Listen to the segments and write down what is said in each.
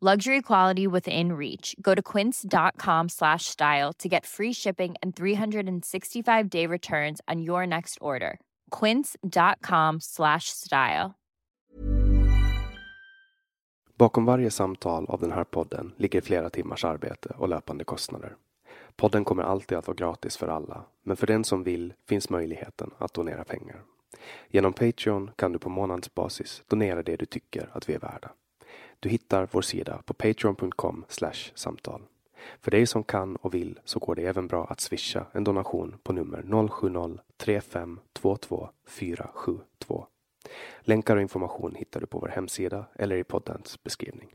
Luxury quality within reach. Go to quince.com slash style to get free shipping and 365 day returns on your next order. Quince.com slash style. Bakom varje samtal av den här podden ligger flera timmars arbete och löpande kostnader. Podden kommer alltid att vara gratis för alla, men för den som vill finns möjligheten att donera pengar. Genom Patreon kan du på månadsbasis donera det du tycker att vi är värda. Du hittar vår sida på patreon.com samtal. För dig som kan och vill så går det även bra att swisha en donation på nummer 070-3522 472. Länkar och information hittar du på vår hemsida eller i poddens beskrivning.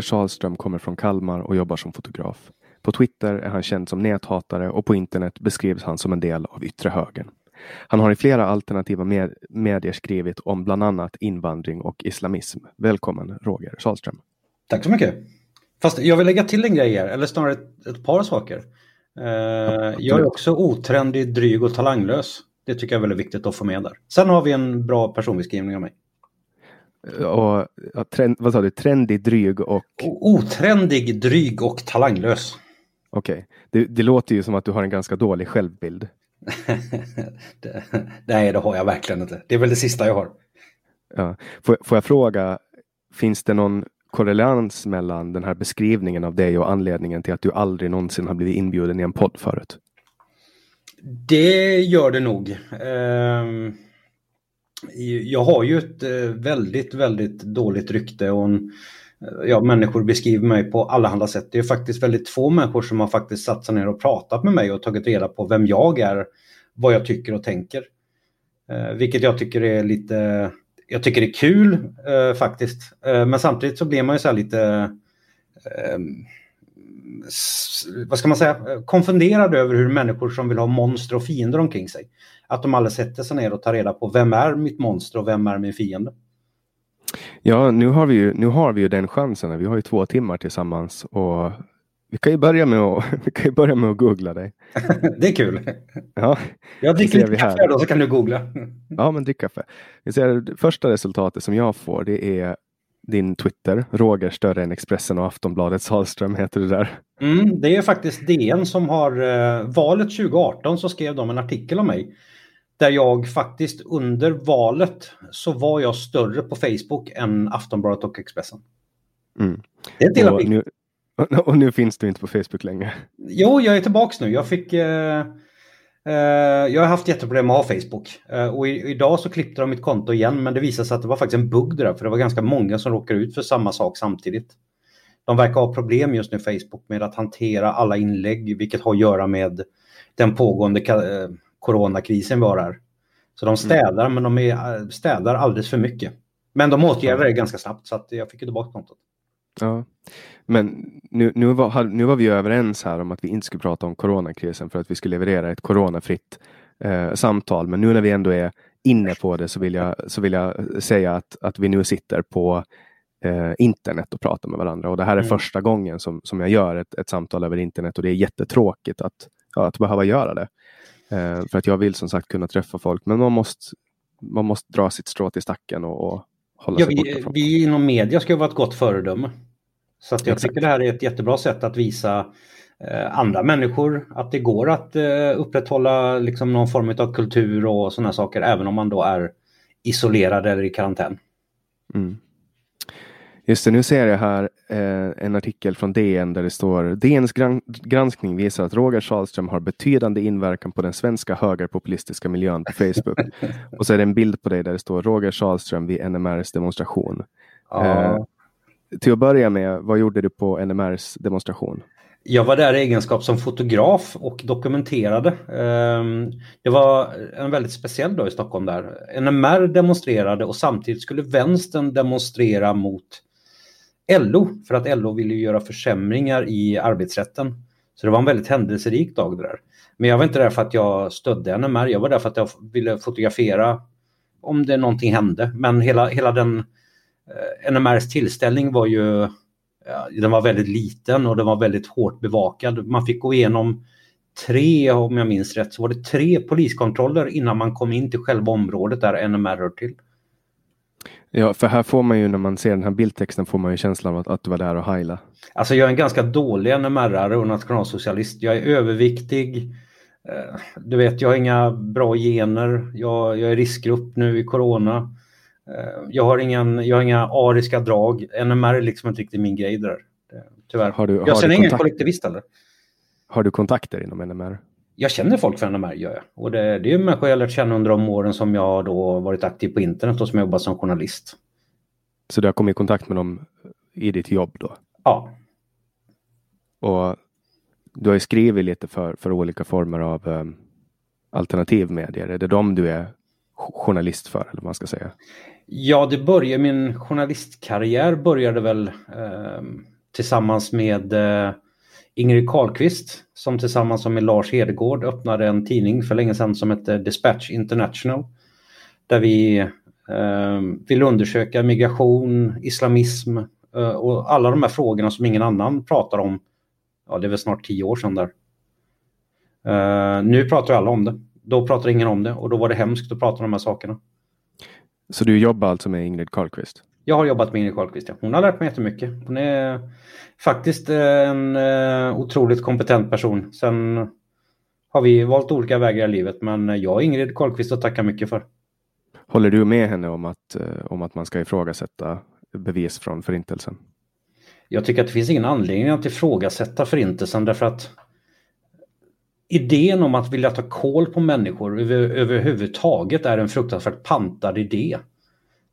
Roger Salström kommer från Kalmar och jobbar som fotograf. På Twitter är han känd som näthatare och på internet beskrivs han som en del av yttre högern. Han har i flera alternativa med medier skrivit om bland annat invandring och islamism. Välkommen Roger Salström. Tack så mycket. Fast jag vill lägga till en grej här, eller snarare ett, ett par saker. Uh, jag är också otrendig, dryg och talanglös. Det tycker jag är väldigt viktigt att få med där. Sen har vi en bra personbeskrivning av mig. Och, ja, trend, vad sa du, trendig, dryg och... Otrendig, dryg och talanglös. Okej, okay. det, det, låter ju som att du har en ganska dålig självbild. det, nej, det har jag verkligen inte. Det är väl det sista jag har. Ja. Får, får jag fråga, finns det någon korrelans mellan den här beskrivningen av dig och anledningen till att du aldrig någonsin har blivit inbjuden i en podd förut? Det gör det nog. Um jag har ju ett eh, väldigt, väldigt dåligt rykte och en, eh, ja, människor beskriver mig på allehanda sätt. Det är faktiskt väldigt få människor som har faktiskt satt sig ner och pratat med mig och tagit reda på vem jag är vad jag tycker och tänker. Eh, vilket jag tycker är lite, jag tycker det är kul eh, faktiskt. Eh, men samtidigt så blir man ju så här lite, eh, vad ska man säga, konfunderad över hur människor som vill ha monster och fiender omkring sig, att de aldrig sätter sig ner och tar reda på vem är mitt monster och vem är min fiende. Ja, nu har vi ju, nu har vi ju den chansen. Vi har ju två timmar tillsammans och vi kan ju börja med att, vi kan ju börja med att googla dig. det är kul. Ja, jag dricker lite kaffe då så kan du googla. ja, men drick kaffe. Vi ser, det första resultatet som jag får det är din Twitter, Roger större än Expressen och Aftonbladet Salström heter det där. Mm, det är faktiskt DN som har eh, valet 2018 så skrev de en artikel om mig. Där jag faktiskt under valet så var jag större på Facebook än Aftonbladet och Expressen. Mm. Det är en del Och nu finns du inte på Facebook längre. Jo, jag är tillbaks nu. Jag fick... Eh, eh, jag har haft jätteproblem med att ha Facebook. Eh, och i, idag så klippte de mitt konto igen, men det visade sig att det var faktiskt en bugg där, för det var ganska många som råkade ut för samma sak samtidigt. De verkar ha problem just nu, Facebook, med att hantera alla inlägg, vilket har att göra med den pågående eh, coronakrisen här. Så de mm. städar, mm. men de är, städar alldeles för mycket. Men de åtgärdar det ganska snabbt, så att jag fick tillbaka kontot. Ja, men nu, nu, var, nu var vi överens här om att vi inte skulle prata om coronakrisen för att vi skulle leverera ett coronafritt eh, samtal. Men nu när vi ändå är inne på det så vill jag, så vill jag säga att, att vi nu sitter på eh, internet och pratar med varandra. Och det här är mm. första gången som, som jag gör ett, ett samtal över internet och det är jättetråkigt att, ja, att behöva göra det. Eh, för att jag vill som sagt kunna träffa folk, men man måste, man måste dra sitt strå till stacken och, och hålla ja, sig vi, borta från. Vi inom media ska vara ett gott föredöme. Så jag Exakt. tycker det här är ett jättebra sätt att visa eh, andra människor att det går att eh, upprätthålla liksom, någon form av kultur och sådana saker även om man då är isolerad eller i karantän. Mm. Just det, nu ser jag här eh, en artikel från DN där det står DNs gran granskning visar att Roger Salström har betydande inverkan på den svenska högerpopulistiska miljön på Facebook. och så är det en bild på dig där det står Roger Salström vid NMRs demonstration. Ja. Eh, till att börja med, vad gjorde du på NMRs demonstration? Jag var där i egenskap som fotograf och dokumenterade. Ehm, det var en väldigt speciell dag i Stockholm där. NMR demonstrerade och samtidigt skulle vänstern demonstrera mot LO för att LO ville göra försämringar i arbetsrätten. Så det var en väldigt händelserik dag det där. Men jag var inte där för att jag stödde NMR, jag var där för att jag ville fotografera om det någonting hände. Men hela, hela den Eh, NMRs tillställning var ju ja, den var väldigt liten och den var väldigt hårt bevakad. Man fick gå igenom tre, om jag minns rätt, så var det tre poliskontroller innan man kom in till själva området där NMR hör till. Ja, för här får man ju när man ser den här bildtexten får man ju känslan av att, att du var där och heila. Alltså jag är en ganska dålig NMR och nationalsocialist. Jag är överviktig. Eh, du vet, jag har inga bra gener. Jag, jag är riskgrupp nu i corona. Eh, jag har, ingen, jag har inga ariska drag. NMR är liksom inte riktigt min grej där. Tyvärr. Har du, har jag känner ingen kollektivist heller. Har du kontakter inom NMR? Jag känner folk från NMR, gör jag. Och det, det är människor jag lärt känna under de åren som jag då varit aktiv på internet och som jag jobbat som journalist. Så du har kommit i kontakt med dem i ditt jobb då? Ja. Och du har ju skrivit lite för, för olika former av um, alternativmedier. Är det de du är journalist för, eller vad man ska säga? Ja, det började, min journalistkarriär började väl eh, tillsammans med eh, Ingrid Carlqvist som tillsammans med Lars Hedegård öppnade en tidning för länge sedan som hette Dispatch International. Där vi eh, vill undersöka migration, islamism eh, och alla de här frågorna som ingen annan pratar om. Ja, det är väl snart tio år sedan där. Eh, nu pratar alla om det. Då pratar ingen om det och då var det hemskt att prata om de här sakerna. Så du jobbar alltså med Ingrid Carlqvist? Jag har jobbat med Ingrid Carlqvist. Hon har lärt mig jättemycket. Hon är faktiskt en uh, otroligt kompetent person. Sen har vi valt olika vägar i livet, men jag har Ingrid Carlqvist att tacka mycket för. Håller du med henne om att, uh, om att man ska ifrågasätta bevis från förintelsen? Jag tycker att det finns ingen anledning att ifrågasätta förintelsen därför att idén om att vilja ta koll på människor över, överhuvudtaget är en fruktansvärt pantad idé.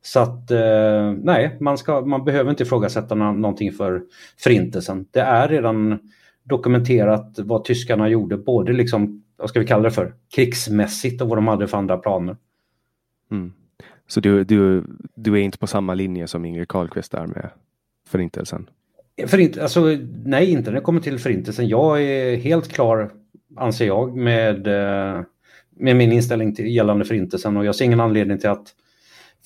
Så att eh, nej, man, ska, man behöver inte ifrågasätta någonting för förintelsen. Det är redan dokumenterat vad tyskarna gjorde, både liksom vad ska vi kalla det för, krigsmässigt och vad de hade för andra planer. Mm. Så du, du, du är inte på samma linje som Ingrid Carlqvist där med Förintelsen? Förint, alltså, nej, inte när det kommer till Förintelsen. Jag är helt klar, anser jag, med, eh, med min inställning till gällande Förintelsen och jag ser ingen anledning till att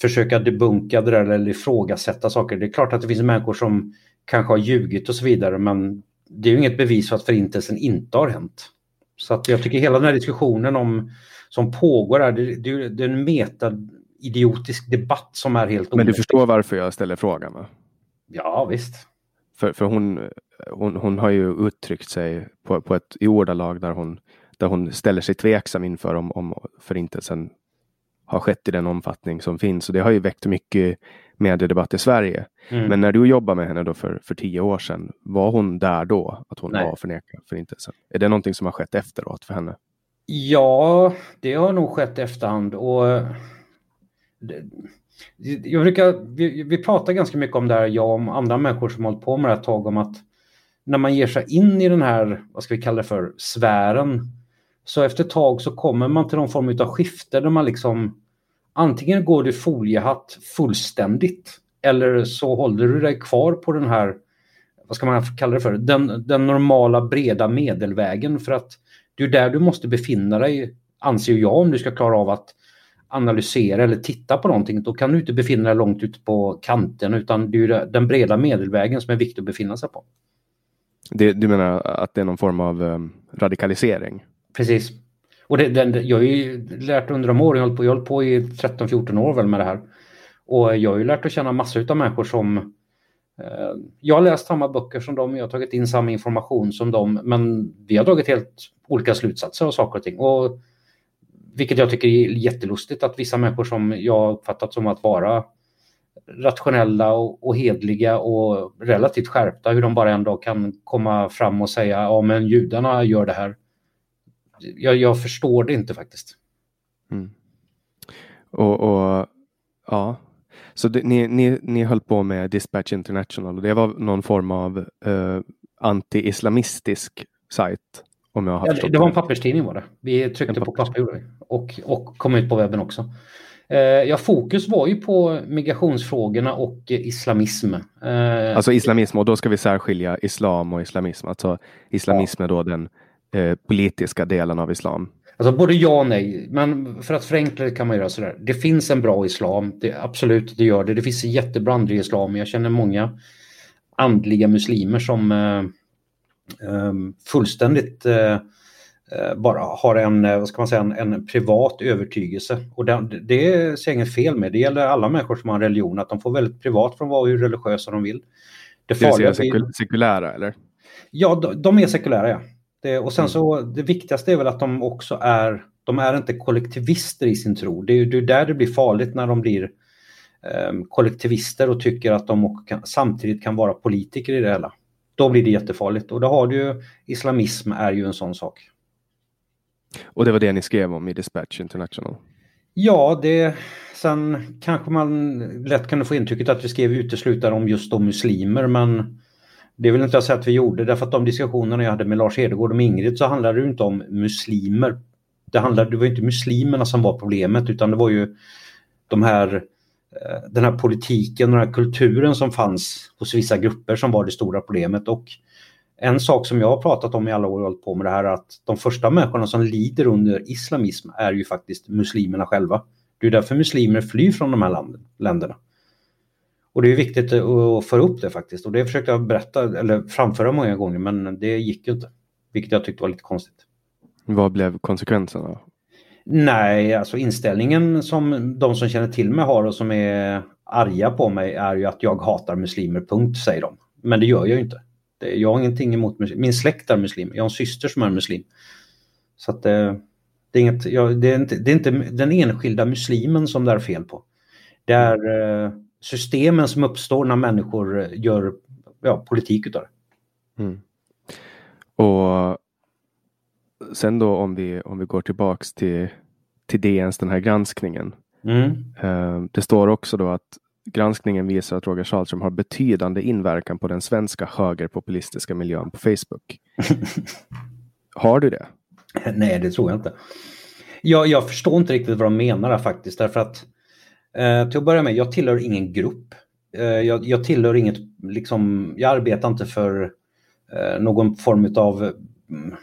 försöka debunka det där eller ifrågasätta saker. Det är klart att det finns människor som kanske har ljugit och så vidare men det är ju inget bevis för att Förintelsen inte har hänt. Så att jag tycker hela den här diskussionen om, som pågår här, det, det, det är en meta idiotisk debatt som är helt Men du förstår varför jag ställer frågan? Va? Ja, visst. För, för hon, hon, hon har ju uttryckt sig på, på ett i ordalag där hon, där hon ställer sig tveksam inför om, om förintelsen har skett i den omfattning som finns. Och det har ju väckt mycket mediedebatt i Sverige. Mm. Men när du jobbar med henne då för, för tio år sedan, var hon där då? Att hon Nej. var förnekad förintelsen? Är det någonting som har skett efteråt för henne? Ja, det har nog skett efterhand. Och jag brukar, vi, vi pratar ganska mycket om det här, jag och andra människor som hållit på med det här ett tag, om att när man ger sig in i den här, vad ska vi kalla det för, sfären, så efter ett tag så kommer man till någon form av skifte där man liksom antingen går du foliehatt fullständigt eller så håller du dig kvar på den här, vad ska man kalla det för, den, den normala breda medelvägen för att det är där du måste befinna dig, anser jag, om du ska klara av att analysera eller titta på någonting, då kan du inte befinna dig långt ute på kanten utan det är den breda medelvägen som är viktig att befinna sig på. Det, du menar att det är någon form av um, radikalisering? Precis. Och det, den, jag har ju lärt under de åren, jag har hållit på, jag på i 13-14 år väl med det här. Och jag har ju lärt att känna massor av människor som eh, jag har läst samma böcker som dem, jag har tagit in samma information som dem, men vi har dragit helt olika slutsatser av saker och ting. Och vilket jag tycker är jättelustigt att vissa människor som jag uppfattat som att vara rationella och, och hedliga och relativt skärpta, hur de bara en dag kan komma fram och säga ja men judarna gör det här. Jag, jag förstår det inte faktiskt. Mm. Och, och, ja, så det, ni, ni, ni höll på med Dispatch International och det var någon form av uh, anti-islamistisk sajt? Om jag har ja, det var en papperstidning var det. Vi tryckte på papper och, och kom ut på webben också. Eh, ja, fokus var ju på migrationsfrågorna och islamism. Eh, alltså islamism och då ska vi särskilja islam och islamism. Alltså islamism ja. är då den eh, politiska delen av islam. Alltså både ja och nej, men för att förenkla det kan man göra sådär. Det finns en bra islam, det, absolut det gör det. Det finns en jättebra andlig islam. Jag känner många andliga muslimer som eh, Ehm, fullständigt eh, eh, bara har en, eh, vad ska man säga, en, en privat övertygelse. Och det, det ser jag inget fel med. Det gäller alla människor som har en religion, att de får väldigt privat från att vara hur religiösa de vill. Det, det vill säga sekulära eller? Ja, de, de är sekulära ja. Det, och sen mm. så det viktigaste är väl att de också är, de är inte kollektivister i sin tro. Det är ju där det blir farligt när de blir eh, kollektivister och tycker att de kan, samtidigt kan vara politiker i det hela då blir det jättefarligt. Och då har du ju islamism är ju en sån sak. Och det var det ni skrev om i Dispatch International? Ja, det, sen kanske man lätt kan få intrycket att vi skrev uteslutande om just de muslimer, men det vill inte jag säga att vi gjorde, därför att de diskussionerna jag hade med Lars Hedegård och Ingrid så handlade det inte om muslimer. Det, handlade, det var inte muslimerna som var problemet, utan det var ju de här eh, den här politiken och den här kulturen som fanns hos vissa grupper som var det stora problemet. Och en sak som jag har pratat om i alla år jag hållit på med det här är att de första människorna som lider under islamism är ju faktiskt muslimerna själva. Det är därför muslimer flyr från de här länderna. Och det är viktigt att föra upp det faktiskt. Och det försökte jag berätta eller framföra många gånger men det gick ju inte. Vilket jag tyckte var lite konstigt. Vad blev konsekvenserna? Nej, alltså inställningen som de som känner till mig har och som är arga på mig är ju att jag hatar muslimer, punkt, säger de. Men det gör jag ju inte. Jag har ingenting emot muslimer. Min släkt är muslim. Jag har en syster som är muslim. Så att det, eh, det, är, inget, jag, det, är inte, det är inte den enskilda muslimen som det är fel på. Det är eh, systemen som uppstår när människor gör ja, politik utav det. Mm. Och sen då om vi, om vi går tillbaks till, till DNs den här granskningen. Mm. Uh, det står också då att granskningen visar att Roger Saltström har betydande inverkan på den svenska högerpopulistiska miljön på Facebook. har du det? Nej, det tror jag inte. Jag, jag förstår inte riktigt vad de menar faktiskt därför att eh, till att börja med, jag tillhör ingen grupp. Eh, jag, jag, tillhör inget, liksom, jag arbetar inte för eh, någon form av, mm,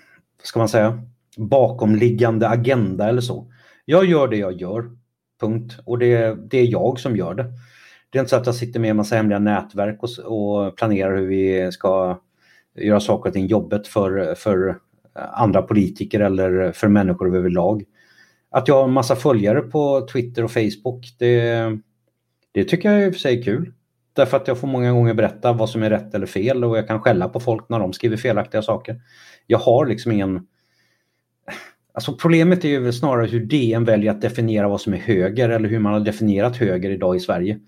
ska man säga, bakomliggande agenda eller så. Jag gör det jag gör, punkt. Och det, det är jag som gör det. Det är inte så att jag sitter med en massa hemliga nätverk och, och planerar hur vi ska göra saker och ting jobbet för, för andra politiker eller för människor överlag. Att jag har en massa följare på Twitter och Facebook, det, det tycker jag i och för sig är kul. Därför att jag får många gånger berätta vad som är rätt eller fel och jag kan skälla på folk när de skriver felaktiga saker. Jag har liksom ingen... Alltså problemet är ju snarare hur DN väljer att definiera vad som är höger eller hur man har definierat höger idag i Sverige.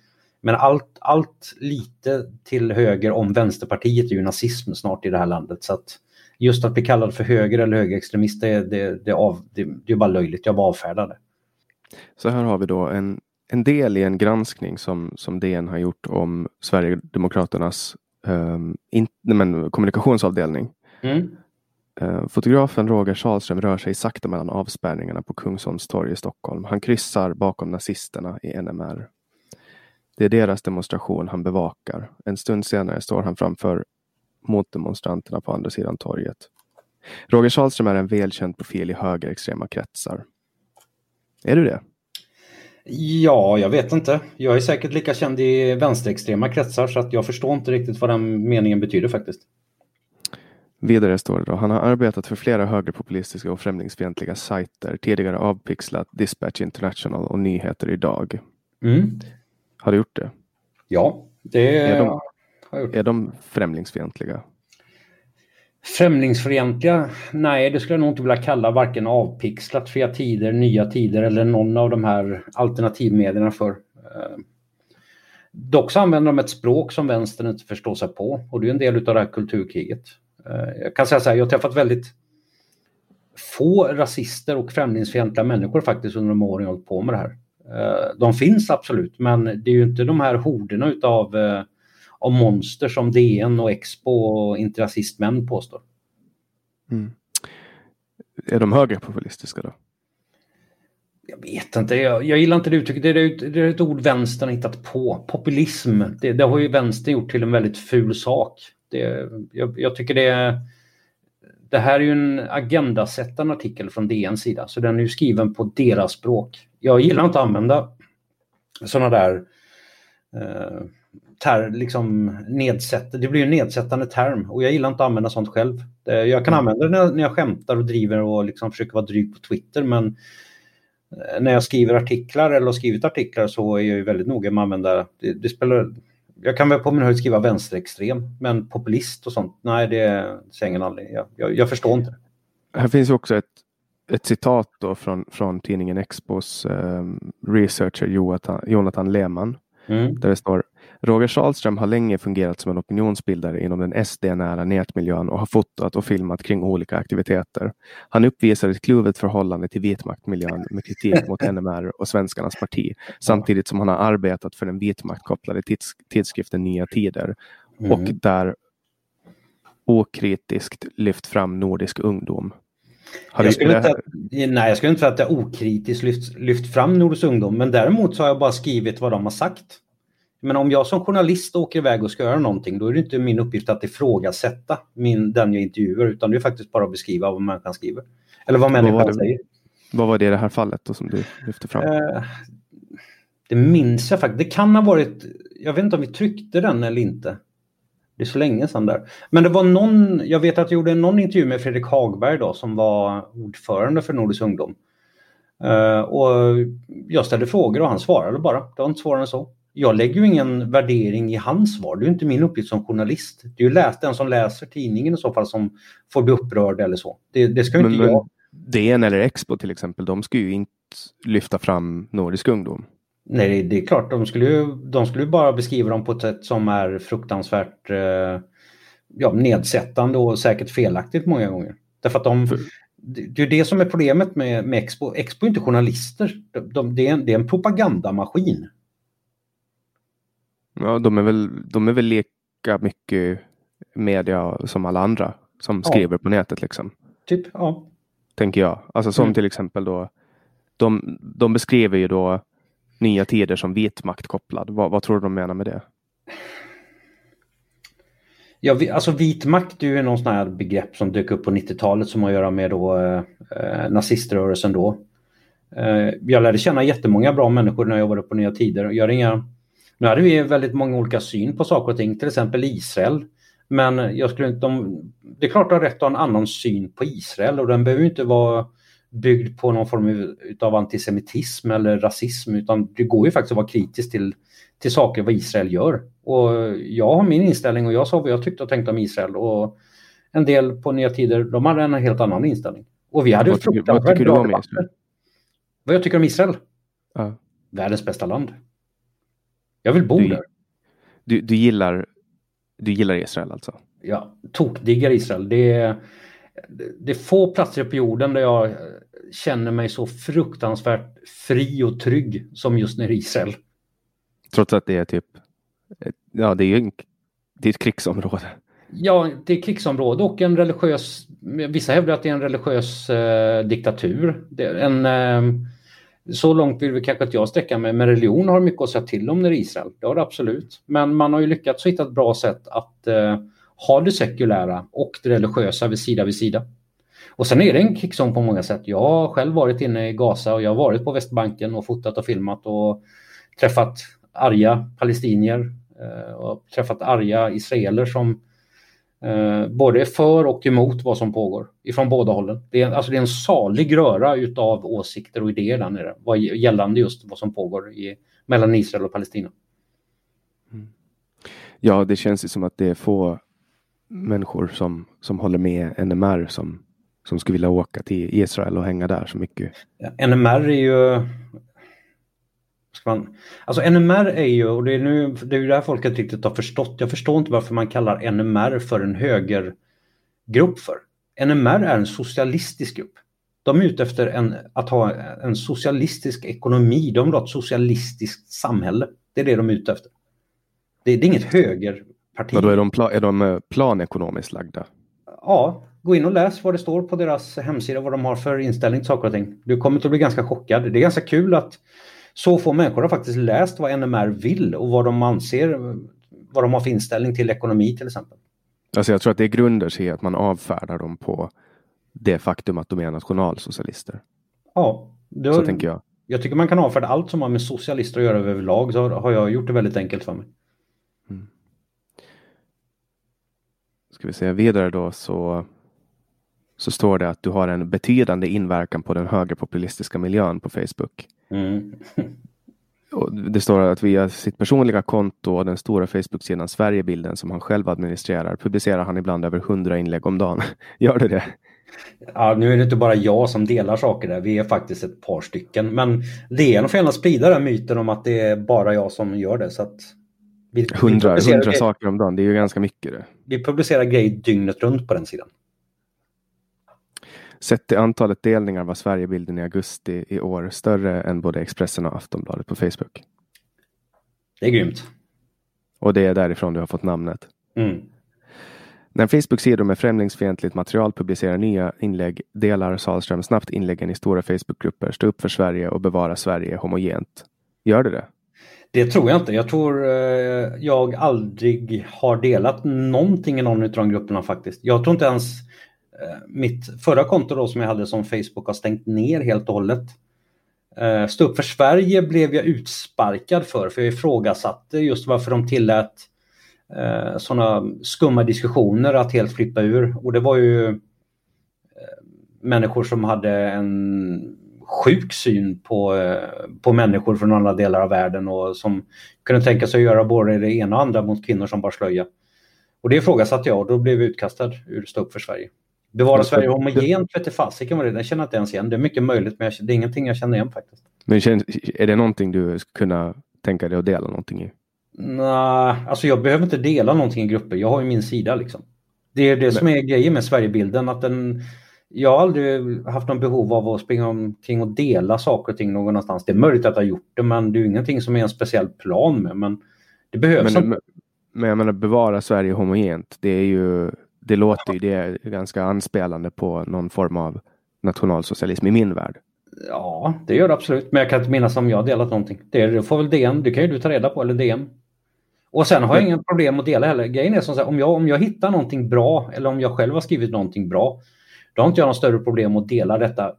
Men allt, allt lite till höger om Vänsterpartiet är ju nazism snart i det här landet. Så att just att bli kallad för höger eller högerextremist, det, det, det, av, det, det är bara löjligt. Jag bara avfärdar det. Så här har vi då en, en del i en granskning som, som DN har gjort om Sverigedemokraternas um, in, men, kommunikationsavdelning. Mm. Uh, fotografen Roger Salström rör sig sakta mellan avspärrningarna på Kungsholms torg i Stockholm. Han kryssar bakom nazisterna i NMR. Det är deras demonstration han bevakar. En stund senare står han framför motdemonstranterna på andra sidan torget. Roger Salström är en välkänd profil i högerextrema kretsar. Är du det? Ja, jag vet inte. Jag är säkert lika känd i vänsterextrema kretsar så att jag förstår inte riktigt vad den meningen betyder faktiskt. Vidare står det då, han har arbetat för flera högerpopulistiska och främlingsfientliga sajter, tidigare avpixlat Dispatch International och Nyheter idag. Mm. Har du gjort det? Ja, det är de, jag gjort. Är de främlingsfientliga? Främlingsfientliga? Nej, det skulle jag nog inte vilja kalla varken avpixlat, Fria Tider, Nya Tider eller någon av de här alternativmedierna för. Eh, dock så använder de ett språk som vänstern inte förstår sig på och det är en del av det här kulturkriget. Eh, jag kan säga så här, jag har träffat väldigt få rasister och främlingsfientliga människor faktiskt under de åren jag hållit på med det här. Eh, de finns absolut, men det är ju inte de här horderna utav av monster som DN och Expo och Inte rasistmän påstår. Mm. Är de högerpopulistiska då? Jag vet inte, jag, jag gillar inte det uttrycket. Det är, det är ett ord vänstern har hittat på. Populism, det, det, har ju vänstern gjort till en väldigt ful sak. Det, jag, jag tycker det är... Det här är ju en agendasättande artikel från DNs sida, så den är ju skriven på deras språk. Jag gillar inte att använda sådana där eh, ter, liksom nedsätt, det blir en nedsättande term och jag gillar inte att använda sånt själv. Jag kan mm. använda det när jag, när jag skämtar och driver och liksom försöker vara dryg på Twitter men eh, när jag skriver artiklar eller har skrivit artiklar så är jag väldigt noga med att använda, det, det spelar, jag kan väl på min höjd skriva vänsterextrem men populist och sånt, nej det säger ingen aldrig. Jag, jag, jag förstår inte. Här finns också ett ett citat då från, från tidningen Expos eh, researcher Jonathan, Jonathan Lehmann. Mm. Där det står Roger Salström har länge fungerat som en opinionsbildare inom den SD-nära nätmiljön och har fotat och filmat kring olika aktiviteter. Han uppvisar ett kluvet förhållande till vitmaktmiljön med kritik mot NMR och Svenskarnas parti, samtidigt som han har arbetat för den vitmaktkopplade tids tidskriften Nya Tider mm. och där okritiskt lyft fram nordisk ungdom. Har jag skulle inte, nej, jag skulle inte säga att jag okritiskt lyft, lyft fram Nordisk ungdom, men däremot så har jag bara skrivit vad de har sagt. Men om jag som journalist åker iväg och ska göra någonting, då är det inte min uppgift att ifrågasätta min, den jag intervjuar, utan det är faktiskt bara att beskriva vad människan skriver. Eller vad människan vad säger. Vad var det i det här fallet då, som du lyfte fram? Eh, det minns jag faktiskt. Det kan ha varit, jag vet inte om vi tryckte den eller inte. Det är så länge sedan där. Men det var någon, jag vet att jag gjorde någon intervju med Fredrik Hagberg då som var ordförande för Nordisk ungdom. Uh, och jag ställde frågor och han svarade bara. Det var inte svårare än så jag lägger ju ingen värdering i hans svar. Det är inte min uppgift som journalist. Det är ju läs, den som läser tidningen i så fall som får bli upprörd eller så. Det, det ska ju inte men, jag. DN eller Expo till exempel, de ska ju inte lyfta fram Nordisk ungdom. Nej, det är klart. De skulle ju, de skulle bara beskriva dem på ett sätt som är fruktansvärt eh, ja, nedsättande och säkert felaktigt många gånger. Därför att de, det är det som är problemet med, med Expo. Expo är inte journalister. De, de, det, är en, det är en propagandamaskin. Ja, de är väl, de är väl lika mycket media som alla andra som skriver ja. på nätet liksom. Typ, ja. tänker jag. Alltså som mm. till exempel då, de, de beskriver ju då nya tider som vit makt kopplad. Vad, vad tror du de menar med det? Ja, vi, alltså vit makt är ju någon sån här begrepp som dök upp på 90-talet som har att göra med då, eh, naziströrelsen då. Eh, jag lärde känna jättemånga bra människor när jag jobbade på Nya Tider. Jag inga, nu hade vi väldigt många olika syn på saker och ting, till exempel Israel. Men jag skulle inte, de, det är klart att har rätt att ha en annan syn på Israel och den behöver inte vara byggd på någon form av antisemitism eller rasism utan det går ju faktiskt att vara kritisk till, till saker vad Israel gör. Och jag har min inställning och jag sa vad jag tyckte och tänkte om Israel och en del på Nya Tider de hade en helt annan inställning. Och vi hade du om Israel? Vad jag tycker om Israel? Ja. Världens bästa land. Jag vill bo du, där. Du, du, gillar, du gillar Israel alltså? Ja, tokdiggar Israel. Det är, det är få platser på jorden där jag känner mig så fruktansvärt fri och trygg som just i Israel. Trots att det är typ, ja det är ju det är ett krigsområde. Ja, det är krigsområde och en religiös, vissa hävdar att det är en religiös eh, diktatur. en, eh, så långt vill vi kanske inte jag sträcka mig, men religion har mycket att säga till om när det är Israel. Det har det absolut. Men man har ju lyckats hitta ett bra sätt att eh, ha det sekulära och det religiösa vid sida vid sida. Och sen är det en krigszon på många sätt. Jag har själv varit inne i Gaza och jag har varit på Västbanken och fotat och filmat och träffat arga palestinier eh, och träffat arga israeler som eh, både för och emot vad som pågår ifrån båda hållen. Det är, alltså det är en salig röra utav åsikter och idéer där nere vad gällande just vad som pågår i, mellan Israel och Palestina. Mm. Ja, det känns ju som att det är få människor som, som håller med NMR som, som skulle vilja åka till Israel och hänga där så mycket. NMR är ju man, alltså NMR är ju, och det är, nu, det är ju det här folket riktigt har förstått. Jag förstår inte varför man kallar NMR för en högergrupp för. NMR är en socialistisk grupp. De är ute efter en, att ha en socialistisk ekonomi. De vill ha ett socialistiskt samhälle. Det är det de är ute efter. Det, det är inget högerparti. Men då är de, pla, är de eh, planekonomiskt lagda? Ja, gå in och läs vad det står på deras hemsida, vad de har för inställning till saker och ting. Du kommer att bli ganska chockad. Det är ganska kul att så få människor har faktiskt läst vad NMR vill och vad de anser, vad de har för inställning till ekonomi till exempel. Alltså jag tror att det grundar sig i att man avfärdar dem på det faktum att de är nationalsocialister. Ja, har, så tänker jag. Jag tycker man kan avfärda allt som har med socialister att göra överlag så har jag gjort det väldigt enkelt för mig. Mm. Ska vi säga vidare då så så står det att du har en betydande inverkan på den högerpopulistiska miljön på Facebook. Mm. det står att via sitt personliga konto och den stora Facebook-sidan Sverigebilden som han själv administrerar publicerar han ibland över hundra inlägg om dagen. Gör det det? Ja, nu är det inte bara jag som delar saker där, vi är faktiskt ett par stycken. Men DN får gärna sprida den myten om att det är bara jag som gör det. Så att vi, hundra, vi hundra saker om dagen, det är ju ganska mycket det. Vi publicerar grejer dygnet runt på den sidan. Sett till antalet delningar var Sverigebilden i augusti i år större än både Expressen och Aftonbladet på Facebook. Det är grymt. Och det är därifrån du har fått namnet. Mm. När Facebook-sidor med främlingsfientligt material publicerar nya inlägg delar Salström snabbt inläggen i stora Facebookgrupper. Stå upp för Sverige och bevara Sverige homogent. Gör det det? Det tror jag inte. Jag tror eh, jag aldrig har delat någonting i någon av de grupperna faktiskt. Jag tror inte ens Eh, mitt förra konto då som jag hade som Facebook har stängt ner helt och hållet. Eh, stå upp för Sverige blev jag utsparkad för, för jag ifrågasatte just varför de tillät eh, sådana skumma diskussioner att helt flippa ur. Och det var ju människor som hade en sjuk syn på, på människor från andra delar av världen och som kunde tänka sig att göra både det ena och andra mot kvinnor som bar slöja. Och det ifrågasatte jag och då blev jag utkastad ur Stå upp för Sverige. Bevara Sverige homogent vete fasiken vad det är. Den känner jag inte ens igen. Det är mycket möjligt men det är ingenting jag känner igen faktiskt. Men är det någonting du skulle kunna tänka dig att dela någonting i? Nej, alltså jag behöver inte dela någonting i grupper. Jag har ju min sida liksom. Det är det men... som är grejen med Sverigebilden. Att den, jag har aldrig haft någon behov av att springa omkring och dela saker och ting någon annanstans. Det är möjligt att jag har gjort det men det är ingenting som är en speciell plan med. Men det behövs. Men, men, men jag menar bevara Sverige homogent. Det är ju det låter ju det ganska anspelande på någon form av nationalsocialism i min värld. Ja, det gör det absolut. Men jag kan inte minnas om jag har delat någonting. Det, det får väl DN, det kan ju du ta reda på, eller DN. Och sen har jag inga problem att dela heller. Grejen är som så här, om jag, om jag hittar någonting bra eller om jag själv har skrivit någonting bra, då har inte jag något större problem att dela detta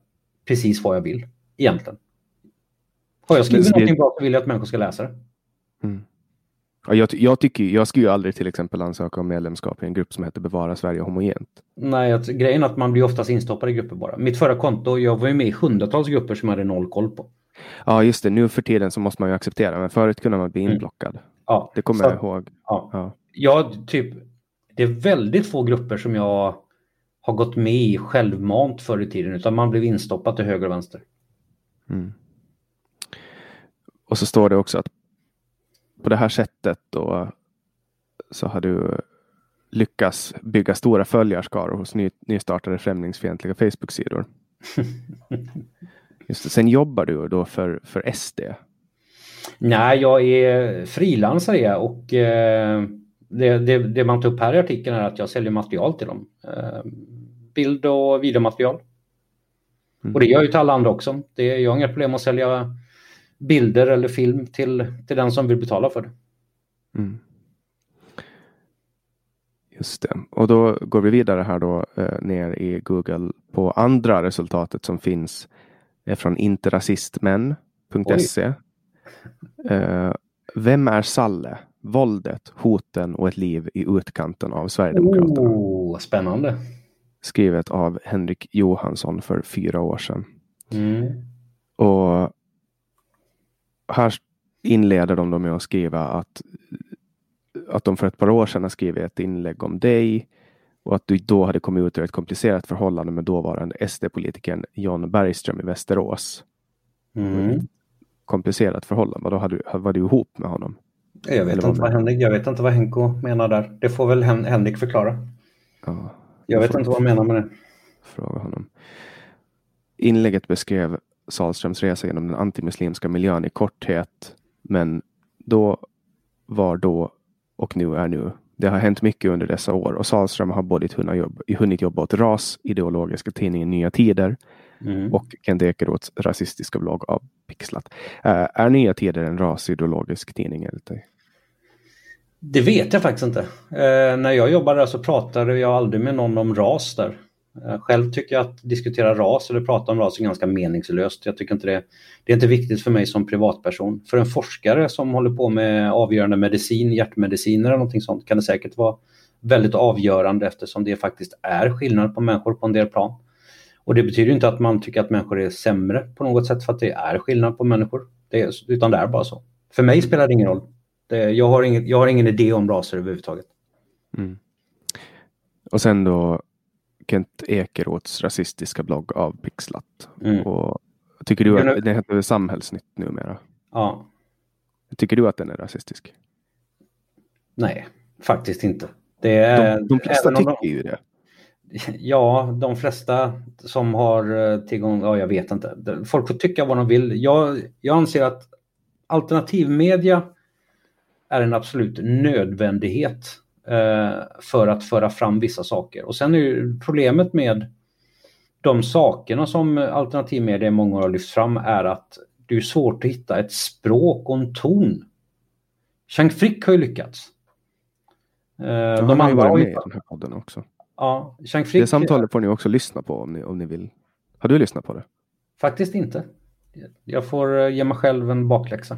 precis vad jag vill, egentligen. Har jag skrivit det... någonting bra så vill jag att människor ska läsa det. Mm. Ja, jag, jag, tycker, jag skulle ju aldrig till exempel ansöka om medlemskap i en grupp som heter Bevara Sverige homogent. Nej, att, grejen är att man blir oftast instoppad i grupper bara. Mitt förra konto, jag var ju med i hundratals grupper som jag hade noll koll på. Ja, just det. Nu för tiden så måste man ju acceptera, men förut kunde man bli mm. inblockad. Mm. Ja, det kommer så, jag ihåg. Ja. Ja. Jag, typ, det är väldigt få grupper som jag har gått med i självmant förr i tiden, utan man blev instoppad till höger och vänster. Mm. Och så står det också att på det här sättet då så har du lyckats bygga stora följarskaror hos ny, nystartade främlingsfientliga Facebook-sidor. Just det. Sen jobbar du då för, för SD? Nej, jag är frilansare och eh, det, det, det, man tar upp här i artikeln är att jag säljer material till dem. Eh, bild och videomaterial. Mm. Och det gör jag ju till alla andra också. Det, jag har inga problem att sälja bilder eller film till, till den som vill betala för det. Mm. Just det. Och då går vi vidare här då eh, ner i Google på andra resultatet som finns är från interrasistmän.se. Eh, vem är Salle? Våldet, hoten och ett liv i utkanten av Sverigedemokraterna. Oh, spännande. Skrivet av Henrik Johansson för fyra år sedan. Mm. Och här inleder de då med att skriva att, att de för ett par år sedan har skrivit ett inlägg om dig och att du då hade kommit ut ur ett komplicerat förhållande med dåvarande SD-politikern John Bergström i Västerås. Mm. Komplicerat förhållande, då hade, var du ihop med honom? Jag vet, inte vad Henrik, jag vet inte vad Henko menar där. Det får väl Henrik förklara. Ja, jag vet inte vad han menar med det. Fråga honom. Inlägget beskrev Salströms resa genom den antimuslimska miljön i korthet. Men då var då och nu är nu. Det har hänt mycket under dessa år och Salström har både hunnit jobba åt RAS, ideologiska tidningen Nya Tider mm. och Kent Ekeroths rasistiska blogg av Pixlat. Uh, är Nya Tider en rasideologisk tidning enligt dig? Det vet jag faktiskt inte. Uh, när jag jobbade där så pratade jag aldrig med någon om ras där. Eh, själv tycker jag att diskutera ras eller prata om ras är ganska meningslöst. Jag tycker inte det, det är inte viktigt för mig som privatperson. För en forskare som håller på med avgörande medicin, hjärtmediciner eller någonting sånt kan det säkert vara väldigt avgörande eftersom det faktiskt är skillnad på människor på en del plan. Och det betyder inte att man tycker att människor är sämre på något sätt för att det är skillnad på människor. Det är, utan det är bara så. För mig spelar det ingen roll. Det, jag, har ingen, jag har ingen idé om raser överhuvudtaget. Mm. Och sen då Kent Ekeroths rasistiska blogg av Pixlat. Mm. Och tycker du att den heter Samhällsnytt numera? Ja. Tycker du att den är rasistisk? Nej, faktiskt inte. Det är, de, de flesta tycker de, ju det. Ja, de flesta som har eh, tillgång, ja jag vet inte. Folk får tycka vad de vill. Jag, jag anser att alternativmedia är en absolut nödvändighet för att föra fram vissa saker. Och sen är ju problemet med de sakerna som alternativmedia i många år har lyft fram är att det är svårt att hitta ett språk och en ton. Chang Frick har ju lyckats. Uh, de han har ju varit med i den här podden också. Ja, Chang Frick... Det samtalet får ni också lyssna på om ni, om ni vill. Har du lyssnat på det? Faktiskt inte. Jag får eh, ge mig själv en bakläxa.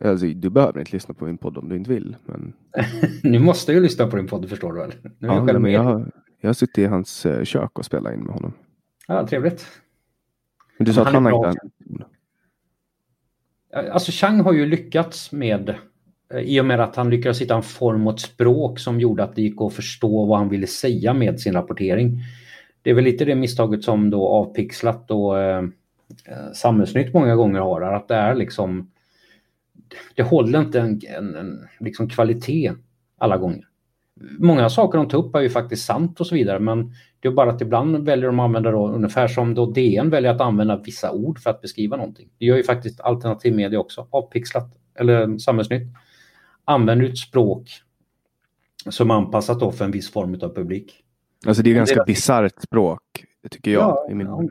Alltså, du behöver inte lyssna på min podd om du inte vill. Men... nu måste jag lyssna på din podd, förstår du väl? Nu ja, jag, men jag, har, jag har suttit i hans uh, kök och spelat in med honom. Ja, trevligt. Men du sa att han har inte... Alltså Chang har ju lyckats med, eh, i och med att han lyckades hitta en form och ett språk som gjorde att det gick att förstå vad han ville säga med sin rapportering. Det är väl lite det misstaget som då avpixlat och eh, eh Samhällsnytt många gånger har, att det är liksom det håller inte en, en, en liksom kvalitet alla gånger. Många saker de tar upp är ju faktiskt sant och så vidare men det är bara att ibland väljer de att använda då, ungefär som då DN väljer att använda vissa ord för att beskriva någonting. Det gör ju faktiskt alternativ media också, avpixlat eller samhällsnytt. Använder ett språk som anpassat då för en viss form av publik. Alltså det är ganska bisarrt språk Det tycker jag. Ja, i min... ja,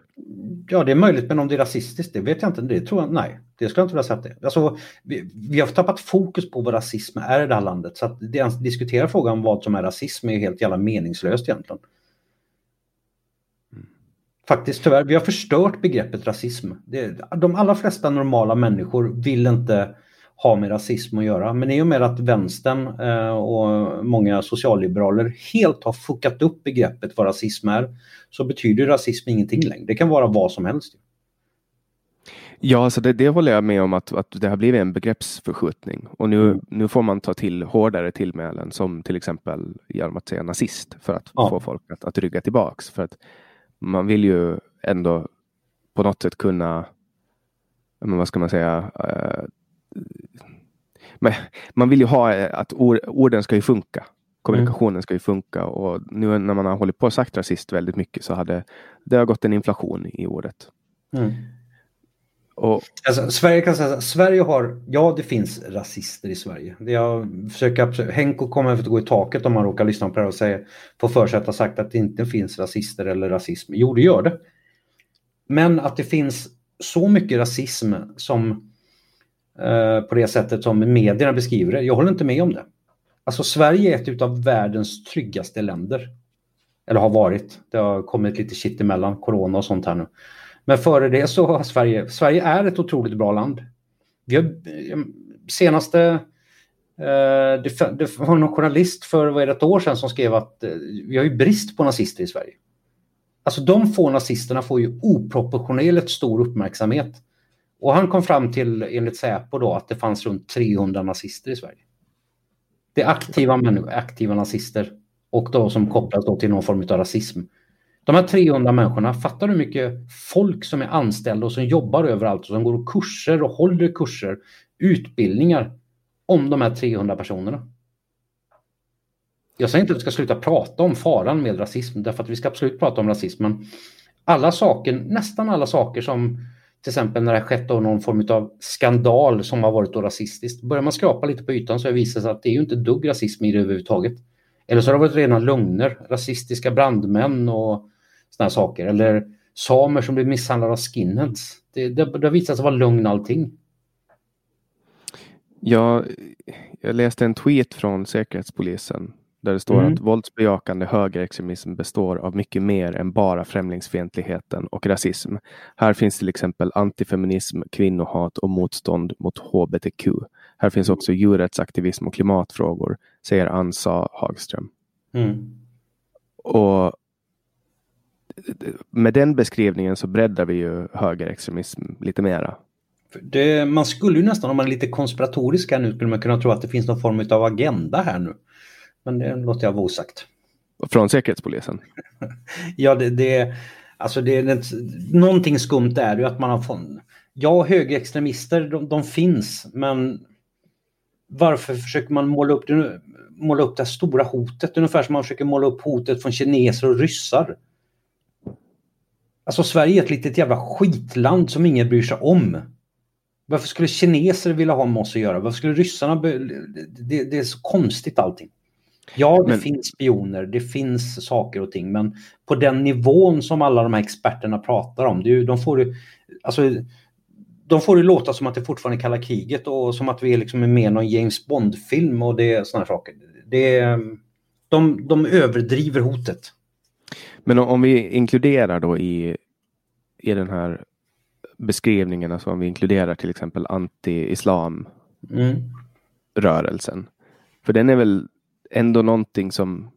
ja, det är möjligt, men om det är rasistiskt, det vet jag inte. Det tror jag, nej, det skulle jag inte vilja säga det alltså, vi, vi har tappat fokus på vad rasism är i det här landet. Så att det, diskutera frågan om vad som är rasism är helt jävla meningslöst egentligen. Faktiskt tyvärr, vi har förstört begreppet rasism. Det, de allra flesta normala människor vill inte ha med rasism att göra. Men i och med att vänstern eh, och många socialliberaler helt har fuckat upp begreppet vad rasism är så betyder rasism ingenting längre. Det kan vara vad som helst. Ja, alltså det, det håller jag med om att, att det har blivit en begreppsförskjutning och nu, mm. nu får man ta till hårdare tillmälen som till exempel genom att säga nazist för att ja. få folk att, att rygga tillbaks. För att man vill ju ändå på något sätt kunna, men vad ska man säga, eh, men man vill ju ha eh, att orden ska ju funka. Kommunikationen mm. ska ju funka och nu när man har hållit på och sagt rasist väldigt mycket så hade det har gått en inflation i ordet. Mm. Och, alltså, Sverige kan säga Sverige har, ja det finns rasister i Sverige. Jag försöker, Henko kommer att gå i taket om man råkar lyssna på det och säga, få för sig att ha sagt att det inte finns rasister eller rasism. Jo, det gör det. Men att det finns så mycket rasism som Eh, på det sättet som medierna beskriver det, jag håller inte med om det. Alltså Sverige är ett av världens tryggaste länder. Eller har varit. Det har kommit lite shit emellan, corona och sånt här nu. Men före det så har Sverige, Sverige är ett otroligt bra land. Vi har ehm, senaste, eh, det, det var någon journalist för vad är det, ett år sedan som skrev att eh, vi har ju brist på nazister i Sverige. Alltså de få nazisterna får ju oproportionerligt stor uppmärksamhet. Och han kom fram till, enligt Säpo då, att det fanns runt 300 nazister i Sverige. Det är aktiva, aktiva nazister och de som kopplas då till någon form av rasism. De här 300 människorna, fattar du hur mycket folk som är anställda och som jobbar överallt och som går kurser och håller kurser, utbildningar om de här 300 personerna? Jag säger inte att vi ska sluta prata om faran med rasism, därför att vi ska absolut prata om rasism, men alla saker, nästan alla saker som till exempel när det har skett någon form av skandal som har varit då rasistiskt. Börjar man skrapa lite på ytan så visar det sig att det är ju inte dugg rasism i det överhuvudtaget. Eller så har det varit rena lögner, rasistiska brandmän och sådana saker. Eller samer som blir misshandlade av skinheads. Det, det, det har visat sig vara lögn allting. Ja, jag läste en tweet från Säkerhetspolisen där det står mm. att våldsbejakande högerextremism består av mycket mer än bara främlingsfientligheten och rasism. Här finns till exempel antifeminism, kvinnohat och motstånd mot hbtq. Här finns också djurrättsaktivism och klimatfrågor, säger Ansa Hagström. Mm. Och med den beskrivningen så breddar vi ju högerextremism lite mera. Det, man skulle ju nästan, om man är lite konspiratorisk här nu, skulle man kunna tro att det finns någon form av agenda här nu. Men det låter jag vara osagt. Från Säkerhetspolisen? ja, det, det, alltså det, det, någonting skumt är ju att man har fått... Ja, högerextremister, de, de finns, men varför försöker man måla upp, det, måla upp det stora hotet? Ungefär som man försöker måla upp hotet från kineser och ryssar. Alltså Sverige är ett litet jävla skitland som ingen bryr sig om. Varför skulle kineser vilja ha med oss att göra? Varför skulle ryssarna... Det, det är så konstigt allting. Ja, det men... finns spioner, det finns saker och ting, men på den nivån som alla de här experterna pratar om, det är, de får ju... Alltså, de får det låta som att det fortfarande är kalla kriget och som att vi är liksom med i någon James Bond-film och det sådana saker. Det de, de överdriver hotet. Men om vi inkluderar då i, i den här beskrivningen, alltså om vi inkluderar till exempel anti-islam mm. rörelsen. För den är väl ändå någonting som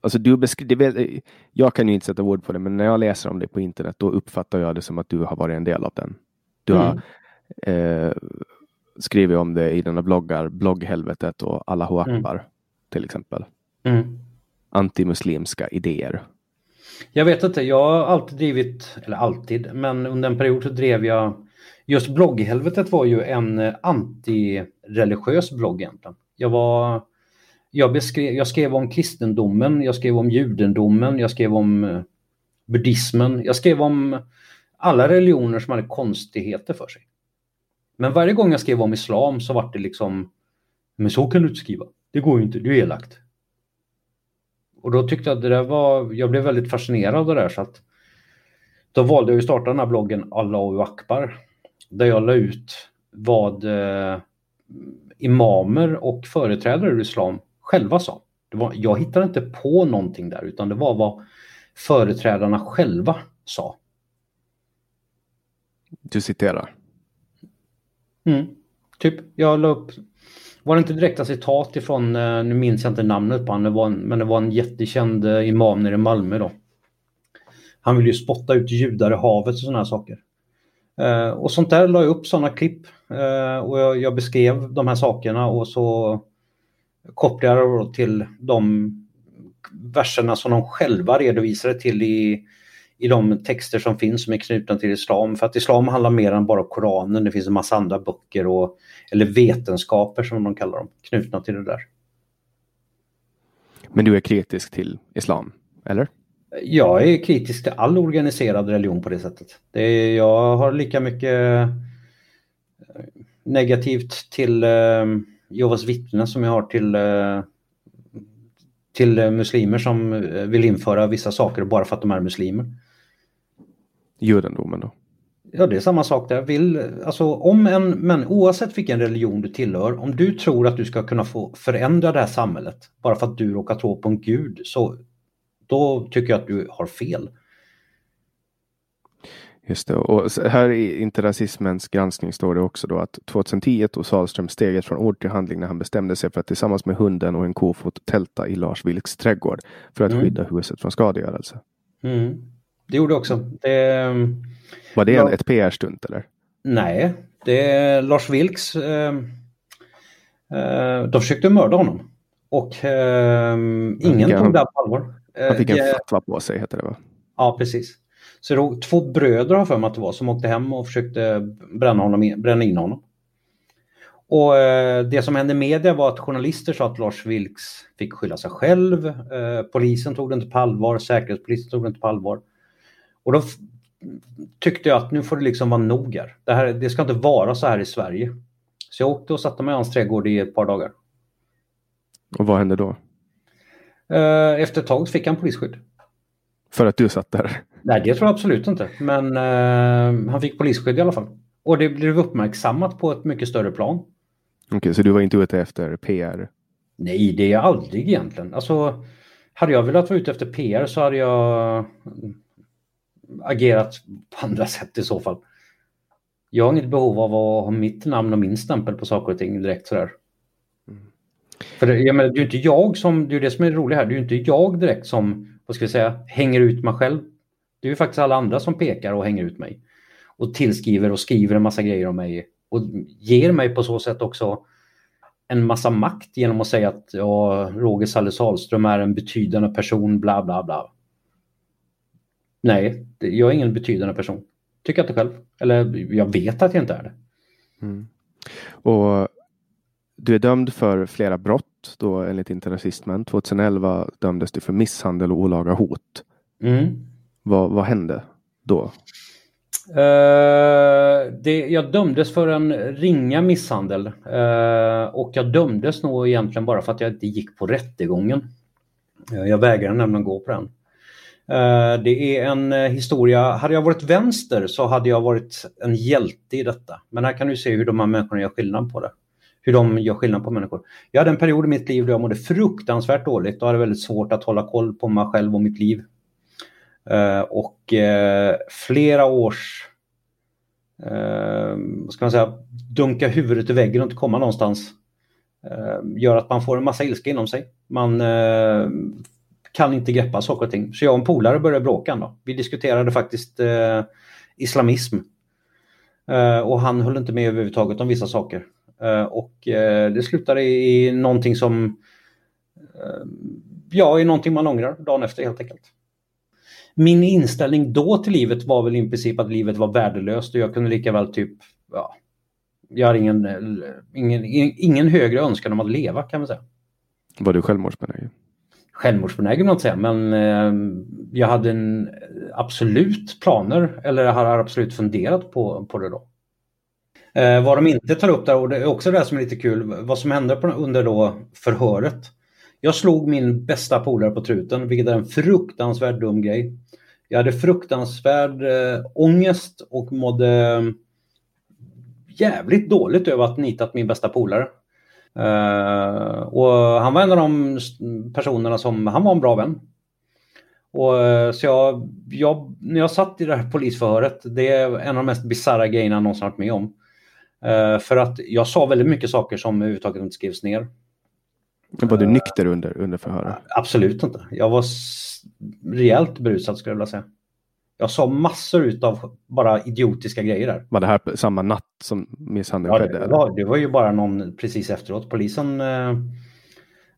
Alltså du beskriver, jag kan ju inte sätta ord på det, men när jag läser om det på internet, då uppfattar jag det som att du har varit en del av den. Du mm. har eh, skrivit om det i dina bloggar, blogghelvetet och Allahu Akbar mm. till exempel. Mm. Antimuslimska idéer. Jag vet inte, jag har alltid drivit, eller alltid, men under en period så drev jag Just blogghelvetet var ju en antireligiös blogg egentligen. Jag var jag, beskrev, jag skrev om kristendomen, jag skrev om judendomen, jag skrev om eh, buddhismen, jag skrev om alla religioner som hade konstigheter för sig. Men varje gång jag skrev om islam så var det liksom, men så kan du inte skriva, det går ju inte, du är elakt. Och då tyckte jag att det där var, jag blev väldigt fascinerad av det där så att då valde jag att starta den här bloggen Allahu Akbar. Där jag la ut vad eh, imamer och företrädare ur islam själva sa. Var, jag hittade inte på någonting där utan det var vad företrädarna själva sa. Du citerar? Mm, typ, jag la upp var det inte direkta citat ifrån, eh, nu minns jag inte namnet på honom, men det var en jättekänd eh, imam nere i Malmö då. Han ville ju spotta ut judar i havet och sådana saker. Eh, och sånt där la jag upp sådana klipp och jag, beskrev de här sakerna och så kopplade jag till de verserna som de själva redovisade till i, i de texter som finns som är knutna till islam. För att islam handlar mer än bara Koranen, det finns en massa andra böcker och eller vetenskaper som de kallar dem, knutna till det där. Men du är kritisk till islam, eller? Jag är kritisk till all organiserad religion på det sättet. Det är, jag har lika mycket eh, negativt till eh, Jehovas vittnen som jag har till, eh, till muslimer som vill införa vissa saker bara för att de är muslimer. Judendomen då? Ja, det är samma sak där. Vill, alltså, om en, men oavsett vilken religion du tillhör, om du tror att du ska kunna få förändra det här samhället bara för att du råkar tro på en gud, så då tycker jag att du har fel. Just det, och här i Interrasismens granskning står det också då att 2010 tog Sahlström steget från ord till handling när han bestämde sig för att tillsammans med hunden och en kofot tälta i Lars Vilks trädgård för att mm. skydda huset från skadegörelse. Mm. Det gjorde också. Det, var det en, ett PR-stunt eller? Nej, det är Lars Vilks. Eh, eh, de försökte mörda honom. Och eh, ingen tog det på allvar. Han fick en eh, fatwa på sig heter det va? Ja, precis. Så det var två bröder har för mig att det var som åkte hem och försökte bränna, honom, bränna in honom. Och eh, det som hände i media var att journalister sa att Lars Vilks fick skylla sig själv. Eh, polisen tog det inte på allvar, säkerhetspolisen tog det inte på allvar. Och då tyckte jag att nu får det liksom vara nog här. Det, här, det ska inte vara så här i Sverige. Så jag åkte och satte mig i hans trädgård i ett par dagar. Och vad hände då? Eh, efter ett tag fick han polisskydd. För att du satt där? Nej, det tror jag absolut inte. Men uh, han fick polisskydd i alla fall. Och det blev uppmärksammat på ett mycket större plan. Okej, okay, så du var inte ute efter PR? Nej, det är jag aldrig egentligen. Alltså, hade jag velat vara ute efter PR så hade jag agerat på andra sätt i så fall. Jag har inget behov av att ha mitt namn och min stämpel på saker och ting direkt sådär. Mm. För det, jag menar, det är inte jag som, det är det som är det roliga här, det är inte jag direkt som, vad ska vi säga, hänger ut mig själv. Det är ju faktiskt alla andra som pekar och hänger ut mig. Och tillskriver och skriver en massa grejer om mig. Och ger mig på så sätt också en massa makt genom att säga att ja, Roger Salle Salström är en betydande person, bla bla bla. Nej, jag är ingen betydande person. Tycker jag inte själv. Eller jag vet att jag inte är det. Mm. Och du är dömd för flera brott då enligt Interrasismen. 2011 dömdes du för misshandel och olaga hot. Mm. Vad, vad hände då? Uh, det, jag dömdes för en ringa misshandel uh, och jag dömdes nog egentligen bara för att jag inte gick på rättegången. Uh, jag vägrade nämligen gå på den. Det är en historia, hade jag varit vänster så hade jag varit en hjälte i detta. Men här kan du se hur de här människorna gör skillnad på det. Hur de gör skillnad på människor. Jag hade en period i mitt liv då jag mådde fruktansvärt dåligt och hade väldigt svårt att hålla koll på mig själv och mitt liv. Eh, och eh, flera års eh, vad ska man säga, dunka huvudet i väggen och inte komma någonstans eh, gör att man får en massa ilska inom sig. Man kan inte greppa saker och ting. Så jag och en polare började bråka. Då. Vi diskuterade faktiskt eh, islamism. Eh, och han höll inte med överhuvudtaget om vissa saker. Eh, och eh, det slutade i, i någonting som eh, ja, i någonting man ångrar dagen efter helt enkelt. Min inställning då till livet var väl i princip att livet var värdelöst och jag kunde lika väl typ, ja, jag har ingen, ingen, ingen högre önskan om att leva kan man säga. Var du självmordsbenägen? självmordsbenägen att säga, men eh, jag hade en absolut planer, eller jag har absolut funderat på, på det då. Eh, vad de inte tar upp där, och det är också det som är lite kul, vad som hände på, under då förhöret. Jag slog min bästa polare på truten, vilket är en fruktansvärt dum grej. Jag hade fruktansvärd eh, ångest och mådde eh, jävligt dåligt över att nitat min bästa polare. Uh, och han var en av de personerna som, han var en bra vän. Och, eh, så jag, jag, när jag satt i det här polisförhöret, det är en av de mest bisarra grejerna jag någonsin varit med om. Uh, för att jag sa väldigt mycket saker som överhuvudtaget inte skrevs ner. Var du nykter under, under förhöret? Absolut inte. Jag var rejält berusad skulle jag vilja säga. Jag sa massor av bara idiotiska grejer där. Var det här samma natt som misshandeln ja, skedde? Det var, det var ju bara någon precis efteråt. Polisen eh,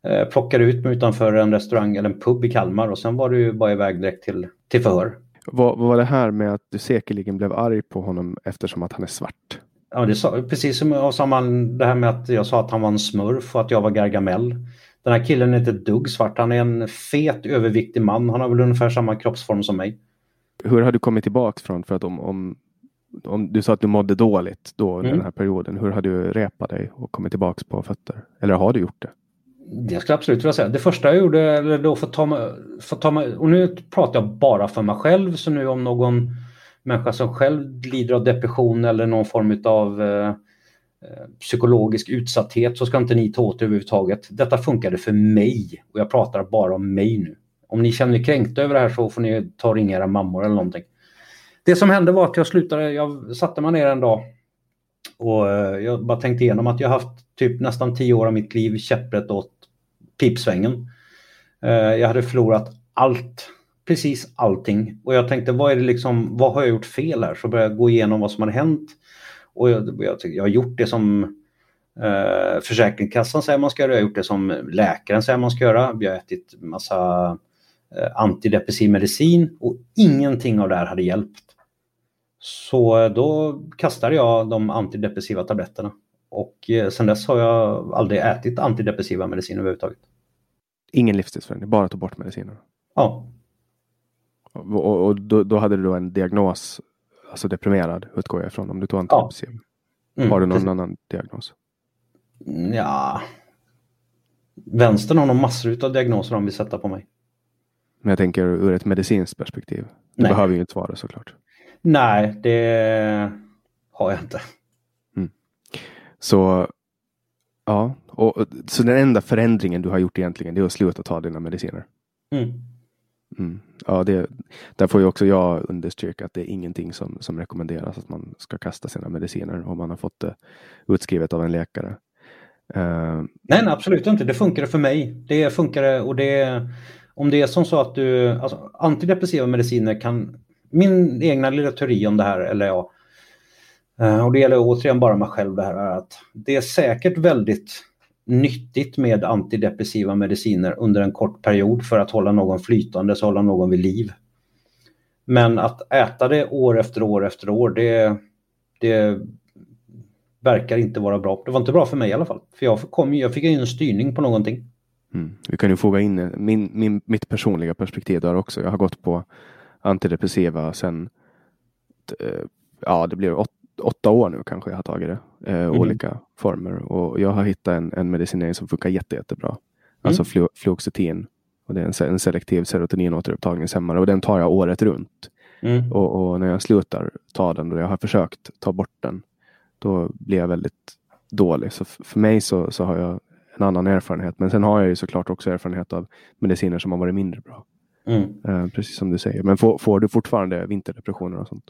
eh, plockade ut mig utanför en restaurang eller en pub i Kalmar och sen var du bara iväg direkt till, till förhör. Vad, vad var det här med att du säkerligen blev arg på honom eftersom att han är svart? Ja, det sa, precis som, som det här med att jag sa att han var en smurf och att jag var Gargamel. Den här killen är inte ett dugg svart. Han är en fet överviktig man. Han har väl ungefär samma kroppsform som mig. Hur har du kommit tillbaka från? För att om, om, om du sa att du mådde dåligt då under mm. den här perioden. Hur har du repat dig och kommit tillbaka på fötter? Eller har du gjort det? Det skulle jag absolut vilja säga. Det första jag gjorde, eller då för ta mig, för ta mig, och nu pratar jag bara för mig själv, så nu om någon människa som själv lider av depression eller någon form av eh, eh, psykologisk utsatthet så ska inte ni ta åt er överhuvudtaget. Detta funkade för mig och jag pratar bara om mig nu. Om ni känner er kränkta över det här så får ni ta och ringa era mammor eller någonting. Det som hände var att jag slutade, jag satte mig ner en dag och eh, jag bara tänkte igenom att jag haft typ nästan tio år av mitt liv käpprätt åt pipsvängen. Eh, jag hade förlorat allt, precis allting. Och jag tänkte vad är det liksom, vad har jag gjort fel här? Så började jag gå igenom vad som hade hänt. Och jag, jag, jag har gjort det som eh, Försäkringskassan säger man ska göra, jag har gjort det som läkaren säger man ska göra. Vi har ätit massa eh, antidepressiv medicin och ingenting av det här hade hjälpt. Så då kastade jag de antidepressiva tabletterna. Och eh, sen dess har jag aldrig ätit antidepressiva mediciner överhuvudtaget. Ingen livstidsförändring, bara ta bort medicinerna? Ja. Och, och då, då, hade du då en diagnos alltså deprimerad utgår jag ifrån om du tog antidepressiva. Ja. Mm, har du någon det... annan diagnos? Ja. Vänstern har nog massor av diagnoser de vill sätta på mig. Men jag tänker ur ett medicinskt perspektiv. Du Nej. behöver ju inte svara såklart. Nej, det har jag inte. Mm. Så ja, och, så den enda förändringen du har gjort egentligen det är att sluta ta dina mediciner? Mm. Mm. Ja, det, där får ju också jag understryka att det är ingenting som, som rekommenderas att man ska kasta sina mediciner om man har fått det utskrivet av en läkare. Uh, nej, nej, absolut inte. Det funkar för mig. Det funkar och det om det är som så att du, alltså, antidepressiva mediciner kan, min egna lilla teori om det här, eller ja, eh, och det gäller återigen bara mig själv det här, är att det är säkert väldigt nyttigt med antidepressiva mediciner under en kort period för att hålla någon flytande, så hålla någon vid liv. Men att äta det år efter år efter år, det, det verkar inte vara bra. Det var inte bra för mig i alla fall. För jag, kom, jag fick in en styrning på någonting. Mm. Vi kan ju foga in eh, min, min, mitt personliga perspektiv där också. Jag har gått på antidepressiva sedan eh, ja, det blev åt, åtta år nu kanske jag har tagit det. Eh, mm. Olika former. Och jag har hittat en, en medicinering som funkar jätte, jättebra. Mm. Alltså flu, fluoxetin. Och det är en, en selektiv serotoninåterupptagningshämmare och den tar jag året runt. Mm. Och, och, när jag slutar ta den och jag har försökt ta bort den, då blir jag väldigt dålig. Så för mig så, så har jag en annan erfarenhet. Men sen har jag ju såklart också erfarenhet av mediciner som har varit mindre bra. Mm. Eh, precis som du säger. Men får, får du fortfarande vinterdepressioner och sånt?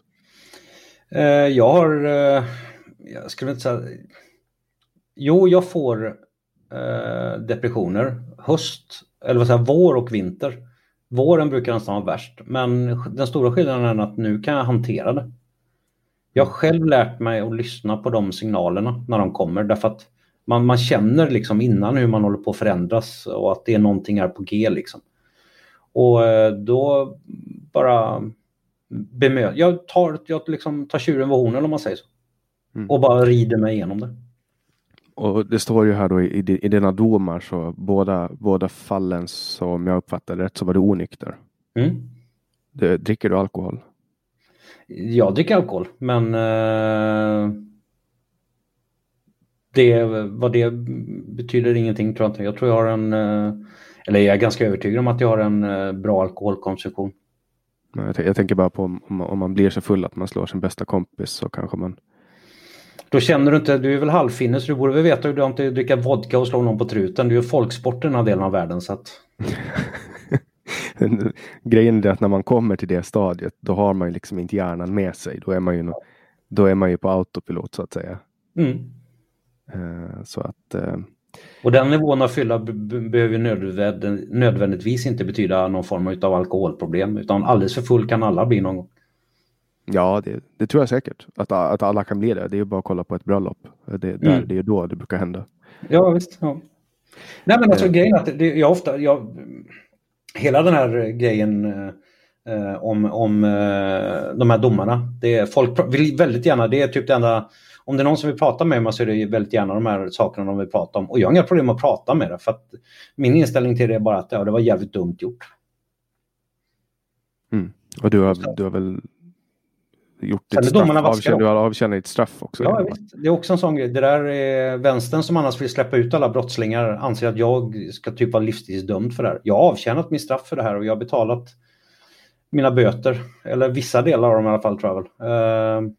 Eh, jag har, eh, jag skulle inte säga, jo jag får eh, depressioner höst, eller vad säger vår och vinter. Våren brukar nästan vara värst, men den stora skillnaden är att nu kan jag hantera det. Jag har själv lärt mig att lyssna på de signalerna när de kommer därför att man, man känner liksom innan hur man håller på att förändras och att det är någonting är på G liksom. Och eh, då bara bemöta. Jag tar, jag liksom tar tjuren vid hornen om man säger så. Mm. Och bara rider mig igenom det. Och det står ju här då i, i dina domar så båda, båda fallen som jag uppfattade rätt så var du onykter. Mm. Det, dricker du alkohol? Jag dricker alkohol men eh, det, vad det betyder ingenting tror jag inte. Jag tror jag har en, eh, eller jag är ganska övertygad om att jag har en eh, bra alkoholkonsumtion. Jag, jag tänker bara på om, om man blir så full att man slår sin bästa kompis så kanske man då känner du inte, du är väl halvfinne så du borde väl veta hur det är att dricka vodka och slå någon på truten. Du är folksport i den här delen av världen. Så att... Grejen är att när man kommer till det stadiet då har man ju liksom inte hjärnan med sig. Då är man ju, då är man ju på autopilot så att säga. Mm. Uh, så att, uh... Och den nivån av fylla behöver nödvändigtvis inte betyda någon form av alkoholproblem utan alldeles för full kan alla bli någon gång. Ja, det, det, tror jag säkert. Att, att alla kan bli det. Det är bara att kolla på ett bröllop. Det, där, mm. det är då det brukar hända. Ja, visst. Ja. Nej, men alltså eh. grejen är att det, jag ofta, jag, hela den här grejen eh, om, om eh, de här domarna. Det, folk vill väldigt gärna, det är typ det enda, om det är någon som vill prata med mig så är det väldigt gärna de här sakerna de vill prata om. Och jag har inga problem att prata med det för att min inställning till det är bara att ja, det var jävligt dumt gjort. Mm. Och du har, du har väl gjort ditt straff, avtjänat, du har avtjänat ditt straff också. Ja, visst. Det är också en sån grej. Det där är vänstern som annars vill släppa ut alla brottslingar anser att jag ska typ vara livstidsdömd för det här. Jag har avtjänat mitt straff för det här och jag har betalat mina böter. Eller vissa delar av dem i alla fall tror jag väl. Uh,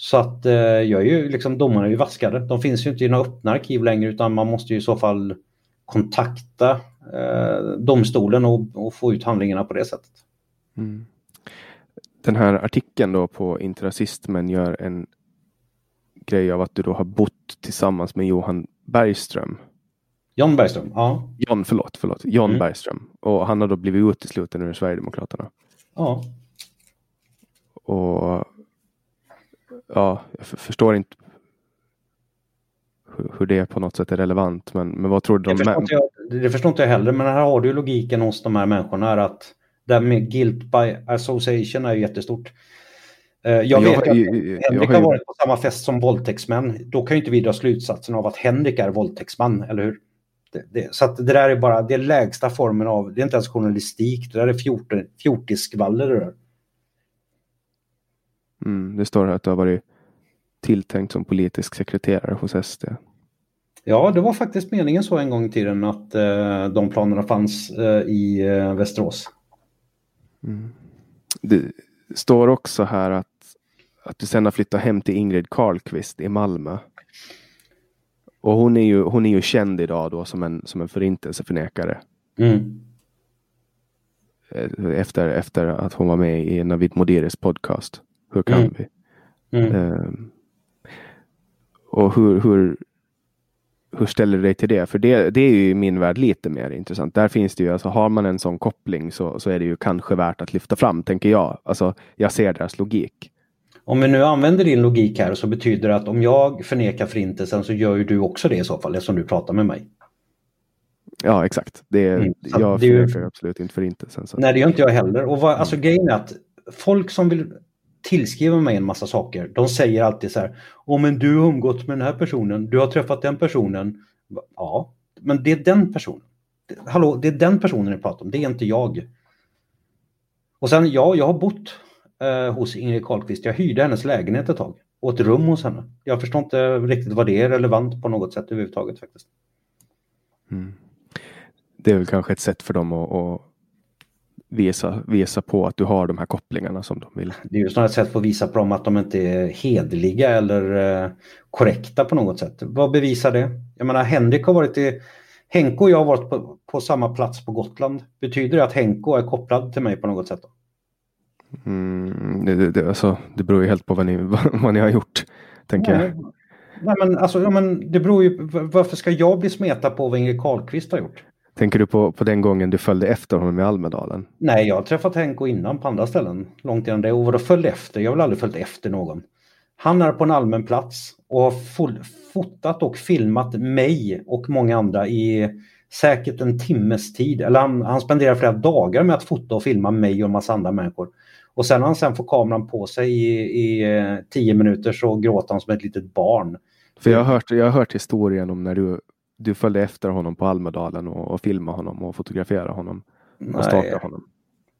så att uh, jag är ju liksom, domarna är ju vaskade. De finns ju inte i några öppna arkiv längre utan man måste ju i så fall kontakta uh, domstolen och, och, få ut handlingarna på det sättet. Mm den här artikeln då på Interrasismen gör en grej av att du då har bott tillsammans med Johan Bergström. John Bergström, ja. John, förlåt, förlåt. John mm. Bergström. Och han har då blivit utesluten ur Sverigedemokraterna. Ja. Och ja, jag förstår inte hur det på något sätt är relevant. Men, men vad tror du? De det, förstår inte jag, det förstår inte jag heller, men här har du logiken hos de här människorna är att där med guilt by association är jättestort. Eh, jag vet jag, att Henrik har varit på samma fest som våldtäktsmän. Då kan ju inte vi dra slutsatsen av att Henrik är våldtäktsman, eller hur? Det, det, så det där är bara det lägsta formen av, det är inte ens journalistik, det där är fjortisskvaller det där. Mm, det står här att du har varit tilltänkt som politisk sekreterare hos SD. Ja, det var faktiskt meningen så en gång i tiden att eh, de planerna fanns eh, i eh, Västerås. Mm. Det står också här att, att du sen har flyttat hem till Ingrid Carlqvist i Malmö. Och hon är ju, hon är ju känd idag då som en, som en förintelseförnekare. Mm. Eh, efter, efter att hon var med i Navid Modiris podcast. Hur kan mm. vi? Mm. Um, och hur, hur, hur ställer du dig till det? För det, det är ju i min värld lite mer intressant. Där finns det ju, alltså har man en sån koppling så, så är det ju kanske värt att lyfta fram, tänker jag. Alltså, jag ser deras logik. Om vi nu använder din logik här så betyder det att om jag förnekar förintelsen så gör ju du också det i så fall, eftersom du pratar med mig. Ja, exakt. Det, mm, jag förnekar ju... absolut inte förintelsen. Så. Nej, det gör inte jag heller. Och vad, alltså, grejen är att folk som vill tillskriver mig en massa saker. De säger alltid så här, oh, men du har umgått med den här personen, du har träffat den personen. Ja, men det är den personen. Hallå, det är den personen ni pratar om, det är inte jag. Och sen, ja, jag har bott eh, hos Ingrid Carlqvist. Jag hyrde hennes lägenhet ett tag och ett rum hos henne. Jag förstår inte riktigt vad det är relevant på något sätt överhuvudtaget faktiskt. Mm. Det är väl kanske ett sätt för dem att, att visa, visa på att du har de här kopplingarna som de vill. Det är ju snarare ett sätt att visa på dem att de inte är hedliga eller eh, korrekta på något sätt. Vad bevisar det? Jag menar Henrik har varit i Henko och jag har varit på, på samma plats på Gotland. Betyder det att Henko är kopplad till mig på något sätt? Då? Mm, det, det, det, alltså, det beror ju helt på vad ni, vad ni har gjort. Tänker nej, jag. Nej, men, alltså, ja, men det beror ju, varför ska jag bli smetad på vad Ingrid Carlqvist har gjort? Tänker du på, på den gången du följde efter honom i Almedalen? Nej, jag har träffat Henko innan på andra ställen. Långt innan det. Och vadå följde efter? Jag har väl aldrig följt efter någon. Han är på en allmän plats och har fotat och filmat mig och många andra i säkert en timmes tid. Eller han, han spenderar flera dagar med att fota och filma mig och en massa andra människor. Och sen när han sen får kameran på sig i, i eh, tio minuter så gråter han som ett litet barn. För jag har hört, jag har hört historien om när du du följde efter honom på Almedalen och, och filmade honom och fotograferade honom? Och stalkade honom?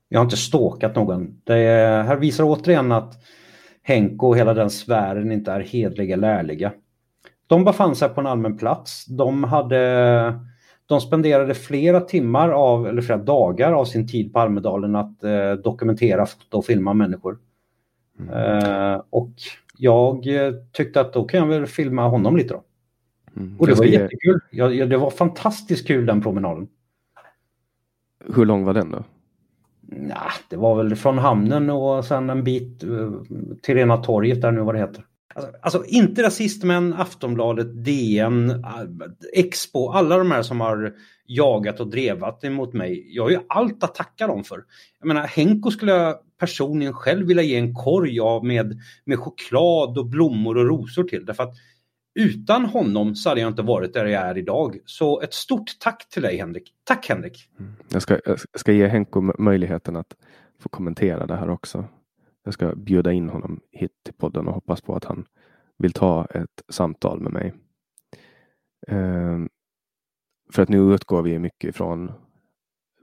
Jag har inte stalkat någon. Det är, här visar återigen att Henko och hela den sfären inte är hedliga eller ärliga. De befann sig på en allmän plats. De, hade, de spenderade flera timmar av, eller flera dagar av sin tid på Almedalen att eh, dokumentera, fota och filma människor. Mm. Eh, och jag tyckte att då kan jag väl filma honom lite då. Mm. Och det var jättekul. Ja, det var fantastiskt kul den promenaden. Hur lång var den då? Ja, det var väl från hamnen och sen en bit uh, till Rena torget där nu vad det heter. Alltså, alltså, inte rasist men Aftonbladet, DN, eh, Expo, alla de här som har jagat och drevat emot mig. Jag har ju allt att tacka dem för. Jag menar Henko skulle jag personligen själv vilja ge en korg av med, med choklad och blommor och rosor till. Därför att utan honom så hade jag inte varit där jag är idag. Så ett stort tack till dig Henrik. Tack Henrik! Mm. Jag, ska, jag ska ge Henko möjligheten att få kommentera det här också. Jag ska bjuda in honom hit till podden och hoppas på att han vill ta ett samtal med mig. Um, för att nu utgår vi mycket ifrån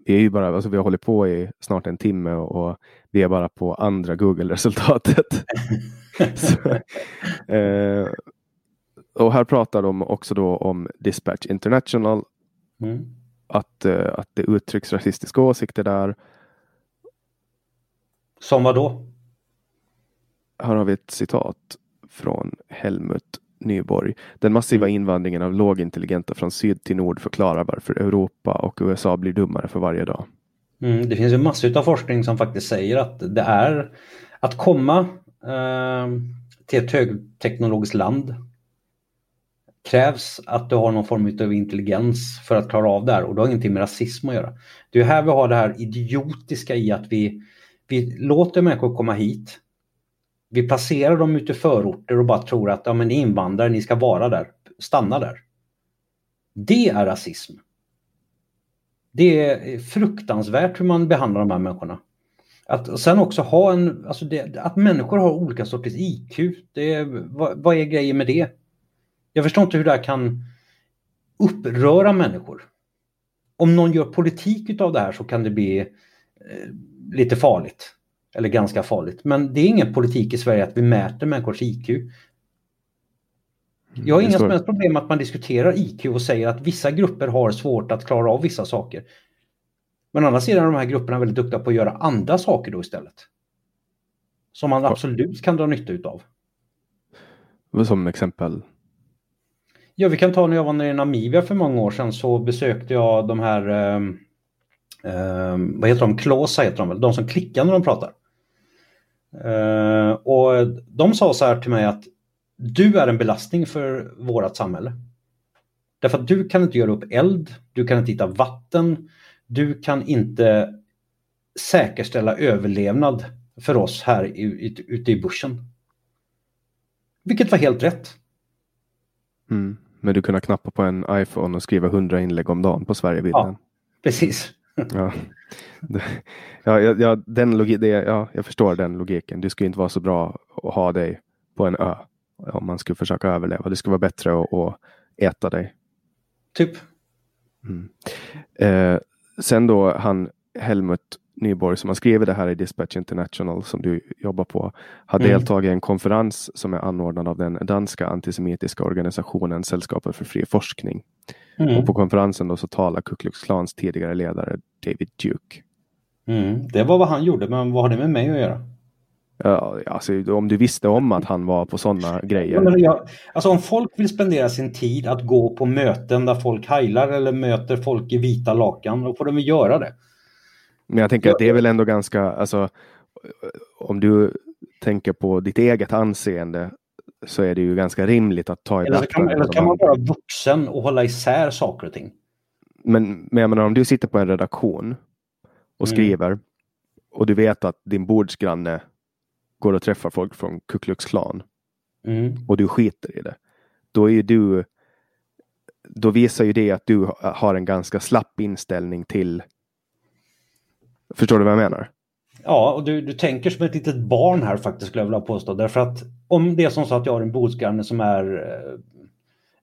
vi är ju bara, alltså vi har hållit på i snart en timme och, och vi är bara på andra Google-resultatet. eh, och här pratar de också då om Dispatch International. Mm. Att, uh, att det uttrycks rasistiska åsikter där. Som vad då? Här har vi ett citat från Helmut Nyborg. Den massiva mm. invandringen av lågintelligenta från syd till nord förklarar varför Europa och USA blir dummare för varje dag. Mm, det finns ju massor av forskning som faktiskt säger att det är att komma eh, till ett högteknologiskt land krävs att du har någon form av intelligens för att klara av det här och det har ingenting med rasism att göra. Det är här vi har det här idiotiska i att vi, vi låter människor komma hit. Vi placerar dem ute i förorter och bara tror att ja, men ni är invandrare, ni ska vara där, stanna där. Det är rasism. Det är fruktansvärt hur man behandlar de här människorna. Att sen också ha en, alltså det, att människor har olika sorters IQ, det vad, vad är grejen med det? Jag förstår inte hur det här kan uppröra människor. Om någon gör politik av det här så kan det bli eh, lite farligt. Eller ganska farligt. Men det är ingen politik i Sverige att vi mäter människors IQ. Jag har inga som helst problem att man diskuterar IQ och säger att vissa grupper har svårt att klara av vissa saker. Men å andra sidan är de här grupperna väldigt duktiga på att göra andra saker då istället. Som man absolut kan dra nytta utav. Som exempel? Ja, vi kan ta när jag var nere i Namibia för många år sedan så besökte jag de här, eh, vad heter de, Klåsa heter de väl, de som klickar när de pratar. Eh, och de sa så här till mig att du är en belastning för vårt samhälle. Därför att du kan inte göra upp eld, du kan inte hitta vatten, du kan inte säkerställa överlevnad för oss här ute i bussen. Vilket var helt rätt. Mm. Men du kunde knappa på en iPhone och skriva 100 inlägg om dagen på Sverigebilden. Ja, precis. ja. Ja, ja, den logi det, ja, jag förstår den logiken. Det skulle inte vara så bra att ha dig på en ö om man skulle försöka överleva. Det skulle vara bättre att, att äta dig. Typ. Mm. Eh, sen då han Helmut Nyborg som har skrivit det här i Dispatch International som du jobbar på har mm. deltagit i en konferens som är anordnad av den danska antisemitiska organisationen Sällskapet för fri forskning. Mm. Och på konferensen då så talar Ku Klux Klans tidigare ledare David Duke. Mm. Det var vad han gjorde, men vad har det med mig att göra? Ja, alltså, om du visste om att han var på sådana grejer. Ja, alltså om folk vill spendera sin tid att gå på möten där folk heilar eller möter folk i vita lakan, då får de väl göra det. Men jag tänker att det är väl ändå ganska, alltså om du tänker på ditt eget anseende så är det ju ganska rimligt att ta i Eller kan, eller kan man vara vuxen och hålla isär saker och ting? Men, men jag menar om du sitter på en redaktion och mm. skriver mm. och du vet att din bordsgranne går och träffar folk från Ku Klux Klan mm. och du skiter i det. Då är ju du då visar ju det att du har en ganska slapp inställning till Förstår du vad jag menar? Ja, och du, du tänker som ett litet barn här faktiskt skulle jag vilja påstå. Därför att om det är som så att jag har en bordsgranne som är eh,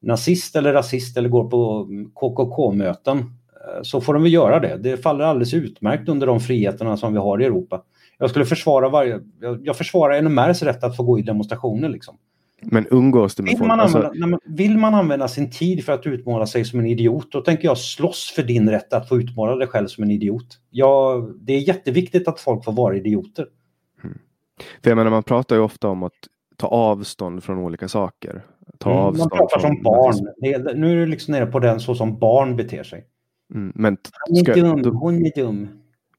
nazist eller rasist eller går på KKK-möten eh, så får de väl göra det. Det faller alldeles utmärkt under de friheterna som vi har i Europa. Jag skulle försvara varje, jag, jag försvarar NMRs rätt att få gå i demonstrationer liksom. Men umgås du med Vill folk? man, Alltså, använda, nej, men vill man använda sin tid för att utmåla sig som en idiot, då tänker jag slåss för din rätt att få utmåla dig själv som en idiot. Ja, det är jätteviktigt att folk får vara idioter. för jag menar, man pratar ju ofta om att ta avstånd från olika saker. Ta Mm, avstånd man pratar från som barn. är, nu är du liksom nere på den så som barn beter sig. Mm, men, Han är ska, dum, du, hon är dum.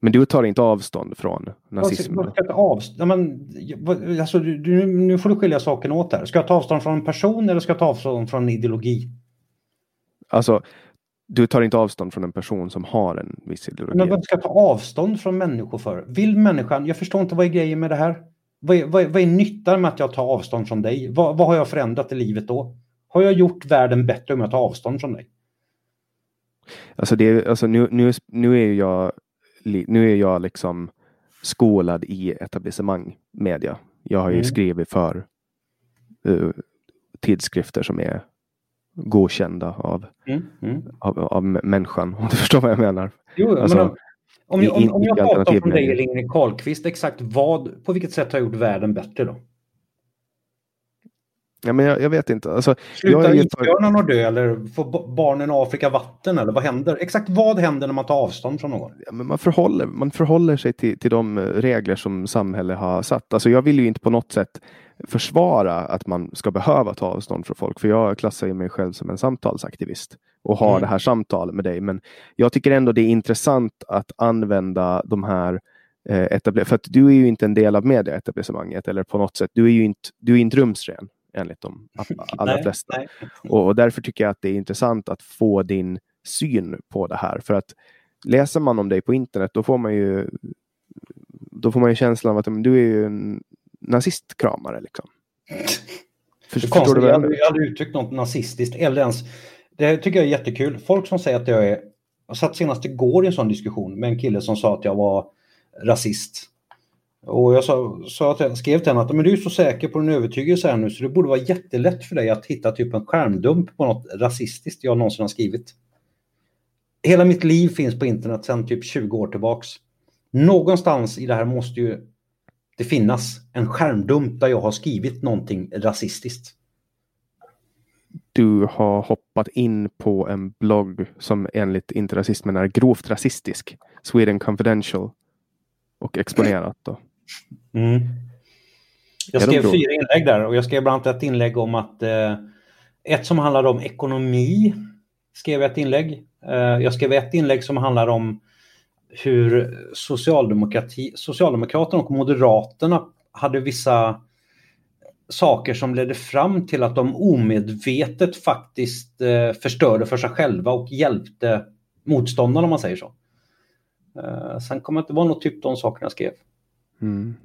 Men du tar inte avstånd från nazism? Vad ska jag ta avstånd? Ja, men, vad- alltså, du, nu får du skilja saken åt här. Ska jag ta avstånd från en person eller ska jag ta avstånd från en ideologi? Alltså, du tar inte avstånd från en person som har en viss ideologi? Men vad ska jag ta avstånd från människor för? Vill människan, jag förstår inte vad är grejen med det här. Vad är, vad är, vad är nyttan med att jag tar avstånd från dig? Vad, vad har jag förändrat i livet då? Har jag gjort världen bättre om jag tar avstånd från dig? Alltså, det, alltså nu, nu, nu är jag, nu är jag liksom skolad i etablissemang media. Jag har ju Mm. skrivit för eh, tidskrifter som är godkända av, Mm, mm. av, av människan. Om du förstår vad jag menar. Jo, Alltså, men om, om, om, om jag pratar alternativläge. dig eller Ingrid Carlqvist, exakt vad, på vilket sätt har jag gjort världen bättre då? Ja, men jag, jag vet inte. Alltså, Slutar isbjörnarna att dö eller får ba- barnen i Afrika vatten eller vad händer? Exakt vad händer när man tar avstånd från någon? ja, men man, förhåller, man förhåller sig till, till de regler som samhället har satt. Alltså, jag vill ju inte på något sätt försvara att man ska behöva ta avstånd från folk. För jag klassar ju mig själv som en samtalsaktivist och har Mm. det här samtalet med dig. Men jag tycker ändå det är intressant att använda de här eh, För att du är ju inte en del av medieetablissemanget eller på något sätt. Du är ju inte, du är inte rumsren enligt de allra flesta. nej. Och, och därför tycker jag att det är intressant att få din syn på det här. För att läser man om dig på internet då får man ju då får man ju känslan av att men, du är ju en nazistkramare. Liksom. För, Det är konstigt, jag har aldrig uttryckt något nazistiskt eller ens... Det tycker jag är jättekul. Folk som säger att jag är... Jag satt senast igår i en sån diskussion med en kille som sa att jag var rasist. Och jag sa, sa till, skrev till henne att men du är så säker på din övertygelse här nu så det borde vara jättelätt för dig att hitta typ en skärmdump på något rasistiskt jag någonsin har skrivit. Hela mitt liv finns på internet sedan typ 20 år tillbaks. Någonstans i det här måste ju det finnas en skärmdump där jag har skrivit någonting rasistiskt. Du har hoppat in på en blogg som enligt inte rasismen är grovt rasistisk. Sweden Confidential. Och exponerat då. Mm. Jag skrev fyra inlägg där och jag skrev bland annat ett inlägg om att eh, ett som handlade om ekonomi skrev ett inlägg. Eh, jag skrev ett inlägg som handlar om hur socialdemokrati, Socialdemokraterna och Moderaterna hade vissa saker som ledde fram till att de omedvetet faktiskt eh, förstörde för sig själva och hjälpte motståndarna om man säger så. Eh, sen kommer det inte vara något typ de sakerna jag skrev. Mm.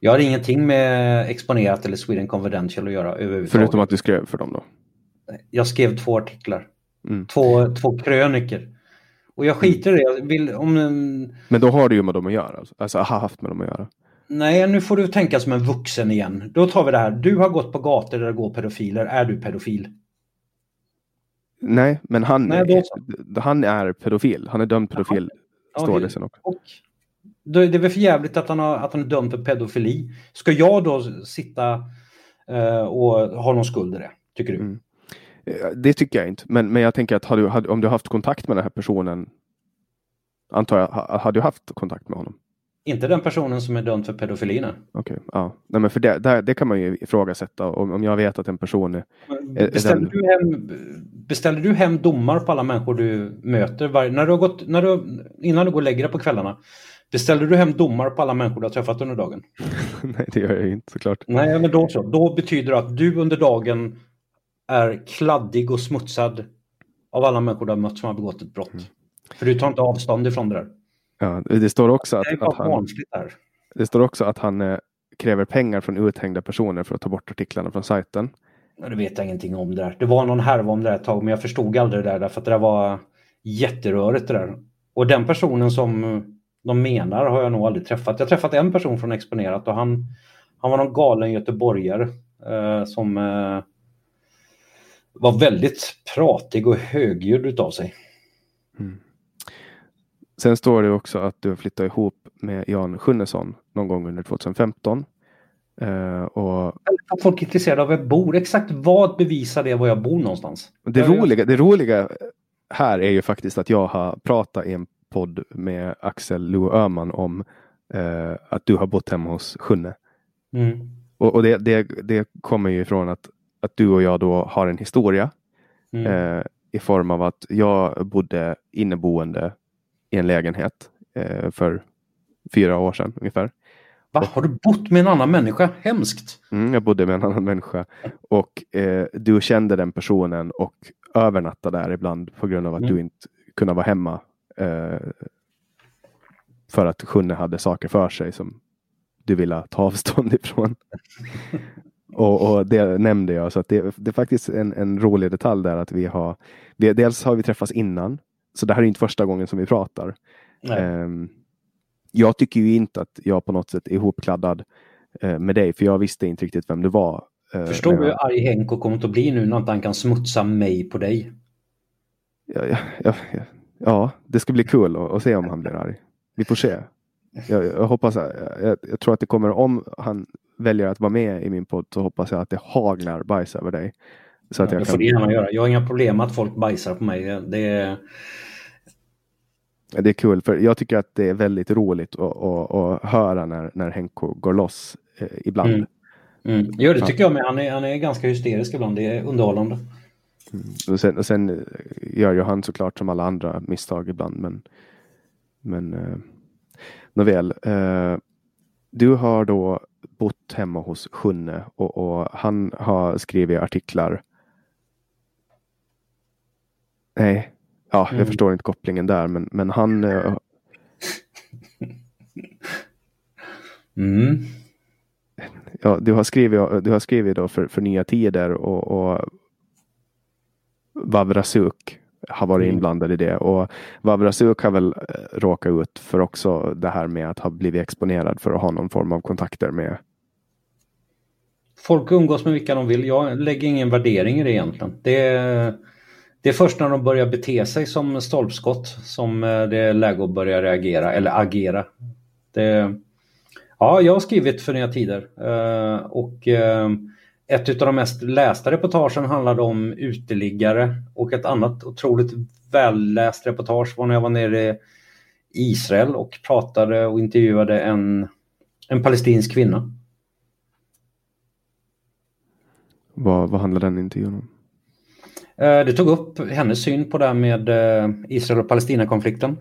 Jag har ingenting med Exponerat eller Sweden Confidential att göra överhuvudtaget. Förutom att du skrev för dem då. Jag skrev två artiklar. Mm. Två, två kröniker. Och jag skiter i det. Jag vill, om, en- Men då har du ju med dem att göra. Alltså, alltså har haft med dem att göra. nej, nu får du tänka som en vuxen igen. Då tar vi det här. Du har gått på gator där det går pedofiler. Är du pedofil? Nej, men han, Nej, då han är pedofil. Han är dömd pedofil. Ja, står det sen också. Och då är det väl för jävligt att han, har, att han är dömd för pedofili. Ska jag då sitta eh, och ha någon skuld i det? Tycker du? Mm. Det tycker jag inte. Men, men jag tänker att har du, har, om du har haft kontakt med den här personen. Antar jag, ha, har du haft kontakt med honom? Inte den personen som är dömd för pedofili. Okej, ja. Nej, men för det, där, det kan man ju ifrågasätta. Om, om jag vet att en person är... är Beställer den- du, hem, beställer du hem domar på alla människor du möter? Var, när du har gått, när du, innan du går och lägger dig på kvällarna, beställer du hem domar på alla människor du har träffat under dagen? Nej, det gör jag inte såklart. Nej, men då så. Då betyder det att du under dagen är kladdig och smutsad av alla människor du har mött som har begått ett brott. Mm. För du tar inte avstånd ifrån det där. Ja, det står också att, att han, det står också att han eh, kräver pengar från uthängda personer för att ta bort artiklarna från sajten. Ja, Det vet jag ingenting om det där. Det var någon härva om det där ett tag, men jag förstod aldrig det där därför att det där var jätterörigt det där. Och den personen som de menar har jag nog aldrig träffat. Jag träffat en person från Exponerat och han, han var någon galen göteborgare eh, som eh, var väldigt pratig och högljudd utav sig. Sen står det också att du flyttade ihop med Jan Sjunnesson någon gång under 2015. Uh, och... Folk är intresserade av var jag bor. Exakt vad bevisar det var jag bor någonstans? Det roliga, det roliga här är ju faktiskt att jag har pratat i en podd med Axel Lo Öhman om uh, att du har bott hemma hos Sjunne. Mm. Och, och det, det, det, kommer ju ifrån att, att du och jag då har en historia mm. uh, i form av att jag bodde inneboende i en lägenhet för fyra år sedan ungefär. Va? Har du bott med en annan människa? Hemskt! Mm, jag bodde med en annan människa. Och eh, du kände den personen och övernattade där ibland på grund av att mm. du inte kunde vara hemma. Eh, för att Sjunne hade saker för sig som du ville ta avstånd ifrån. och, och, det nämnde jag. Så att det, det är faktiskt en, en rolig detalj där att vi har vi, Dels har vi träffats innan. Så det här är inte första gången som vi pratar. Um, jag tycker ju inte att jag på något sätt är ihopkladdad eh, med dig, för jag visste inte riktigt vem du var. Eh, Förstår du hur arg Henko kommer att bli nu när han kan smutsa mig på dig? Ja, ja, ja, ja det ska bli kul att, att, se om han blir arg. Vi får se. Jag, jag hoppas, jag, jag, tror att det kommer, om han väljer att vara med i min podd så hoppas jag att det haglar bajs över dig. Så att ja, jag det får kan... det gärna göra. Jag har inga problem med att folk bajsar på mig. Det är det är kul för jag tycker att det är väldigt roligt att, att, att höra när, när Henko går loss eh, ibland. Mm. Mm. Jo, det tycker jag med. Han är, han är ganska hysterisk ibland. Det är underhållande. Och, sen, och sen eh, gör ju han såklart som alla andra misstag ibland. Men, men eh, nåväl. Eh, du har då bott hemma hos Sjunne och, och han har skrivit artiklar. Nej, Ja, jag mm. förstår inte kopplingen där, men, men han... Uh... mm. Ja, du har skrivit, du har skrivit då för, för Nya Tider och, och Vavrasuk har varit mm. inblandad i det. Och Vavrasuk har väl eh, råkat ut för också det här med att ha blivit exponerad för att ha någon form av kontakter med Folk umgås med vilka de vill. Jag lägger ingen värdering i det egentligen. Det är det är först när de börjar bete sig som stolpskott som eh, det är läge att börja reagera eller agera. Det, ja, jag har skrivit för Nya Tider eh, och ett av de mest lästa reportagen handlade om uteliggare och ett annat otroligt välläst reportage var när jag var nere i Israel och pratade och intervjuade en, en palestinsk kvinna. Vad, vad handlar den intervjun om? Eh, det tog upp hennes syn på det här med eh, Israel och Palestina-konflikten.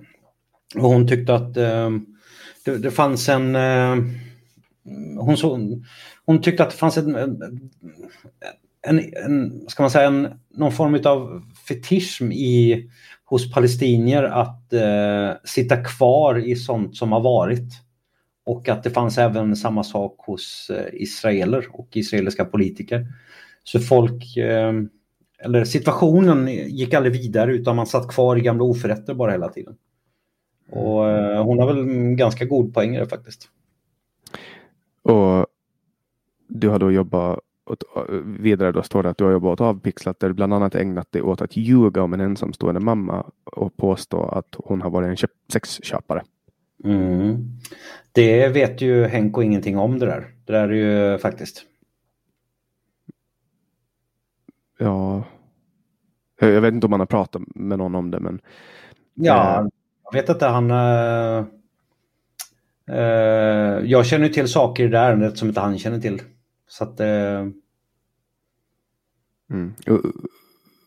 Och hon tyckte att eh, det, det fanns en... Mm, hon, så, hon tyckte att det fanns en, en, en, ska man säga, en, någon form av fetism i, hos palestinier att eh, sitta kvar i sånt som har varit. Och att det fanns även samma sak hos eh, israeler och israeliska politiker. Så folk eh, eller situationen gick aldrig vidare utan man satt kvar i gamla oförrätter bara hela tiden. Och eh, hon har väl ganska god poäng där faktiskt. Och du har då jobbat åt, vidare då står det att du har jobbat åt Avpixlat där du bland annat ägnat dig åt att ljuga om en ensamstående mamma och påstå att hon har varit en sexköpare. Mm. Det vet ju Henko ingenting om det där. Det där är ju faktiskt. Ja. Jag vet inte om man har pratat med någon om det men. Ja, eh. jag vet inte han. Uh, jag känner till saker i det ärendet som inte han känner till. Så att. Uh... Mm.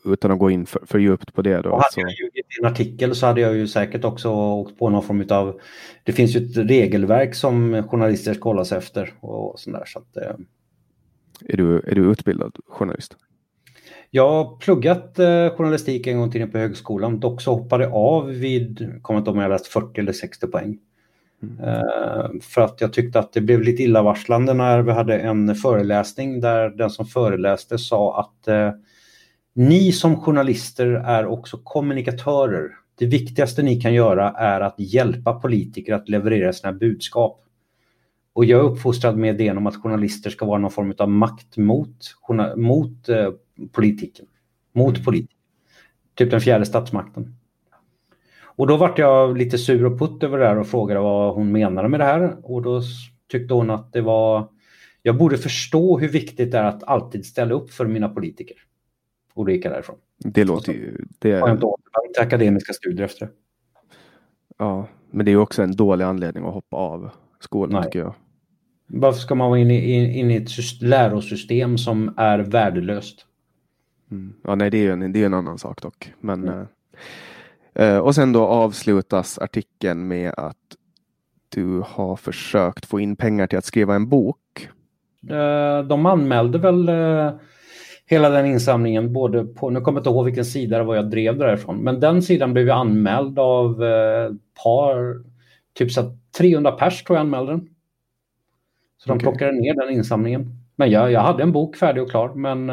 Utan att gå in för, för djupt på det då. Och hade så... jag ljugit i en artikel så hade jag ju säkert också åkt på någon form av... Det finns ju ett regelverk som journalister ska hålla sig efter och sådär. Så att, är, du, är du utbildad journalist? Jag har pluggat eh, journalistik en gång till på högskolan. Dock så hoppade av vid, kommer inte ihåg om jag läst 40 eller 60 poäng. Mm. För att jag tyckte att det blev lite illavarslande när vi hade en föreläsning där den som föreläste sa att eh, ni som journalister är också kommunikatörer. Det viktigaste ni kan göra är att hjälpa politiker att leverera sina budskap. Och jag är uppfostrad med idén om att journalister ska vara någon form av makt mot, mot eh, politiken. Mot mm. politiken. Typ den fjärde statsmakten. Och då vart jag lite sur och putt över det här och frågade vad hon menade med det här. Och då tyckte hon att det var... Jag borde förstå hur viktigt det är att alltid ställa upp för mina politiker. Och då gick jag därifrån. Det låter ju... Det är... Jag har inte återvänt till akademiska studier efter det. Ja, men det är också en dålig anledning att hoppa av skolan tycker jag. Varför ska man vara inne i, in i ett lärosystem som är värdelöst? Mm. Ja, nej, det är en, det är en annan sak dock. Men, mm. Eh, och sen då avslutas artikeln med att du har försökt få in pengar till att skriva en bok. Eh, de anmälde väl eh, hela den insamlingen, både på, nu kommer jag inte ihåg vilken sida det var jag drev därifrån, men den sidan blev ju anmäld av par, typ så 300 pers tror jag anmälde den. Så de okay. plockade ner den insamlingen. Men jag, jag hade en bok färdig och klar, men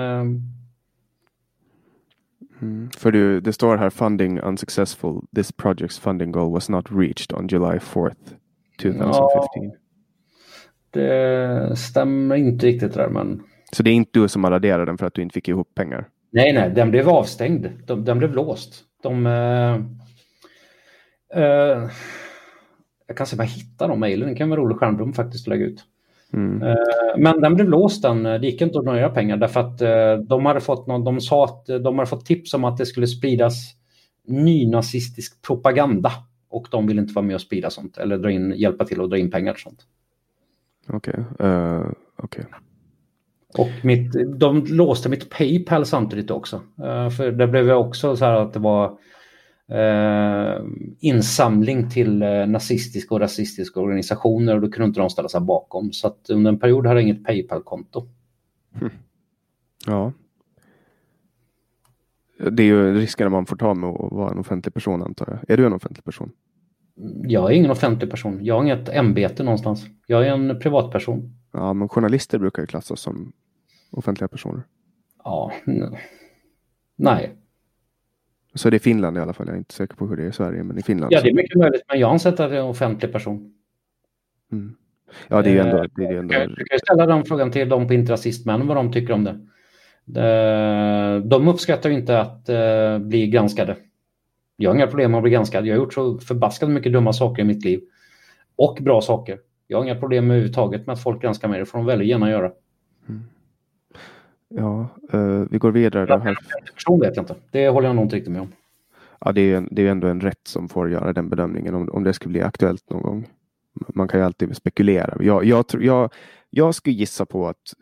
Mm. För du, det står här funding unsuccessful. This project's funding goal was not reached on July 4th 2015. Ja, det stämmer inte riktigt där men. Så det är inte du som har raderat den för att du inte fick ihop pengar? Nej, nej, den blev avstängd. De, den blev låst. De, uh, uh, jag kan se om jag hittar de mejlen. Det kan vara rolig skärmdom faktiskt att lägga ut. Mm. Eh, men den blev låst den. Det gick inte att donera pengar därför att eh, de hade fått någon, de sa att de hade fått tips om att det skulle spridas nynazistisk propaganda och de vill inte vara med och sprida sånt eller dra in, hjälpa till att dra in pengar och sånt. Okej. Okay. Uh, eh, okay. Och mitt, de låste mitt Paypal samtidigt också. Uh, för det blev också så här att det var eh, insamling till eh, nazistiska och rasistiska organisationer och då kunde inte de ställa sig bakom. Så att under en period hade jag inget Paypal-konto. Hm. Ja. Det är ju risken man får ta med att vara en offentlig person antar jag. Är du en offentlig person? Jag är ingen offentlig person. Jag har inget ämbete någonstans. Jag är en privatperson. Ja, men journalister brukar ju klassas som offentliga personer. Ja, nej. Så det är Finland i alla fall. Jag är inte säker på hur det är i Sverige, men i Finland. Ja, det är mycket möjligt. Men jag anser att det är en offentlig person. Mm. Ja, det är ju ändå... Eh, det är ändå... Du kan ställa den frågan till dem på Intrasistmän vad de tycker om det. De uppskattar inte att eh, bli granskade. Jag har inga problem med att bli granskad. Jag har gjort så förbaskat mycket dumma saker i mitt liv. Och bra saker. Jag har inga problem överhuvudtaget med att folk granskar mig. Det får de väldigt gärna göra. Mm. Ja, uh, vi går vidare. Den här... Person vet jag inte. Det håller jag nog inte riktigt med om. Ja, det är, det är ändå en rätt som får göra den bedömningen om, om det skulle bli aktuellt någon gång. Man kan ju alltid spekulera. Jag, jag, jag, jag skulle gissa på att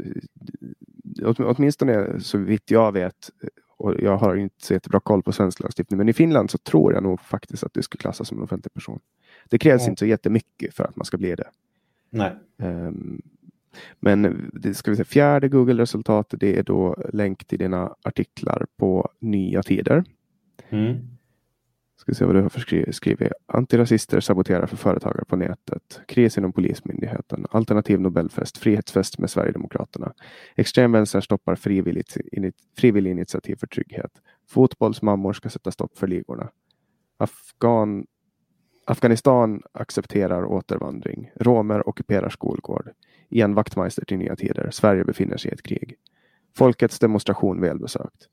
eh, åtminstone så vitt jag vet och jag har inte så jättebra koll på svensk lagstiftning, men i Finland så tror jag nog faktiskt att du skulle klassas som en offentlig person. Det krävs mm. inte så jättemycket för att man ska bli det. Nej. Um, men det ska vi säga, fjärde Google-resultatet det är då länk till dina artiklar på Nya Tider. Mm. Ska se vad du har skrivit. Antirasister saboterar för företagare på nätet. Kris inom Polismyndigheten. Alternativ Nobelfest. Frihetsfest med Sverigedemokraterna. Extremvänster stoppar frivilligt, frivillig initiativ för trygghet. Fotbollsmammor ska sätta stopp för ligorna. Afghan, Afghanistan accepterar återvandring. Romer ockuperar skolgård. Ian Wachtmeister till Nya Tider. Sverige befinner sig i ett krig. Folkets demonstration välbesökt.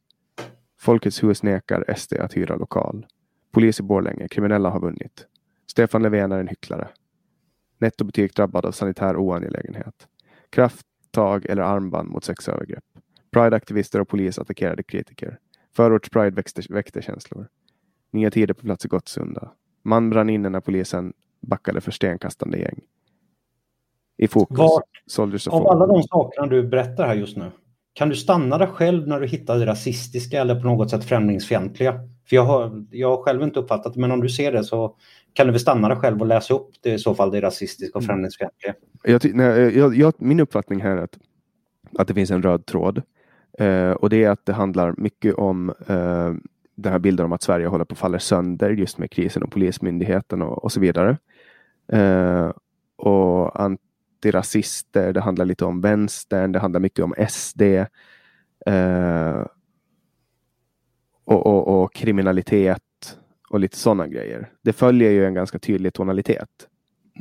Folkets hus nekar SD att hyra lokal. Polis i Borlänge. Kriminella har vunnit. Stefan Löfven är en hycklare. Nettobutik drabbad av sanitär oangelägenhet. Krafttag eller armband mot sexövergrepp. Prideaktivister och polis attackerade kritiker. Förorts-Pride väckte, väckte känslor. Nya tider på plats i Gottsunda. Man brann inne när polisen backade för stenkastande gäng i fokus. Vart, av alla de sakerna du berättar här just nu, kan du stanna dig själv när du hittar det rasistiska eller på något sätt främlingsfientliga? För jag har, jag har själv inte uppfattat det, men om du ser det så kan du väl stanna dig själv och läsa upp det i så fall det rasistiska och mm. främlingsfientliga. Jag, nej, jag, jag, min uppfattning här är att, att det finns en röd tråd. Eh, och det är att det handlar mycket om eh, den här bilden om att Sverige håller på att falla sönder just med krisen och Polismyndigheten och, och så vidare. Eh, och antirasister, det handlar lite om vänstern, det handlar mycket om SD. Eh, och, och, och, kriminalitet och lite sådana grejer. Det följer ju en ganska tydlig tonalitet.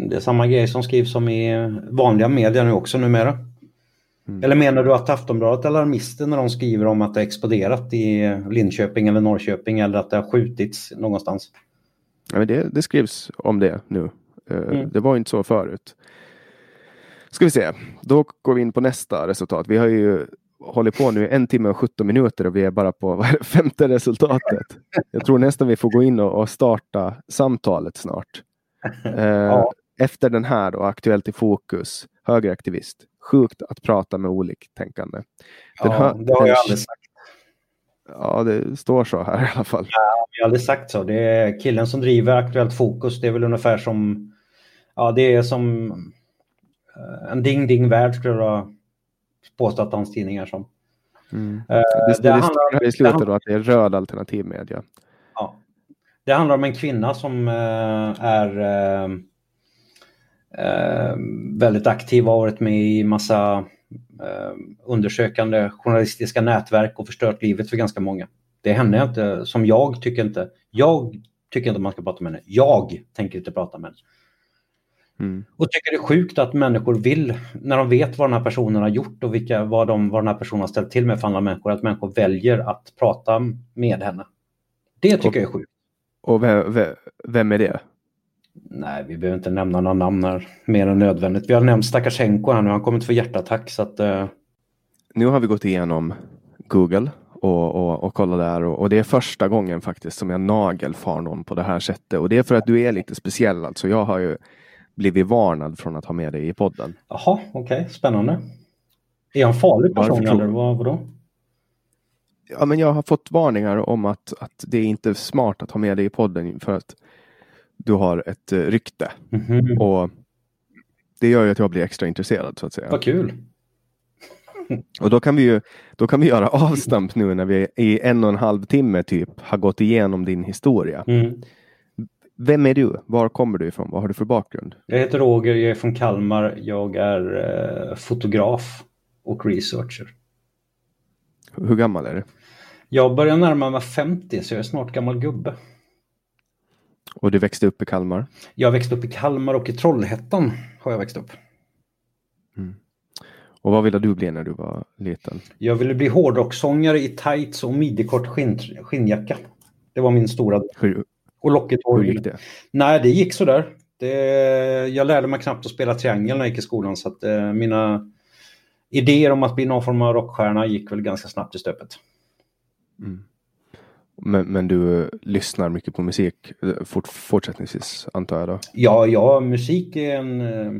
Det är samma grej som skrivs om i vanliga medier nu också numera. Mm. Eller menar du att Aftonbladet är alarmister när de skriver om att det exploderat i Linköping eller Norrköping eller att det har skjutits någonstans? Ja, men det, det skrivs om det nu. Eh, mm. Det var inte så förut. Ska vi se, då går vi in på nästa resultat. Vi har ju hållit på nu en timme och 17 minuter och vi är bara på är det, femte resultatet. Jag tror nästan vi får gå in och, och starta samtalet snart. Eh, Ja. Efter den här då, Aktuellt i fokus, högeraktivist. Sjukt att prata med oliktänkande. Den Ja, det har jag aldrig sagt. Ja, det står så här i alla fall. Jag har aldrig sagt så. Det är killen som driver Aktuellt Fokus. Det är väl ungefär som... Ja, det är som en ding-ding värld skulle jag påstå att hans tidning är som. Mm. Eh, Det, det det, handlar- i det slutet då att det är röd alternativ media. Ja. Det handlar om en kvinna som eh, är eh, eh, väldigt aktiv har varit med i massa eh, undersökande journalistiska nätverk och förstört livet för ganska många. Det är henne inte, som jag tycker inte, jag tycker inte man ska prata med henne. Jag tänker inte prata med henne. Mm. Och tycker det är sjukt att människor vill, när de vet vad den här personen har gjort och vilka, vad, de, vad den här personen har ställt till med för andra människor, att människor väljer att prata med henne. Det tycker jag är sjukt. Och vem, vem, vem är det? Nej, vi behöver inte nämna några namn här mer än nödvändigt. Vi har nämnt Stakasjenko här nu, han kommer inte få hjärtattack så att... eh, Nu har vi gått igenom Google och, och, och kollat där och, och det är första gången faktiskt som jag nagelfar någon på det här sättet. Och det är för att du är lite speciell alltså. Jag har ju blivit varnad från att ha med dig i podden. Jaha, okej, spännande. Är han farlig Varför person tror- eller vad, vadå? Ja, men jag har fått varningar om att, att det är inte smart att ha med dig i podden för att du har ett eh, rykte. Mhm. Och det gör ju att jag blir extra intresserad så att säga. Vad kul. Och då kan vi ju då kan vi göra avstamp nu när vi i en och en halv timme typ har gått igenom din historia. Mm. Vem är du? Var kommer du ifrån? Vad har du för bakgrund? Jag heter Roger, jag är från Kalmar, jag är eh, fotograf och researcher. Hur gammal är du? Jag börjar närma mig 50 så jag är snart gammal gubbe. Och du växte upp i Kalmar? Jag växte upp i Kalmar och i Trollhättan har jag växt upp. Och vad ville du bli när du var liten? Jag ville bli hårdrockssångare i tights och midjekort skinn, skinnjacka. Det var min stora... Hur, Och lockigt hår. hur gick det? Nej, det gick sådär. Det, jag lärde mig knappt att spela triangel när jag gick i skolan så att eh, mina idéer om att bli någon form av rockstjärna gick väl ganska snabbt i stöpet. Men, men du eh, lyssnar mycket på musik eh, fort, fortsättningsvis antar jag då? Ja, ja, musik är en, eh,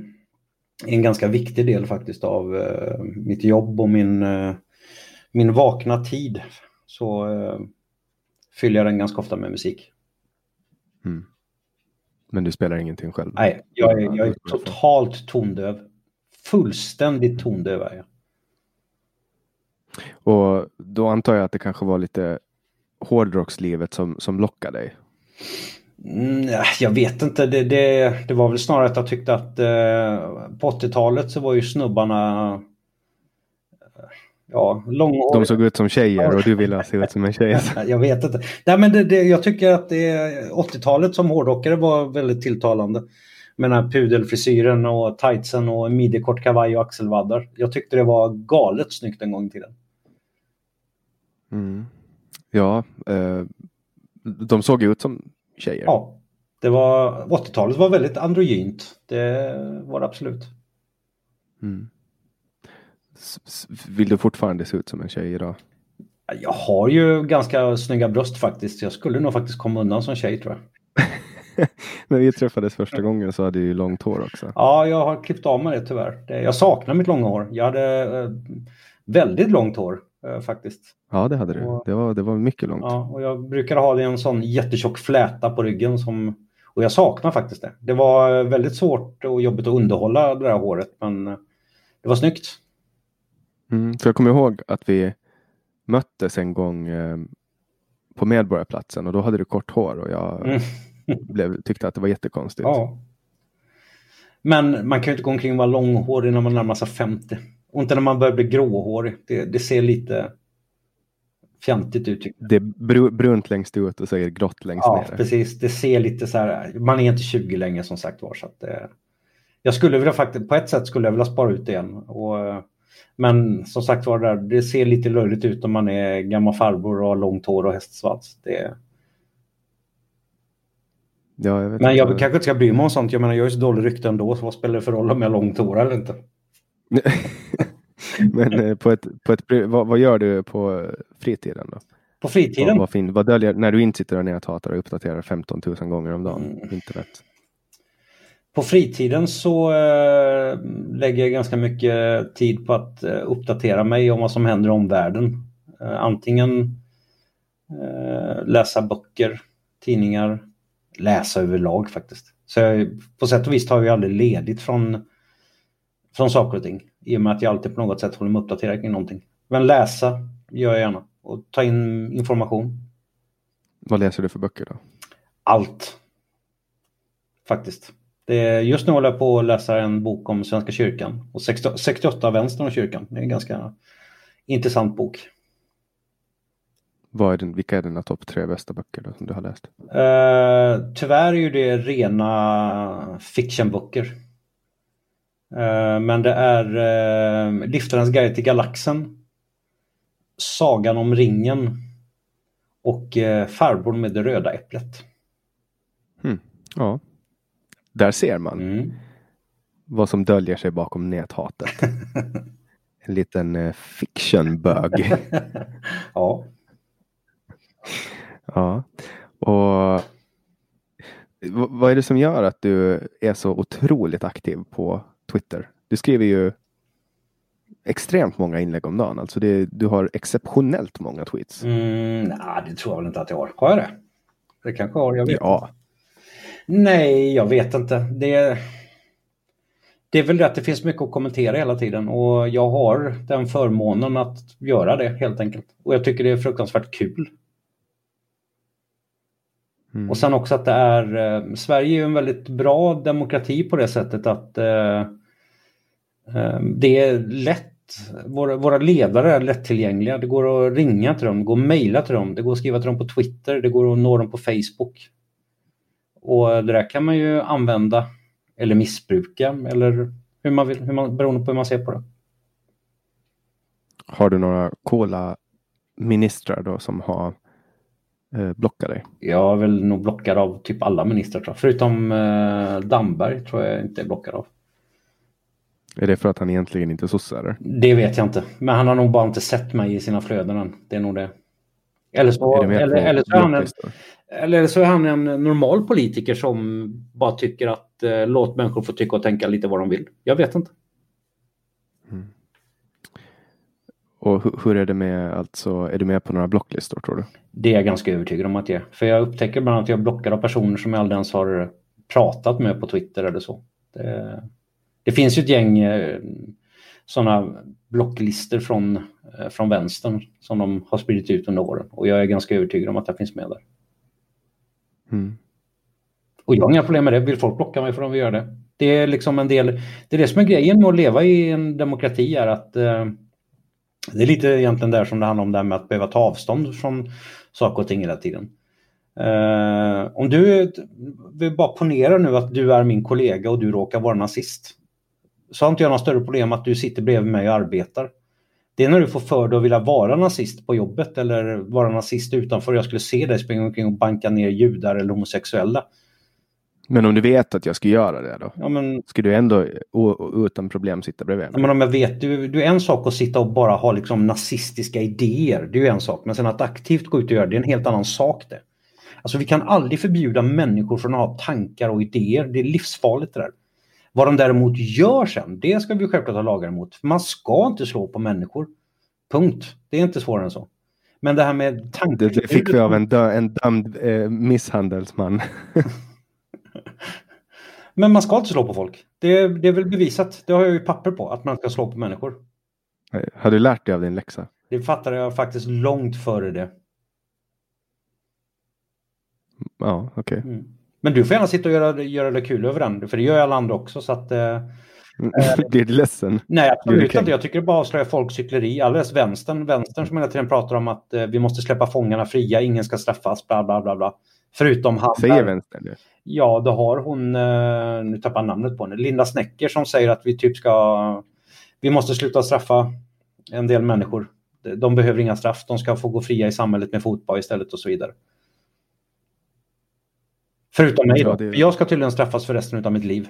en ganska viktig del faktiskt av eh, mitt jobb och min, eh, min vakna tid. Så eh, fyller jag den ganska ofta med musik. Men du spelar ingenting själv? Nej, jag är, jag är totalt tondöv. Fullständigt tondöv är jag. Och då antar jag att det kanske var lite hårdrockslivet som, som lockade dig? Mm, ja, jag vet inte, det, det, det var väl snarare att jag tyckte att eh, på 80-talet så var ju snubbarna ja, långhåriga. De såg ut som tjejer och du ville se ut som en tjej. Jag vet inte. Nej, men det, det, jag tycker att det, 80-talet som hårdrockare var väldigt tilltalande. Med den här pudelfrisyren och tightsen och midjekort kavaj och axelvaddar. Jag tyckte det var galet snyggt en gång i tiden. Mm. Ja, eh, de såg ut som tjejer. Ja, det var 80-talet var väldigt androgynt. Det var det absolut. Mm. Vill du fortfarande se ut som en tjej idag? Jag har ju ganska snygga bröst faktiskt. Jag skulle nog faktiskt komma undan som tjej tror jag. När vi träffades första gången så hade du ju långt hår också. Ja, jag har klippt av mig det tyvärr. Jag saknar mitt långa hår. Jag hade eh, väldigt långt hår eh, faktiskt. Ja, det hade du. Och- Det var, det var mycket långt. Ja, och jag brukar ha det en sån jättetjock fläta på ryggen som och jag saknar faktiskt det. Det var eh, väldigt svårt och jobbigt att underhålla det där håret men det var snyggt. Mm, för jag kommer ihåg att vi möttes en gång eh, på Medborgarplatsen och då hade du kort hår och jag Mm. blev, tyckte att det var jättekonstigt. Ja. Men man kan ju inte gå omkring och vara långhårig när man närmar sig 50. Och inte när man börjar bli gråhårig. Det, det ser lite fjantigt ut. Det är bru, brunt längst ut och så är det grått längst Ja, ner. precis. Det ser lite så här. Man är inte 20 längre som sagt var. Så att, eh, jag skulle vilja faktiskt, på ett sätt skulle jag vilja spara ut det igen. Och, eh, men som sagt var, det, där, det ser lite löjligt ut om man är gammal farbror och har långt hår och hästsvans. Det, Ja, jag vet men inte. jag kanske inte ska bry mig om sånt. Jag menar, jag är så dålig rykte ändå, så vad spelar det för roll om jag har långt hår eller inte? Men eh, på ett, på ett, vad, vad gör du på fritiden då? På fritiden? Vad, vad, vad döljer, när du inte sitter och hatar och uppdaterar 15 000 gånger om dagen mm. internet? På fritiden så äh, lägger jag ganska mycket tid på att äh, uppdatera mig om vad som händer i omvärlden. Äh, antingen läsa böcker, tidningar, läsa överlag faktiskt. Så jag, på sätt och vis tar jag aldrig ledigt från, från saker och ting. I och med att jag alltid på något sätt håller mig uppdaterad kring någonting. Men läsa gör jag gärna och ta in information. Vad läser du för böcker då? Allt. Faktiskt. Det, just nu håller jag på att läsa en bok om Svenska kyrkan och 68 vänstern och kyrkan. Det är en ganska intressant bok. Vad är den, vilka är dina topp tre bästa böcker då, som du har läst? Uh, tyvärr är ju det rena fictionböcker. Uh, men det är uh, Liftarens guide till galaxen, Sagan om ringen och uh, Farbrorn med det röda äpplet. Hmm. Ja, där ser man mm. vad som döljer sig bakom näthatet. en liten uh, fictionbög. ja. Ja, och vad är det som gör att du är så otroligt aktiv på Twitter? Du skriver ju extremt många inlägg om dagen. Alltså det, du har exceptionellt många tweets. Mm, nej, det tror jag väl inte att jag har. Har jag det? Det kanske har, jag vet Ja. Nej, jag vet inte. Det, det är väl det att det finns mycket att kommentera hela tiden och jag har den förmånen att göra det helt enkelt. Och jag tycker det är fruktansvärt kul. Mm. Och sen också att det är, eh, Sverige är en väldigt bra demokrati på det sättet att eh, eh, det är lätt, våra, våra ledare är lättillgängliga. Det går att ringa till dem, det går att mejla till dem, det går att skriva till dem på Twitter, det går att nå dem på Facebook. Och det där kan man ju använda eller missbruka eller hur man vill, hur man, beroende på hur man ser på det. Har du några coola ministrar då som har eh, blockat dig? Jag är väl nog blockad av typ alla ministrar tror jag. Förutom eh, Damberg tror jag inte är blockad av. Är det för att han egentligen inte är sosse? Det vet jag inte. Men han har nog bara inte sett mig i sina flöden än. Det är nog det. Eller så, är, eller, eller, så han en, eller så är han en normal politiker som bara tycker att eh, låt människor få tycka och tänka lite vad de vill. Jag vet inte. Mm. Och hur är det med, alltså, är du med på några blocklistor tror du? Det är jag ganska övertygad om att jag är. För jag upptäcker bland annat att jag blockar av personer som jag aldrig ens har pratat med på Twitter eller så. Det, det finns ju ett gäng eh, sådana blocklistor från, eh, från vänstern som de har spridit ut under åren. Och jag är ganska övertygad om att det finns med där. Mm. Och jag har inga problem med det. Vill folk blocka mig får de göra det. Det är liksom en del, det är det som är grejen med att leva i en demokrati är att eh, det är lite egentligen där som det handlar om det här med att behöva ta avstånd från saker och ting hela tiden. Eh, om du vill bara ponera nu att du är min kollega och du råkar vara nazist. Så har inte jag några större problem att du sitter bredvid mig och arbetar. Det är när du får för dig att vilja vara nazist på jobbet eller vara nazist utanför. Jag skulle se dig springa omkring och banka ner judar eller homosexuella. Men om du vet att jag ska göra det då? Ja, men... Ska du ändå utan problem sitta bredvid mig? men om jag vet, du, du är en sak att sitta och bara ha liksom nazistiska idéer. Det är ju en sak. Men sen att aktivt gå ut och göra det, det är en helt annan sak det. Alltså vi kan aldrig förbjuda människor från att ha tankar och idéer. Det är livsfarligt det där. Vad de däremot gör sen, det ska vi självklart ha lagar emot. Man ska inte slå på människor. Punkt. Det är inte svårare än så. Men det här med tankar... Det, det fick vi av en, dö, en dömd eh, misshandelsman. Men man ska inte slå på folk. Det, det är väl bevisat. Det har jag ju papper på, att man ska slå på människor. Har du lärt dig av din läxa? Det fattade jag faktiskt långt före det. Ja, okej. Okay. Mm. Men du får gärna sitta och göra, göra det kul över den, för det gör alla andra också. Så att, eh, Blir du ledsen? Nej, absolut inte. Jag tycker det bara avslöjar folks hyckleri. Alldeles vänstern, vänstern som hela tiden pratar om att eh, vi måste släppa fångarna fria, ingen ska straffas, bla bla bla. bla. Förutom han. Säger vänstern det? Ja, då har hon, eh, nu tappar jag namnet på henne, Linda Snäcker som säger att vi typ ska, vi måste sluta straffa en del människor. De behöver inga straff, de ska få gå fria i samhället med fotboll istället och så vidare. Förutom mig då. Ja, det... Jag ska tydligen straffas för resten av mitt liv.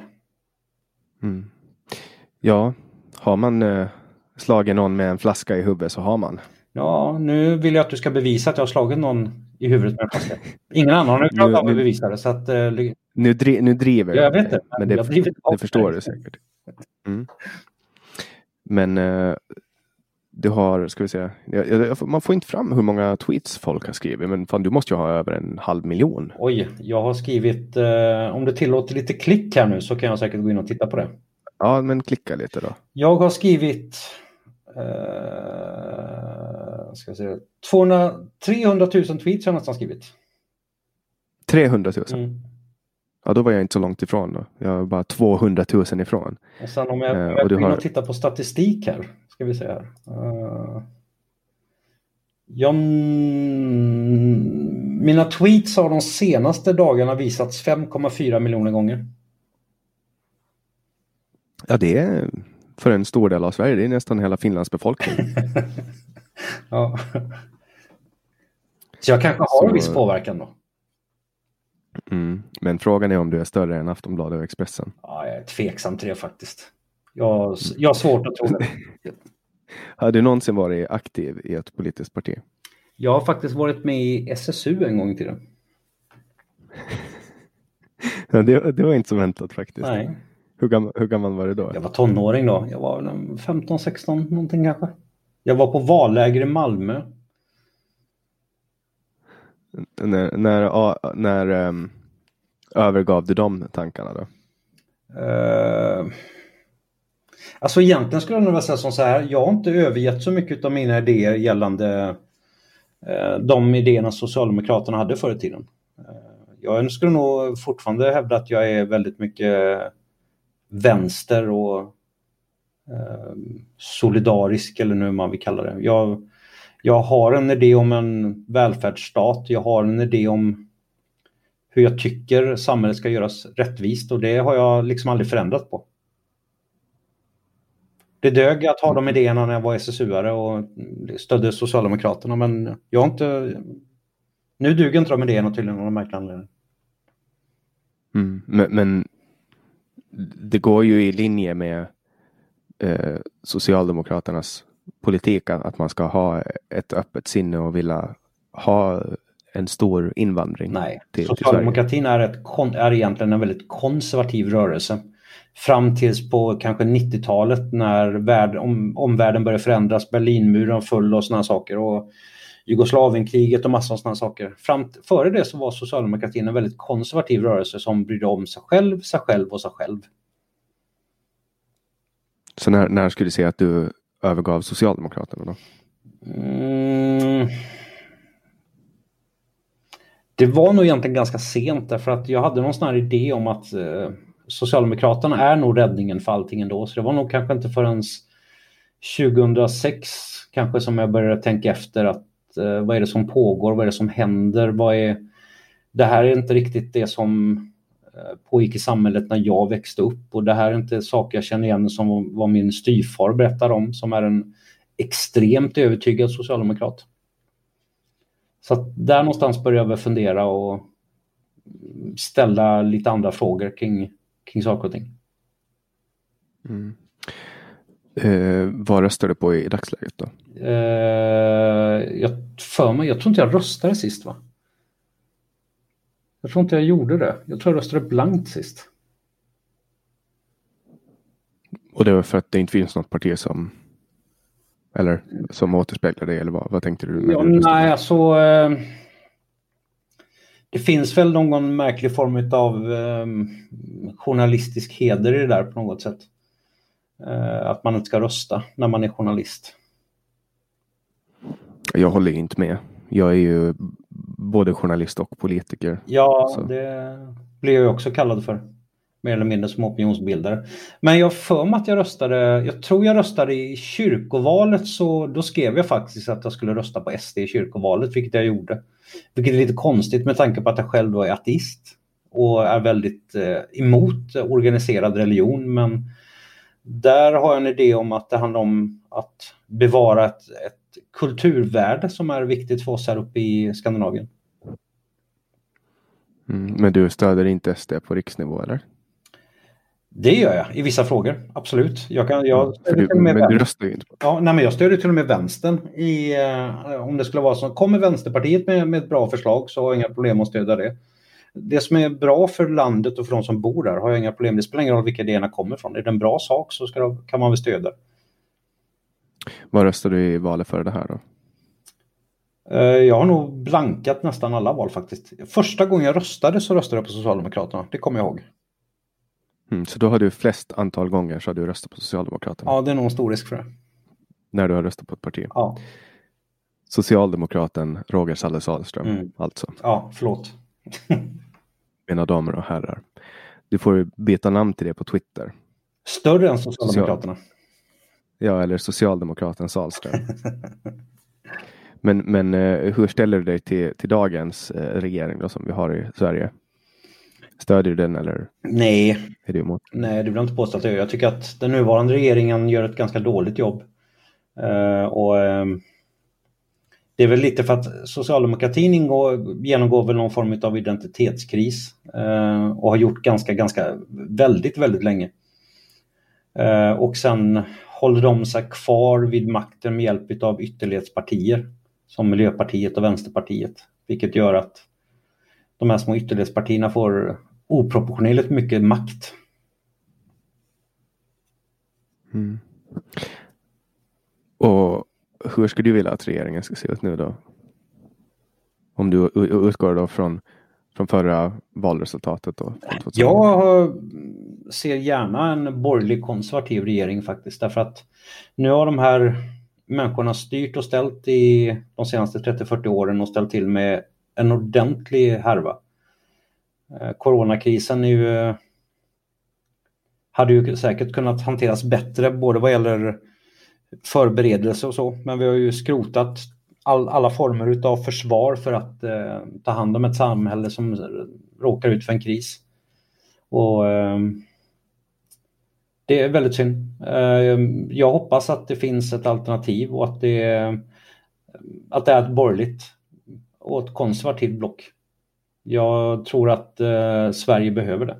Mm. Ja, har man eh, slagit någon med en flaska i huvudet så har man. Ja, nu vill jag att du ska bevisa att jag har slagit någon i huvudet med en flaska. Ingen annan har klarat av att bevisa det. Så att, eh, nu, dri nu driver jag. Jag vet det. Men det, det, det förstår du säkert. Mm. Men eh, du har, ska vi säga, man får inte fram hur många tweets folk har skrivit, men fan, du måste ju ha över en halv miljon. Oj, jag har skrivit, eh, om du tillåter lite klick här nu så kan jag säkert gå in och titta på det. Ja, men klicka lite då. Jag har skrivit eh, ska jag säga, 200, 300 000 tweets har jag nästan skrivit. 300 000? Mm. Ja, då var jag inte så långt ifrån då. Jag var bara 200 000 ifrån. Och sen om jag, om jag går in och tittar på statistik här, ska vi se här. Uh, jag, mina tweets har de senaste dagarna visats 5,4 miljoner gånger. Ja, det är för en stor del av Sverige. Det är nästan hela Finlands befolkning. ja. Så jag kanske har Så... en viss påverkan då. Mm. Men frågan är om du är större än Aftonbladet och Expressen. Ja, jag är tveksam till det faktiskt. Jag, jag har svårt att tro det. har du någonsin varit aktiv i ett politiskt parti? Jag har faktiskt varit med i SSU en gång i tiden. det, det, var inte så väntat faktiskt. Nej. Hur gammal, hur gammal var du då? Jag var tonåring då. Jag var 15-16 någonting kanske. Jag var på valläger i Malmö när, när, när um, övergav du de tankarna då? Uh, alltså egentligen skulle jag nog säga som så här. Jag har inte övergett så mycket av mina idéer gällande eh, de idéerna Socialdemokraterna hade förr i tiden. Eh, jag skulle nog fortfarande hävda att jag är väldigt mycket vänster och eh, solidarisk eller nu man vill kalla det. Jag, jag har en idé om en välfärdsstat. Jag har en idé om hur jag tycker samhället ska göras rättvist och det har jag liksom aldrig förändrat på. Det dög att ha de idéerna när jag var SSU-are och stödde Socialdemokraterna men jag har inte... Nu duger inte de idéerna tydligen av någon märklig anledning. Mm, men, men, det går ju i linje med eh, Socialdemokraternas politik att man ska ha ett öppet sinne och vilja ha en stor invandring. Nej, till, socialdemokratin till är, ett, är egentligen en väldigt konservativ rörelse. Fram tills på kanske 90-talet när värld, om, omvärlden började förändras, Berlinmuren föll och sådana saker. Och Jugoslavienkriget och massor av sådana saker. Fram, före det så var socialdemokratin en väldigt konservativ rörelse som brydde om sig själv, sig själv och sig själv. Så när, när skulle du säga att du övergav Socialdemokraterna då? Mm. Det var nog egentligen ganska sent därför att jag hade någon sån här idé om att eh, Socialdemokraterna är nog räddningen för allting ändå. Så det var nog kanske inte förrän 2006 kanske som jag började tänka efter att eh, vad är det som pågår, vad är det som händer, vad är det här är inte riktigt det som eh, pågick i samhället när jag växte upp och det här är inte saker jag känner igen som vad min styvfar berättar om som är en extremt övertygad socialdemokrat. Så att där någonstans började jag fundera och ställa lite andra frågor kring, kring saker och ting. Mm. Eh, vad röstar du på i dagsläget då? Eh, jag, för mig, jag tror inte jag röstade sist va? Jag tror inte jag gjorde det. Jag tror jag röstade blankt sist. Och det var för att det inte finns något parti som eller som återspeglar det eller vad, vad tänkte du? Ja, du nej, alltså. Eh, det finns väl någon märklig form av eh, journalistisk heder i det där på något sätt. Eh, att man inte ska rösta när man är journalist. Jag håller inte med. Jag är ju både journalist och politiker. Ja, så. det blir jag också kallad för. Mer eller mindre som opinionsbildare. Men jag för mig att jag röstade, jag tror jag röstade i kyrkovalet så då skrev jag faktiskt att jag skulle rösta på SD i kyrkovalet, vilket jag gjorde. Vilket är lite konstigt med tanke på att jag själv då är ateist och är väldigt eh, emot organiserad religion. Men där har jag en idé om att det handlar om att bevara ett, ett kulturvärde som är viktigt för oss här uppe i Skandinavien. Mm, men du stöder inte SD på riksnivå eller? Det gör jag i vissa frågor, absolut. Jag kan, jag du, men du röstar ju inte på ja, nej, men Jag stödjer till och med vänstern. I, eh, om det skulle vara så, kommer Vänsterpartiet med, med ett bra förslag så har jag inga problem att stödja det. Det som är bra för landet och för de som bor där har jag inga problem. Det spelar ingen roll vilka idéerna kommer ifrån. Är det en bra sak så ska kan man väl stödja. Vad röstade du i valet för det här då? Eh, jag har nog blankat nästan alla val faktiskt. Första gången jag röstade så röstade jag på Socialdemokraterna. Det kommer jag ihåg. Mm, så då har du flest antal gånger så har du röstat på Socialdemokraterna? Ja, det är nog en stor risk för det. När du har röstat på ett parti? Ja. Socialdemokraten Roger Salle Sahlström, Mm. alltså. Ja, förlåt. Mina damer och herrar. Du får byta namn till det på Twitter. Större än Socialdemokraterna. Ja, eller Socialdemokraten Sahlström. men men eh, hur ställer du dig till, till dagens eh, regering då, som vi har i Sverige? Stödjer du den eller Nej, är du emot? nej, det vill jag inte påstå att jag gör. Jag tycker att den nuvarande regeringen gör ett ganska dåligt jobb. Eh, och ehm, Det är väl lite för att socialdemokratin ingår, genomgår väl någon form av identitetskris eh, och har gjort ganska, ganska, väldigt, väldigt länge. Eh, och sen håller de sig kvar vid makten med hjälp av ytterlighetspartier som Miljöpartiet och Vänsterpartiet. Vilket gör att de här små ytterlighetspartierna får oproportionerligt mycket makt. Mm. Och hur skulle du vilja att regeringen ska se ut nu då? Om du utgår då från, från förra valresultatet då? Jag ser gärna en borgerlig konservativ regering faktiskt därför att nu har de här människorna styrt och ställt i de senaste 30-40 åren och ställt till med en ordentlig härva. Eh, coronakrisen är ju, hade ju säkert kunnat hanteras bättre både vad gäller förberedelse och så, men vi har ju skrotat all, alla former utav försvar för att eh, ta hand om ett samhälle som råkar ut för en kris. Och eh, Det är väldigt synd. Eh, jag hoppas att det finns ett alternativ och att det, att det är ett borgerligt och ett konservativt block. Jag tror att eh, Sverige behöver det.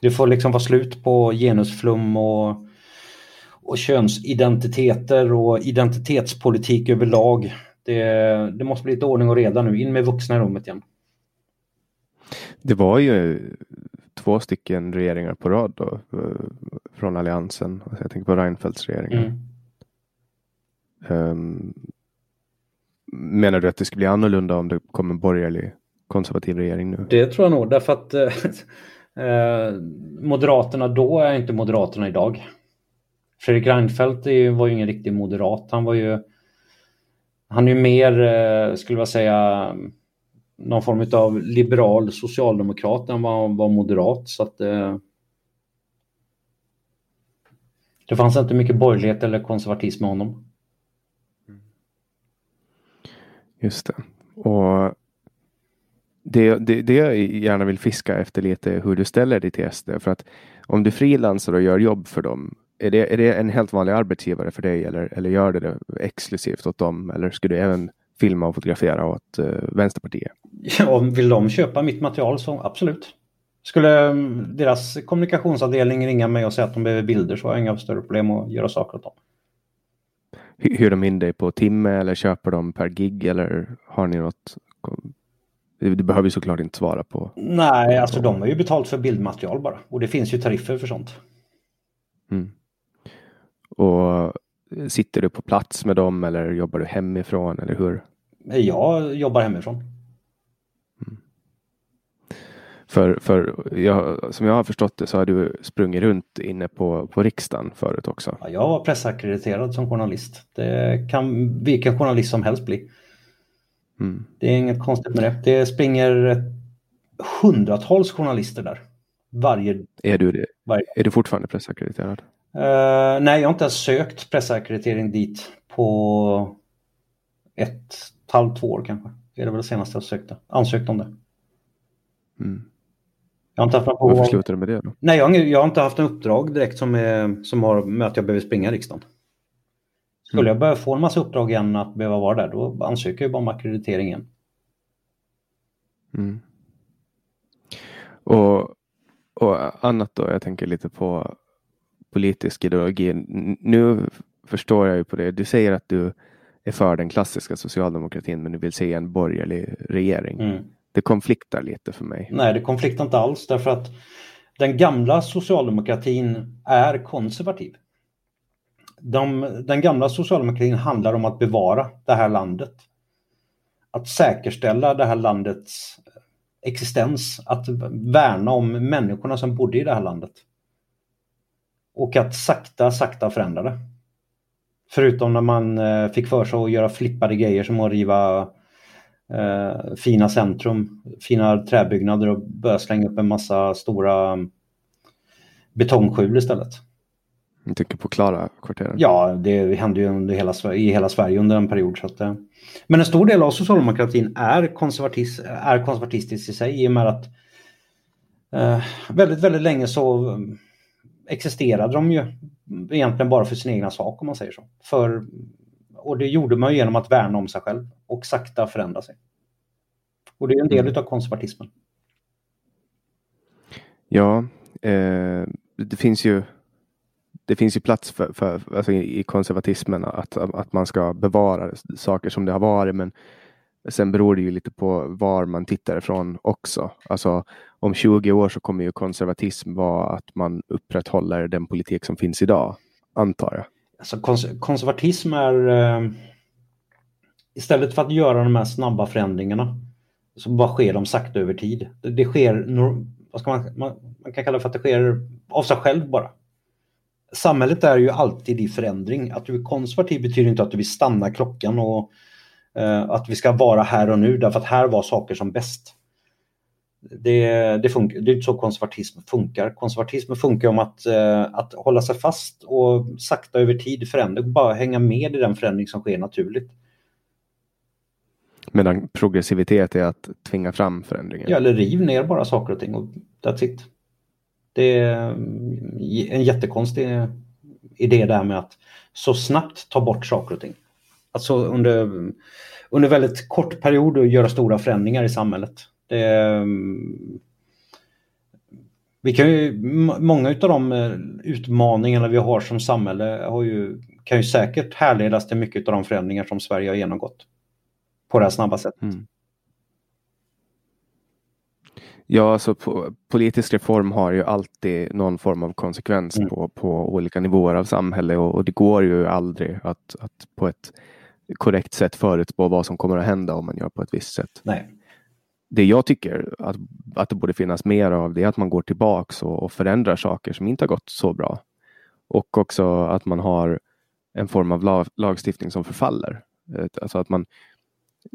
Det får liksom vara slut på genusflum och, och könsidentiteter och identitetspolitik överlag. Det, det måste bli lite ordning och reda nu. In med vuxna i rummet igen. Det var ju två stycken regeringar på rad då, från Alliansen. Jag tänker på Reinfeldts regering. Mm. Um, menar du att det skulle bli annorlunda om det kom en borgerlig konservativ regering nu? Det tror jag nog, därför att eh, eh Moderaterna då är inte Moderaterna idag. Fredrik Reinfeldt var ju ingen riktig moderat. Han var ju han är ju mer, eh, skulle jag säga, någon form av liberal socialdemokrat än vad han var moderat. Så att, eh, det fanns inte mycket borgerlighet eller konservatism med honom. Just det. Och det, det, det jag gärna vill fiska efter lite hur du ställer dig till SD. För att om du frilansar och gör jobb för dem, är det, är det en helt vanlig arbetsgivare för dig eller, eller gör du det exklusivt åt dem? Eller skulle du även filma och fotografera åt uh, Vänsterpartiet? Ja, vill de köpa mitt material så absolut. Skulle mm, deras kommunikationsavdelning ringa mig och säga att de behöver bilder så har jag inga större problem att göra saker åt dem. Hyr de in dig på timme eller köper de per gig eller har ni något? Du behöver ju såklart inte svara på. Nej, alltså de har ju betalt för bildmaterial bara och det finns ju tariffer för sånt. Mm. Och sitter du på plats med dem eller jobbar du hemifrån eller hur? Jag jobbar hemifrån. För, för jag, som jag har förstått det så har du sprungit runt inne på, på riksdagen förut också. Ja, jag var pressackrediterad som journalist. Det kan vilken journalist som helst bli. Mm. Det är inget konstigt med det. Det springer hundratals journalister där. Varje... Är du, det? Varje... Är du fortfarande pressackrediterad? Uh, nej, jag har inte ens sökt pressackreditering dit på ett, ett halvt, två år kanske. Det är det väl det senaste jag sökte. Ansökt om det. Mm. Jag har inte haft någon Varför slutade du med det då? Nej, jag, jag har inte haft en uppdrag direkt som, är, som har med att jag behöver springa riksdagen. Skulle mm. jag börja få en massa uppdrag igen att behöva vara där, då ansöker jag bara om akkreditering igen. Mm. Och Och annat då, jag tänker lite på politisk ideologi. Nu förstår jag ju på det. Du säger att du är för den klassiska socialdemokratin men du vill se en borgerlig regering. Mm. Det konfliktar lite för mig. Nej, det konfliktar inte alls därför att den gamla socialdemokratin är konservativ. De, den gamla socialdemokratin handlar om att bevara det här landet. Att säkerställa det här landets existens, att värna om människorna som bodde i det här landet. Och att sakta, sakta förändra det. Förutom när man eh, fick för sig att göra flippade grejer som att riva eh, fina centrum, fina träbyggnader och börja slänga upp en massa stora betongskjul istället. Du tycker på Klara kvarteren? Ja, det hände ju under hela, i hela Sverige under en period. Så att, eh. Men en stor del av socialdemokratin är, konservatis, är konservatistisk i sig i och med att eh, väldigt, väldigt länge så existerade de ju egentligen bara för sin egna sak om man säger så. För, och det gjorde man genom att värna om sig själv och sakta förändra sig. Och det är en del mm. av konservatismen. Ja, eh, det finns ju det finns ju plats för, för alltså i konservatismen att, att man ska bevara saker som det har varit. Men sen beror det ju lite på var man tittar ifrån också. Alltså om 20 år så kommer ju konservatism vara att man upprätthåller den politik som finns idag, antar jag. Alltså kons konservatism är eh, istället för att göra de här snabba förändringarna så bara sker de sakta över tid. Det, det sker, vad ska man, man, man kan kalla det för att det sker av sig själv bara samhället är ju alltid i förändring. Att du är konservativ betyder inte att du vill stanna klockan och eh, att vi ska vara här och nu därför att här var saker som bäst. Det, det, funkar, det är inte så konservatism funkar. Konservatism funkar om att, uh, att hålla sig fast och sakta över tid förändra, bara hänga med i den förändring som sker naturligt. Medan progressivitet är att tvinga fram förändringar? Ja, eller riv ner bara saker och ting och that's it. Det är en jättekonstig idé där med att så snabbt ta bort saker och ting. Alltså under, under väldigt kort period göra stora förändringar i samhället. Det, vi kan ju, många av de eh, utmaningarna vi har som samhälle har ju, kan ju säkert härledas till mycket av de förändringar som Sverige har genomgått på det här snabba sättet. Mm. Ja, alltså politisk reform har ju alltid någon form av konsekvens mm. på, på olika nivåer av samhälle och, och, det går ju aldrig att, att på ett korrekt sätt förutspå vad som kommer att hända om man gör på ett visst sätt. Nej. Det jag tycker att, att det borde finnas mer av det är att man går tillbaks och, och förändrar saker som inte har gått så bra. Och också att man har en form av lag, lagstiftning som förfaller. Alltså att man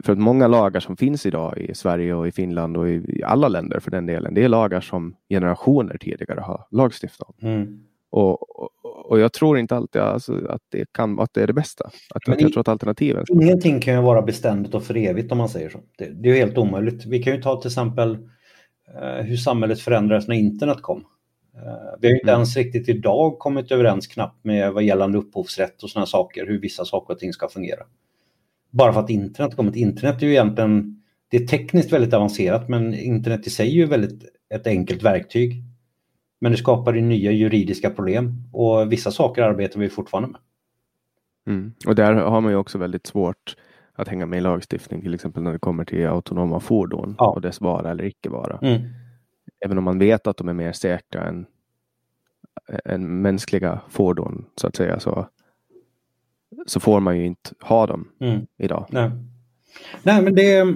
för att många lagar som finns idag i Sverige och i Finland och i alla länder för den delen, det är lagar som generationer tidigare har lagstiftat om. Mm. Och, och, och, jag tror inte alltid alltså, att, det kan, att det är det bästa. Att, att jag tror att alternativen... Ingenting kan ju vara beständigt och för evigt om man säger så. Det, det är ju helt omöjligt. Vi kan ju ta till exempel eh, hur samhället förändrades när internet kom. Eh, vi har inte mm. ens riktigt idag kommit överens knappt med vad gällande upphovsrätt och sådana saker, hur vissa saker och ting ska fungera bara för att internet kommit. Internet är ju egentligen, det är tekniskt väldigt avancerat men internet i sig är ju väldigt ett enkelt verktyg. Men det skapar ju nya juridiska problem och vissa saker arbetar vi fortfarande med. Mm. Och där har man ju också väldigt svårt att hänga med i lagstiftning, till exempel när det kommer till autonoma fordon ja. och dess vara eller icke vara. Mm. Även om man vet att de är mer säkra än, än mänskliga fordon så att säga så så får man ju inte ha dem mm. idag. Nej. Nej, men det är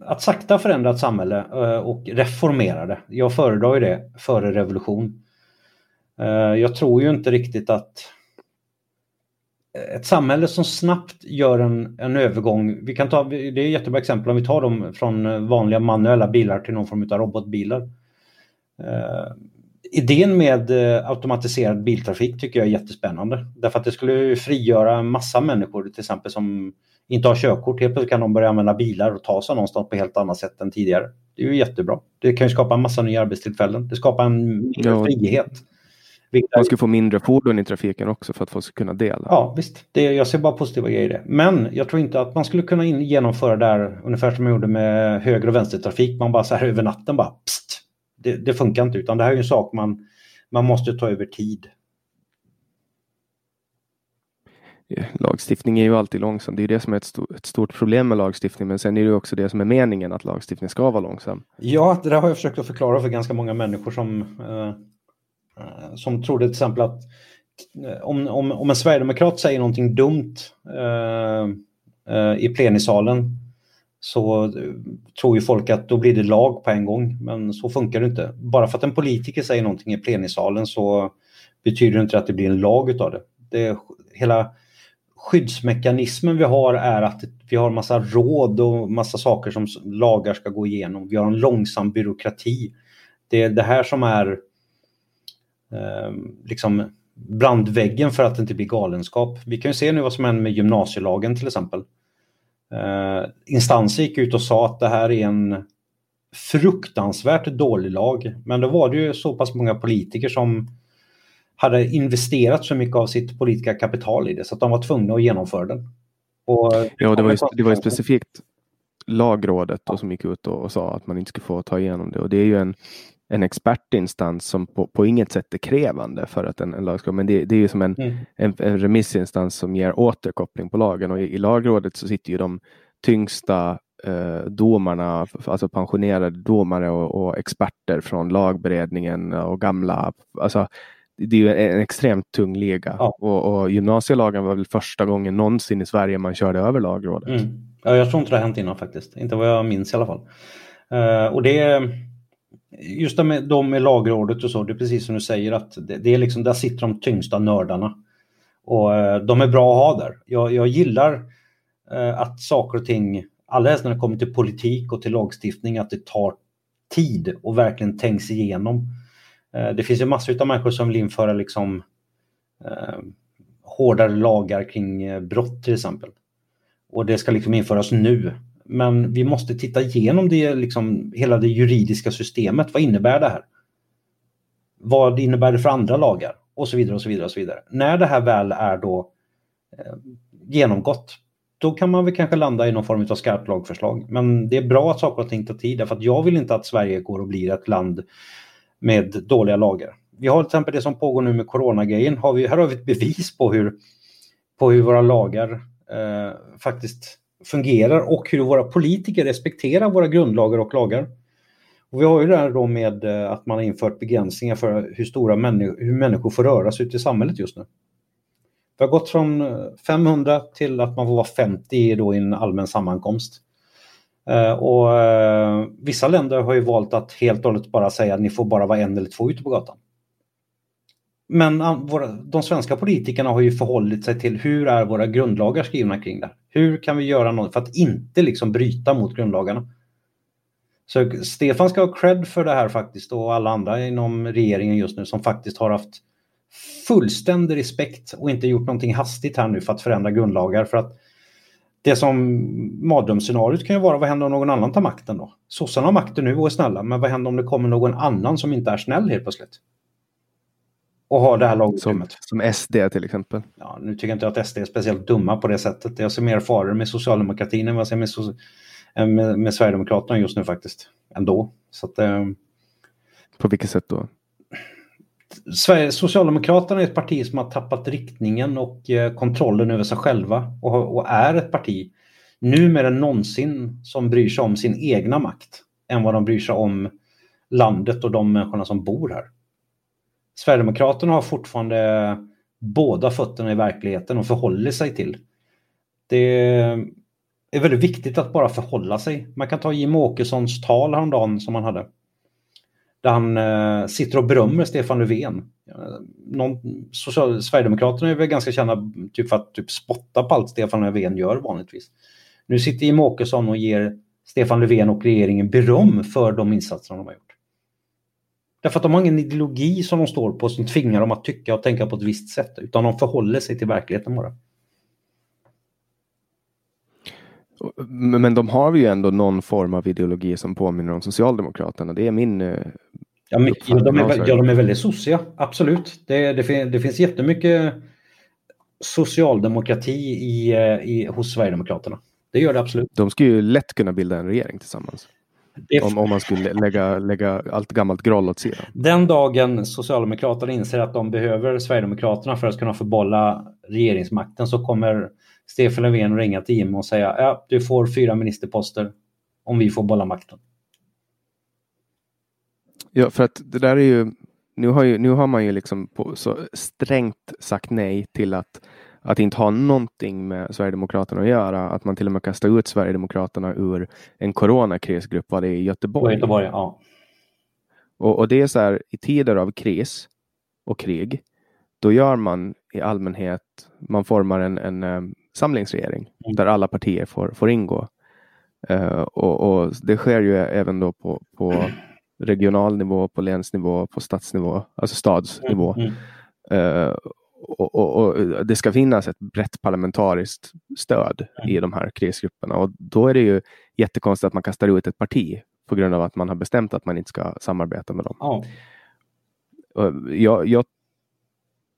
att sakta förändra ett samhälle eh, och reformera det. Jag föredrar ju det före revolution. Eh, jag tror ju inte riktigt att ett samhälle som snabbt gör en, en övergång, vi kan ta, det är ett jättebra exempel om vi tar dem från vanliga manuella bilar till någon form av robotbilar. Eh, idén med eh, automatiserad biltrafik tycker jag är jättespännande. Därför att det skulle frigöra en massa människor till exempel som inte har körkort. Helt plötsligt kan de börja använda bilar och ta sig någonstans på helt annat sätt än tidigare. Det är ju jättebra. Det kan ju skapa en massa nya arbetstillfällen. Det skapar en ja. frihet. Man ska få mindre fordon i trafiken också för att folk ska kunna dela. Ja, visst. Det, jag ser bara positiva grejer i det. Men jag tror inte att man skulle kunna genomföra det här ungefär som man gjorde med höger och vänstertrafik. Man bara så här över natten bara pst, Det, det funkar inte utan det här är en sak man, man måste ta över tid. Eh, lagstiftning är ju alltid långsam. Det är det som är ett, stort, ett stort problem med lagstiftning. Men sen är det också det som är meningen att lagstiftning ska vara långsam. Ja, det där har jag försökt att förklara för ganska många människor som, eh, eh som trodde till exempel att eh, om, om, om en sverigedemokrat säger någonting dumt eh, eh, i plenisalen så tror ju folk att då blir det lag på en gång. Men så funkar det inte. Bara för att en politiker säger någonting i plenisalen så betyder det inte att det blir en lag utav det. det hela skyddsmekanismen vi har är att vi har massa råd och massa saker som lagar ska gå igenom. Vi har en långsam byråkrati. Det är det här som är eh, liksom brandväggen för att det inte blir galenskap. Vi kan ju se nu vad som händer med gymnasielagen till exempel. Eh, instanser gick ut och sa att det här är en fruktansvärt dålig lag. Men då var det ju så pass många politiker som hade investerat så mycket av sitt politiska kapital i det så att de var tvungna att genomföra den. Och, ja, det var, ju, det var ju specifikt lagrådet då, som gick ut och, och, sa att man inte skulle få ta igenom det. Och det är ju en, en expertinstans som på, på inget sätt är krävande för att en, en lag ska... Men det, det är ju som en, mm. en, en, remissinstans som ger återkoppling på lagen och i, i lagrådet så sitter ju de tyngsta eh, domarna, alltså pensionerade domare och, och, experter från lagberedningen och gamla, alltså det är ju en extremt tung liga ja. och, och gymnasielagen var väl första gången någonsin i Sverige man körde över lagrådet. Mm. Ja, jag tror inte det har hänt innan faktiskt, inte vad jag minns i alla fall. Uh, och det just det med, de med lagrådet och så, det är precis som du säger att det, det är liksom, där sitter de tyngsta nördarna. Och uh, de är bra att ha där. Jag, jag gillar uh, att saker och ting, allra helst när det kommer till politik och till lagstiftning, att det tar tid och verkligen tänks igenom. Eh, det finns ju massor av människor som vill införa liksom, eh, hårdare lagar kring eh, brott till exempel. Och det ska liksom införas nu. Men vi måste titta igenom det, liksom, hela det juridiska systemet. Vad innebär det här? Vad innebär det för andra lagar? Och så vidare och så vidare. och så vidare. När det här väl är då eh, genomgått, då kan man väl kanske landa i någon form av skarpt lagförslag. Men det är bra att saker och ting tar tid, därför att jag vill inte att Sverige går och blir ett land med dåliga lagar. Vi har till exempel det som pågår nu med coronagrejen. Har vi, här har vi ett bevis på hur, på hur våra lagar eh, faktiskt fungerar och hur våra politiker respekterar våra grundlagar och lagar. Och vi har ju det här då med eh, att man har infört begränsningar för hur stora människor, hur människor får röra sig ute i samhället just nu. Vi har gått från eh, 500 till att man får vara 50 då i en allmän sammankomst. Eh, och eh, vissa länder har ju valt att helt och hållet bara säga att ni får bara vara en eller två ute på gatan. Men eh, de svenska politikerna har ju förhållit sig till hur är våra grundlagar skrivna kring det? Hur kan vi göra något för att inte liksom bryta mot grundlagarna? Så Stefan ska ha cred för det här faktiskt och alla andra inom regeringen just nu som faktiskt har haft fullständig respekt och inte gjort någonting hastigt här nu för att förändra grundlagar. För att det som mardrömsscenariot kan ju vara, vad händer om någon annan tar makten då? Sossarna har makten nu och är snälla, men vad händer om det kommer någon annan som inte är snäll helt plötsligt? Och har det här lagutrymmet. Som, som SD till exempel. Ja, nu tycker jag inte att SD är speciellt dumma på det sättet. Jag ser mer faror med socialdemokratin än vad jag ser med, so med, med Sverigedemokraterna just nu faktiskt. Ändå. Så att, eh... På vilket sätt då? Sverige, Socialdemokraterna är ett parti som har tappat riktningen och eh, kontrollen över sig själva och, och är ett parti nu mer än någonsin som bryr sig om sin egna makt än vad de bryr sig om landet och de människorna som bor här. Sverigedemokraterna har fortfarande båda fötterna i verkligheten och förhåller sig till. Det är väldigt viktigt att bara förhålla sig. Man kan ta Jim Åkessons tal häromdagen som han hade. Där han eh, sitter och berömmer Stefan Löfven. Eh, någon, social, Sverigedemokraterna är väl ganska kända typ för att typ spotta på allt Stefan Löfven gör vanligtvis. Nu sitter Jimmie Åkesson och ger Stefan Löfven och regeringen beröm för de insatser de har gjort. Därför att de har ingen ideologi som de står på som tvingar dem att tycka och tänka på ett visst sätt, utan de förhåller sig till verkligheten bara. Men de har ju ändå någon form av ideologi som påminner om Socialdemokraterna. Det är min eh, ja, mycket, ja, de är, ja, de är väldigt sossiga, absolut. Det, det, det finns jättemycket socialdemokrati i, eh, i, hos Sverigedemokraterna. Det gör det absolut. De skulle ju lätt kunna bilda en regering tillsammans. Om, om man skulle lägga, lägga allt gammalt groll åt sidan. Den dagen Socialdemokraterna inser att de behöver Sverigedemokraterna för att kunna förbolla regeringsmakten så kommer Stefan Löfven ringa till Jimmy och säga ja, du får fyra ministerposter om vi får bolla makten. Ja, för att det där är ju nu har, ju, nu har man ju liksom på, så strängt sagt nej till att, att inte ha någonting med Sverigedemokraterna att göra. Att man till och med kastar ut Sverigedemokraterna ur en coronakrisgrupp, var det i Göteborg? Göteborg ja. och, och det är så här, i tider av kris och krig, då gör man i allmänhet, man formar en, en um, samlingsregering mm. där alla partier får, får ingå. Uh, och, och, det sker ju även då på, på regional nivå, på länsnivå, på stadsnivå, alltså stadsnivå. Mm. Uh, och, och, och, det ska finnas ett brett parlamentariskt stöd mm. i de här krisgrupperna och då är det ju jättekonstigt att man kastar ut ett parti på grund av att man har bestämt att man inte ska samarbeta med dem. Oh. Jag, jag,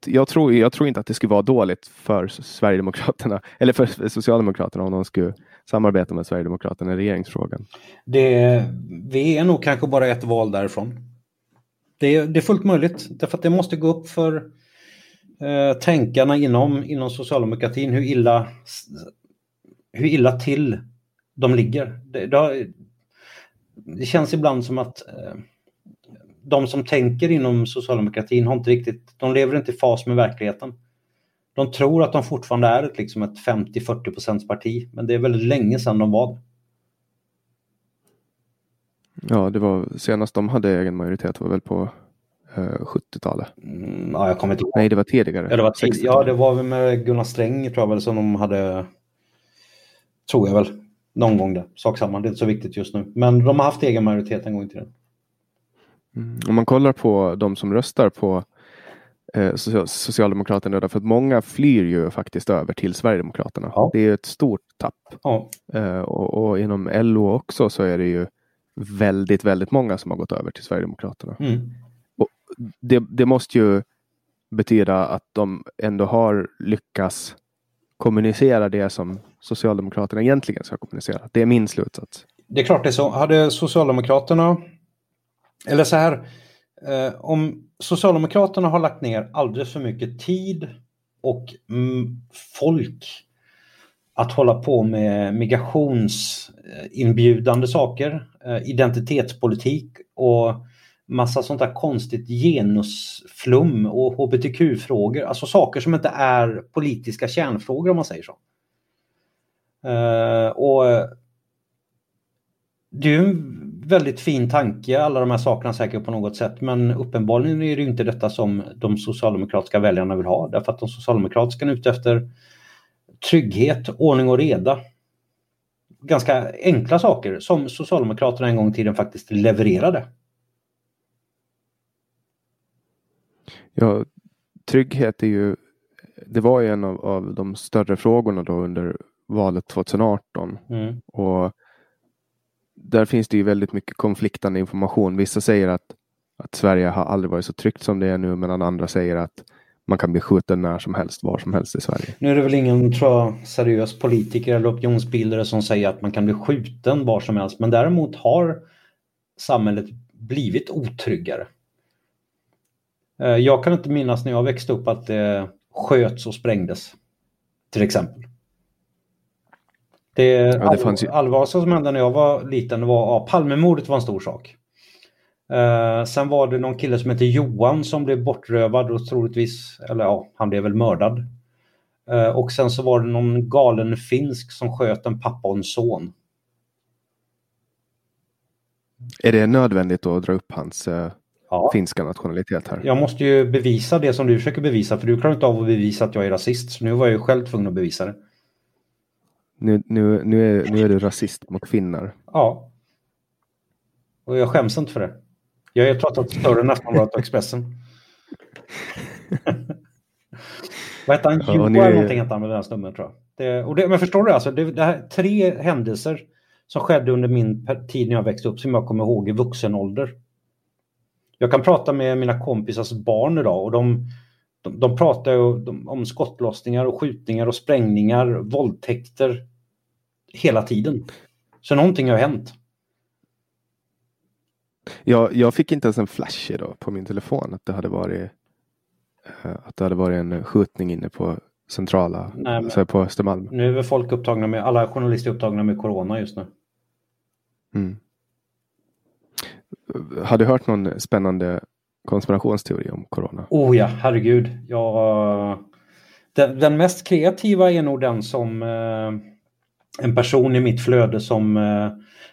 jag, tror, jag tror inte att det skulle vara dåligt för Sverigedemokraterna eller för Socialdemokraterna om de skulle samarbeta med Sverigedemokraterna i regeringsfrågan. Det, vi är nog kanske bara ett val därifrån. Det, det är fullt möjligt, därför att det måste gå upp för eh, tänkarna inom, inom socialdemokratin hur illa, hur illa till de ligger. Det, det, det känns ibland som att eh, de som tänker inom socialdemokratin har inte riktigt, de lever inte i fas med verkligheten de tror att de fortfarande är ett, liksom ett 50-40 parti, men det är väldigt länge sedan de var Ja, det var senast de hade egen majoritet var väl på eh, 70-talet. Mm, ja, jag kommer inte ihåg. Nej, det var tidigare. Ja, det var, tid ja, det var väl med Gunnar Sträng tror jag väl som de hade, tror jag väl, någon gång det. Sak samma, det är inte så viktigt just nu. Men de har haft egen majoritet en gång i tiden. Mm. Om man kollar på de som röstar på eh, Socialdemokraterna därför att många flyr ju faktiskt över till Sverigedemokraterna. Ja. Det är ett stort tapp. Ja. Eh, och, och, inom LO också så är det ju väldigt, väldigt många som har gått över till Sverigedemokraterna. Mm. Och det, det måste ju betyda att de ändå har lyckats kommunicera det som Socialdemokraterna egentligen ska kommunicera. Det är min slutsats. Det är klart det är så. Hade Socialdemokraterna, eller så här, Eh, om Socialdemokraterna har lagt ner alldeles för mycket tid och mm, folk att hålla på med migrationsinbjudande saker, eh, identitetspolitik och massa sånt där konstigt genusflum och hbtq-frågor, alltså saker som inte är politiska kärnfrågor om man säger så. Eh, och det är en väldigt fin tanke, alla de här sakerna säkert på något sätt, men uppenbarligen är det inte detta som de socialdemokratiska väljarna vill ha, därför att de socialdemokratiska är ute efter trygghet, ordning och reda. Ganska enkla saker som Socialdemokraterna en gång i tiden faktiskt levererade. Ja, trygghet är ju, det var ju en av, av de större frågorna då under valet 2018. Mm. Och där finns det ju väldigt mycket konfliktande information. Vissa säger att, att Sverige har aldrig varit så tryggt som det är nu medan andra säger att man kan bli skjuten när som helst, var som helst i Sverige. Nu är det väl ingen tror jag, seriös politiker eller opinionsbildare som säger att man kan bli skjuten var som helst. Men däremot har samhället blivit otryggare. Eh, jag kan inte minnas när jag växte upp att det sköts och sprängdes. Till exempel. Det, ja, det fanns ju... allvarligaste som hände när jag var liten var ja, Palmemordet var en stor sak. Uh, sen var det någon kille som hette Johan som blev bortrövad och troligtvis, eller ja, han blev väl mördad. Uh, och sen så var det någon galen finsk som sköt en pappa och en son. Är det nödvändigt att dra upp hans uh, ja. finska nationalitet här? Jag måste ju bevisa det som du försöker bevisa för du klarar inte av att bevisa att jag är rasist. Så nu var jag ju själv tvungen att bevisa det. Nu, nu, nu, är, nu är du rasist mot finnar. Ja. Och jag skäms inte för det. Jag trots allt större än Aftonbladet och Expressen. Vad hette han? Ja, Johan är... någonting hette han med den här snubben tror jag. Det, och det, men förstår du alltså, det, det här tre händelser som skedde under min tid när jag växte upp som jag kommer ihåg i vuxen ålder. Jag kan prata med mina kompisars barn idag och de, de, de pratar ju om skottlossningar och skjutningar och sprängningar, våldtäkter hela tiden. Så någonting har hänt. Jag, jag fick inte ens en flash idag på min telefon att det hade varit eh, att det hade varit en skjutning inne på centrala, Nej, alltså på Östermalm. Nu är folk upptagna med, alla journalister upptagna med corona just nu. Mm. Har du hört någon spännande konspirationsteori om corona? Oh ja, herregud. Ja, den, den mest kreativa är nog den som eh, en person i mitt flöde som eh,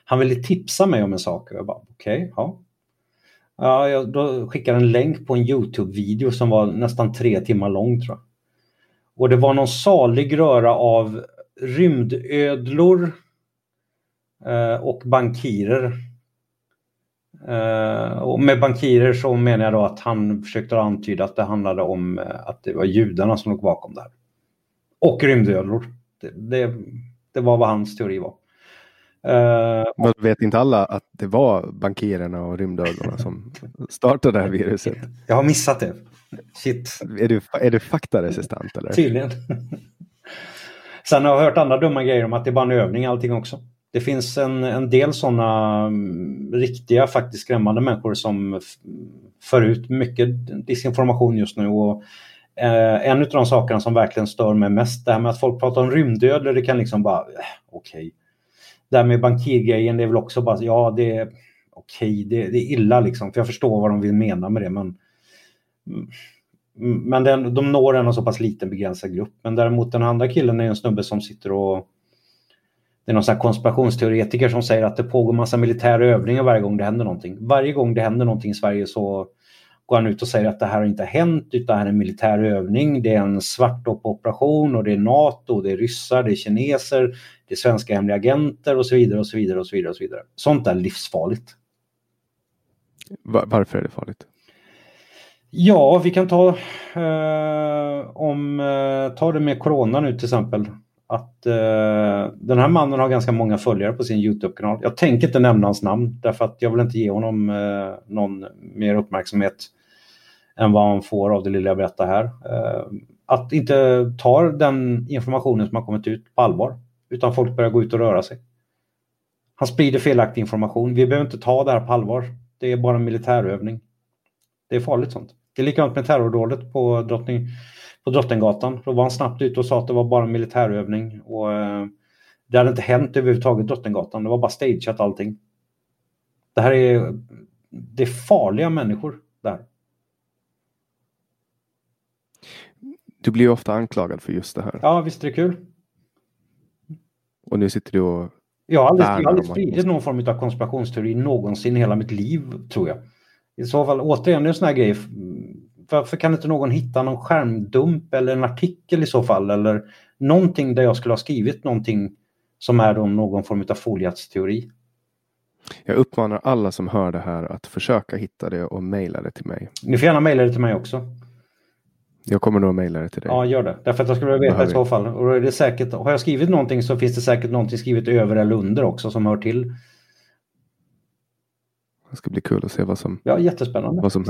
han ville tipsa mig om en sak. Jag bara okej, okay, ja. Ja, jag då skickade en länk på en Youtube-video som var nästan tre timmar lång tror jag. Och det var någon salig röra av rymdödlor eh, och bankirer. Eh, och med bankirer så menar jag då att han försökte antyda att det handlade om eh, att det var judarna som låg bakom det här. Och rymdödlor. Det, det, det var vad hans teori var. Uh, vet inte alla att det var bankirerna och rymdödlorna som startade det här viruset? Jag har missat det. Shit. Är du, är du faktaresistent eller? Tydligen. Sen har jag hört andra dumma grejer om att det är bara en övning allting också. Det finns en, en del sådana mm, riktiga, faktiskt skrämmande människor som för ut mycket disinformation just nu. Och, eh, en av de sakerna som verkligen stör mig mest, det här med att folk pratar om rymdödlor, det kan liksom bara, eh, okej. Okay. Det här med bankirgrejen, det är väl också bara, ja det är okej, okay, det, det, är illa liksom, för jag förstår vad de vill mena med det, men mm, mm, men den, de når en så pass liten begränsad grupp. Men däremot den andra killen är en snubbe som sitter och det är någon konspirationsteoretiker som säger att det pågår massa militära övningar varje gång det händer någonting. Varje gång det händer någonting i Sverige så går han ut och säger att det här har inte hänt utan det här är en militär övning. Det är en svartoperation och det är NATO, det är ryssar, det är kineser, det är svenska hemliga agenter och så vidare och så vidare och så vidare. Och så vidare. Sånt är livsfarligt. Varför är det farligt? Ja, vi kan ta eh, om eh, ta det med corona nu till exempel. Att eh, den här mannen har ganska många följare på sin Youtube-kanal. Jag tänker inte nämna hans namn därför att jag vill inte ge honom eh, någon mer uppmärksamhet än vad han får av det lilla jag berättar här. Eh, att inte ta den informationen som har kommit ut på allvar utan folk börjar gå ut och röra sig. Han sprider felaktig information. Vi behöver inte ta det här på allvar. Det är bara en militärövning. Det är farligt sånt. Det är likadant med terrordådet på, Drottning, på Drottninggatan. Då var han snabbt ute och sa att det var bara en militärövning. Och, eh, det hade inte hänt överhuvudtaget Drottninggatan. Det var bara stageat allting. Det här är, det är farliga människor där. Du blir ofta anklagad för just det här. Ja, visst är det kul. Och nu sitter du och... Jag har aldrig, jag har aldrig spridit någon form av konspirationsteori någonsin i hela mitt liv, tror jag. I så fall, återigen, en sån här grej. Varför kan inte någon hitta någon skärmdump eller en artikel i så fall? Eller någonting där jag skulle ha skrivit någonting som är då någon form av foliatsteori. Jag uppmanar alla som hör det här att försöka hitta det och mejla det till mig. Ni får gärna mejla det till mig också. Jag kommer nog att mejla det till dig. Ja, gör det. Därför att jag skulle vilja veta i så fall. Och är det säkert, har jag skrivit någonting så finns det säkert någonting skrivet över eller under också som hör till det ska bli kul att se vad som, ja, jättespännande. Vad som.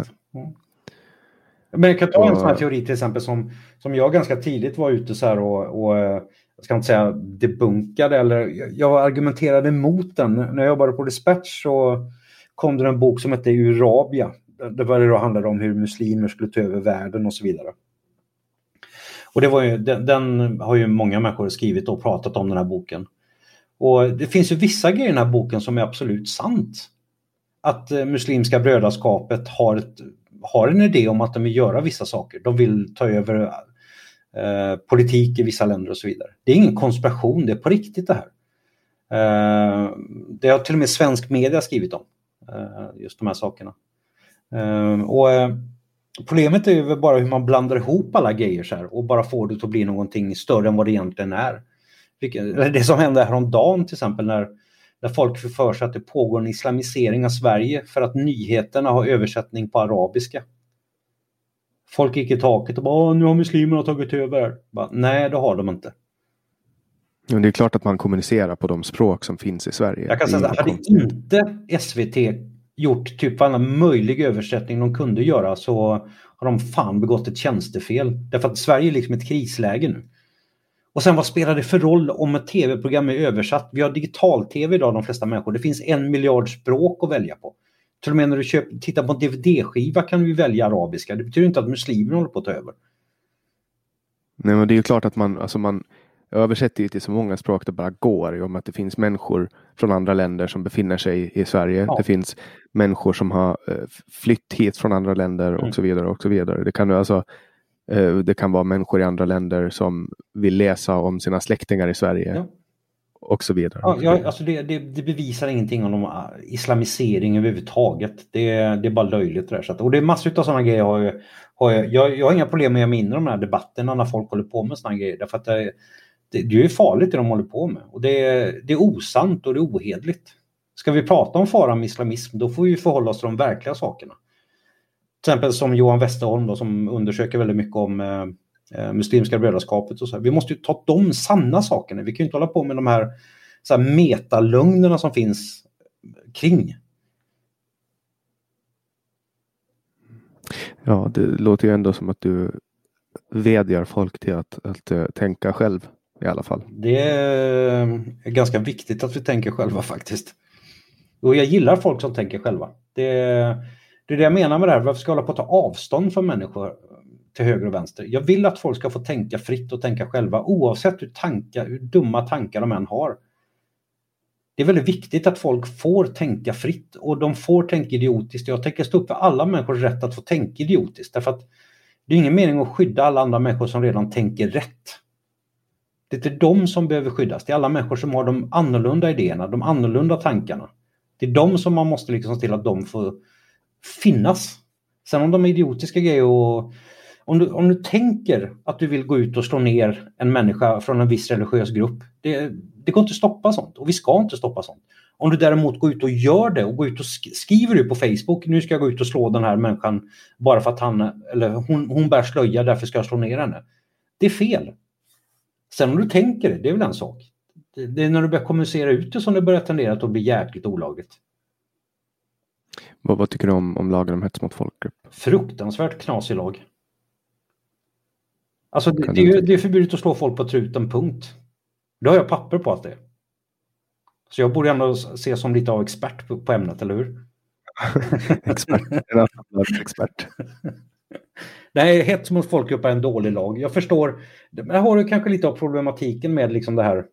Men jag kan ta en sån här teori till exempel som, som jag ganska tidigt var ute så här och, och jag ska inte säga debunkade eller jag argumenterade emot den. När jag jobbade på Dispatch så kom det en bok som hette Urabia. Det var det då handlade om hur muslimer skulle ta över världen och så vidare. Och det var ju, den, den, har ju många människor skrivit och pratat om den här boken. Och det finns ju vissa grejer i den här boken som är absolut sant att eh, Muslimska brödraskapet har, ett, har en idé om att de vill göra vissa saker. De vill ta över eh, politik i vissa länder och så vidare. Det är ingen konspiration, det är på riktigt det här. Eh, det har till och med svensk media skrivit om, eh, just de här sakerna. Eh, och eh, Problemet är ju bara hur man blandar ihop alla grejer så här och bara får det att bli någonting större än vad det egentligen är. Det som hände häromdagen till exempel när där folk får för sig att det pågår en islamisering av Sverige för att nyheterna har översättning på arabiska. Folk gick i taket och bara nu har muslimerna tagit över. Bara, Nej, det har de inte. Men det är klart att man kommunicerar på de språk som finns i Sverige. Jag kan säga att hade inte SVT gjort typ varenda möjlig översättning de kunde göra så har de fan begått ett tjänstefel. Därför att Sverige är liksom ett krisläge nu. Och sen vad spelar det för roll om ett tv-program är översatt? Vi har digital-tv idag de flesta människor. Det finns en miljard språk att välja på. Till och med när du köper, tittar på en DVD-skiva kan du välja arabiska. Det betyder inte att muslimer håller på att ta över. Nej, men det är ju klart att man, alltså man översätter till så många språk det bara går. I och med att det finns människor från andra länder som befinner sig i Sverige. Ja. Det finns människor som har eh, flytt hit från andra länder och mm. så vidare. och så vidare. Det kan, alltså, det kan vara människor i andra länder som vill läsa om sina släktingar i Sverige. Ja. Och så vidare. Ja, ja, alltså det, det, det, bevisar ingenting om ah, islamisering överhuvudtaget. Det, det är bara löjligt. Det där. Så att, och det är massor av sådana grejer. Jag har, har jag, jag, jag, har inga problem med att minna de här debatterna när folk håller på med sådana grejer. Därför att det, det, det är farligt det de håller på med. Och det, det är osant och det är ohedligt. Ska vi prata om faran med islamism då får vi förhålla oss till de verkliga sakerna. Till exempel som Johan Westerholm då, som undersöker väldigt mycket om eh, eh, Muslimska brödraskapet. Och så här. Vi måste ju ta de sanna sakerna. Vi kan ju inte hålla på med de här, så här metalögnerna som finns kring. Ja, det låter ju ändå som att du vädjar folk till att, att, att tänka själv i alla fall. Det är ganska viktigt att vi tänker själva faktiskt. Och jag gillar folk som tänker själva. Det, det är det jag menar med det här. Varför ska jag hålla på att ta avstånd från människor eh, till höger och vänster? Jag vill att folk ska få tänka fritt och tänka själva oavsett hur, tankar, hur dumma tankar de än har. Det är väldigt viktigt att folk får tänka fritt och de får tänka idiotiskt. Jag tänker stå upp för alla människors rätt att få tänka idiotiskt. Därför att det är ingen mening att skydda alla andra människor som redan tänker rätt. Det är inte de som behöver skyddas. Det är alla människor som har de annorlunda idéerna, de annorlunda tankarna. Det är de som man måste liksom se till att de får finnas. Sen om de är idiotiska grejer och om du, om du tänker att du vill gå ut och slå ner en människa från en viss religiös grupp, det, det går inte att stoppa sånt och vi ska inte stoppa sånt. Om du däremot går ut och gör det och går ut och skriver det på Facebook, nu ska jag gå ut och slå den här människan bara för att han eller hon, hon bär slöja, därför ska jag slå ner henne. Det är fel. Sen om du tänker det, det är väl en sak. Det, det är när du börjar kommunicera ut det som det börjar tendera att bli jäkligt olagligt. Vad, vad, tycker du om, om lagen om hets mot folkgrupp? Fruktansvärt knasig lag. Alltså det, det, är, det är förbjudet att slå folk på truten, punkt. Det har jag papper på att det är. Så jag borde ändå ses som lite av expert på, på ämnet, eller hur? expert, expert. Nej, hets mot folkgrupp är en dålig lag. Jag förstår, här har du kanske lite av problematiken med liksom det här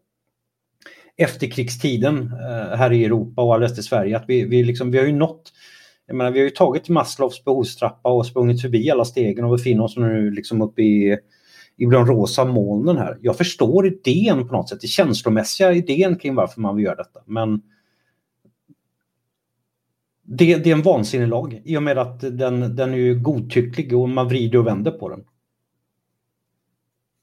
efterkrigstiden eh, här i Europa och alldeles i Sverige. Att vi, vi, liksom, vi har ju nått, jag menar, vi har ju tagit Maslows behovstrappa och sprungit förbi alla stegen och befinner oss nu liksom uppe i, i de rosa molnen här. Jag förstår idén på något sätt, det känslomässiga idén kring varför man vill göra detta. Men det, det, är en vansinnig lag i och med att den, den är ju godtycklig och man vrider och vänder på den.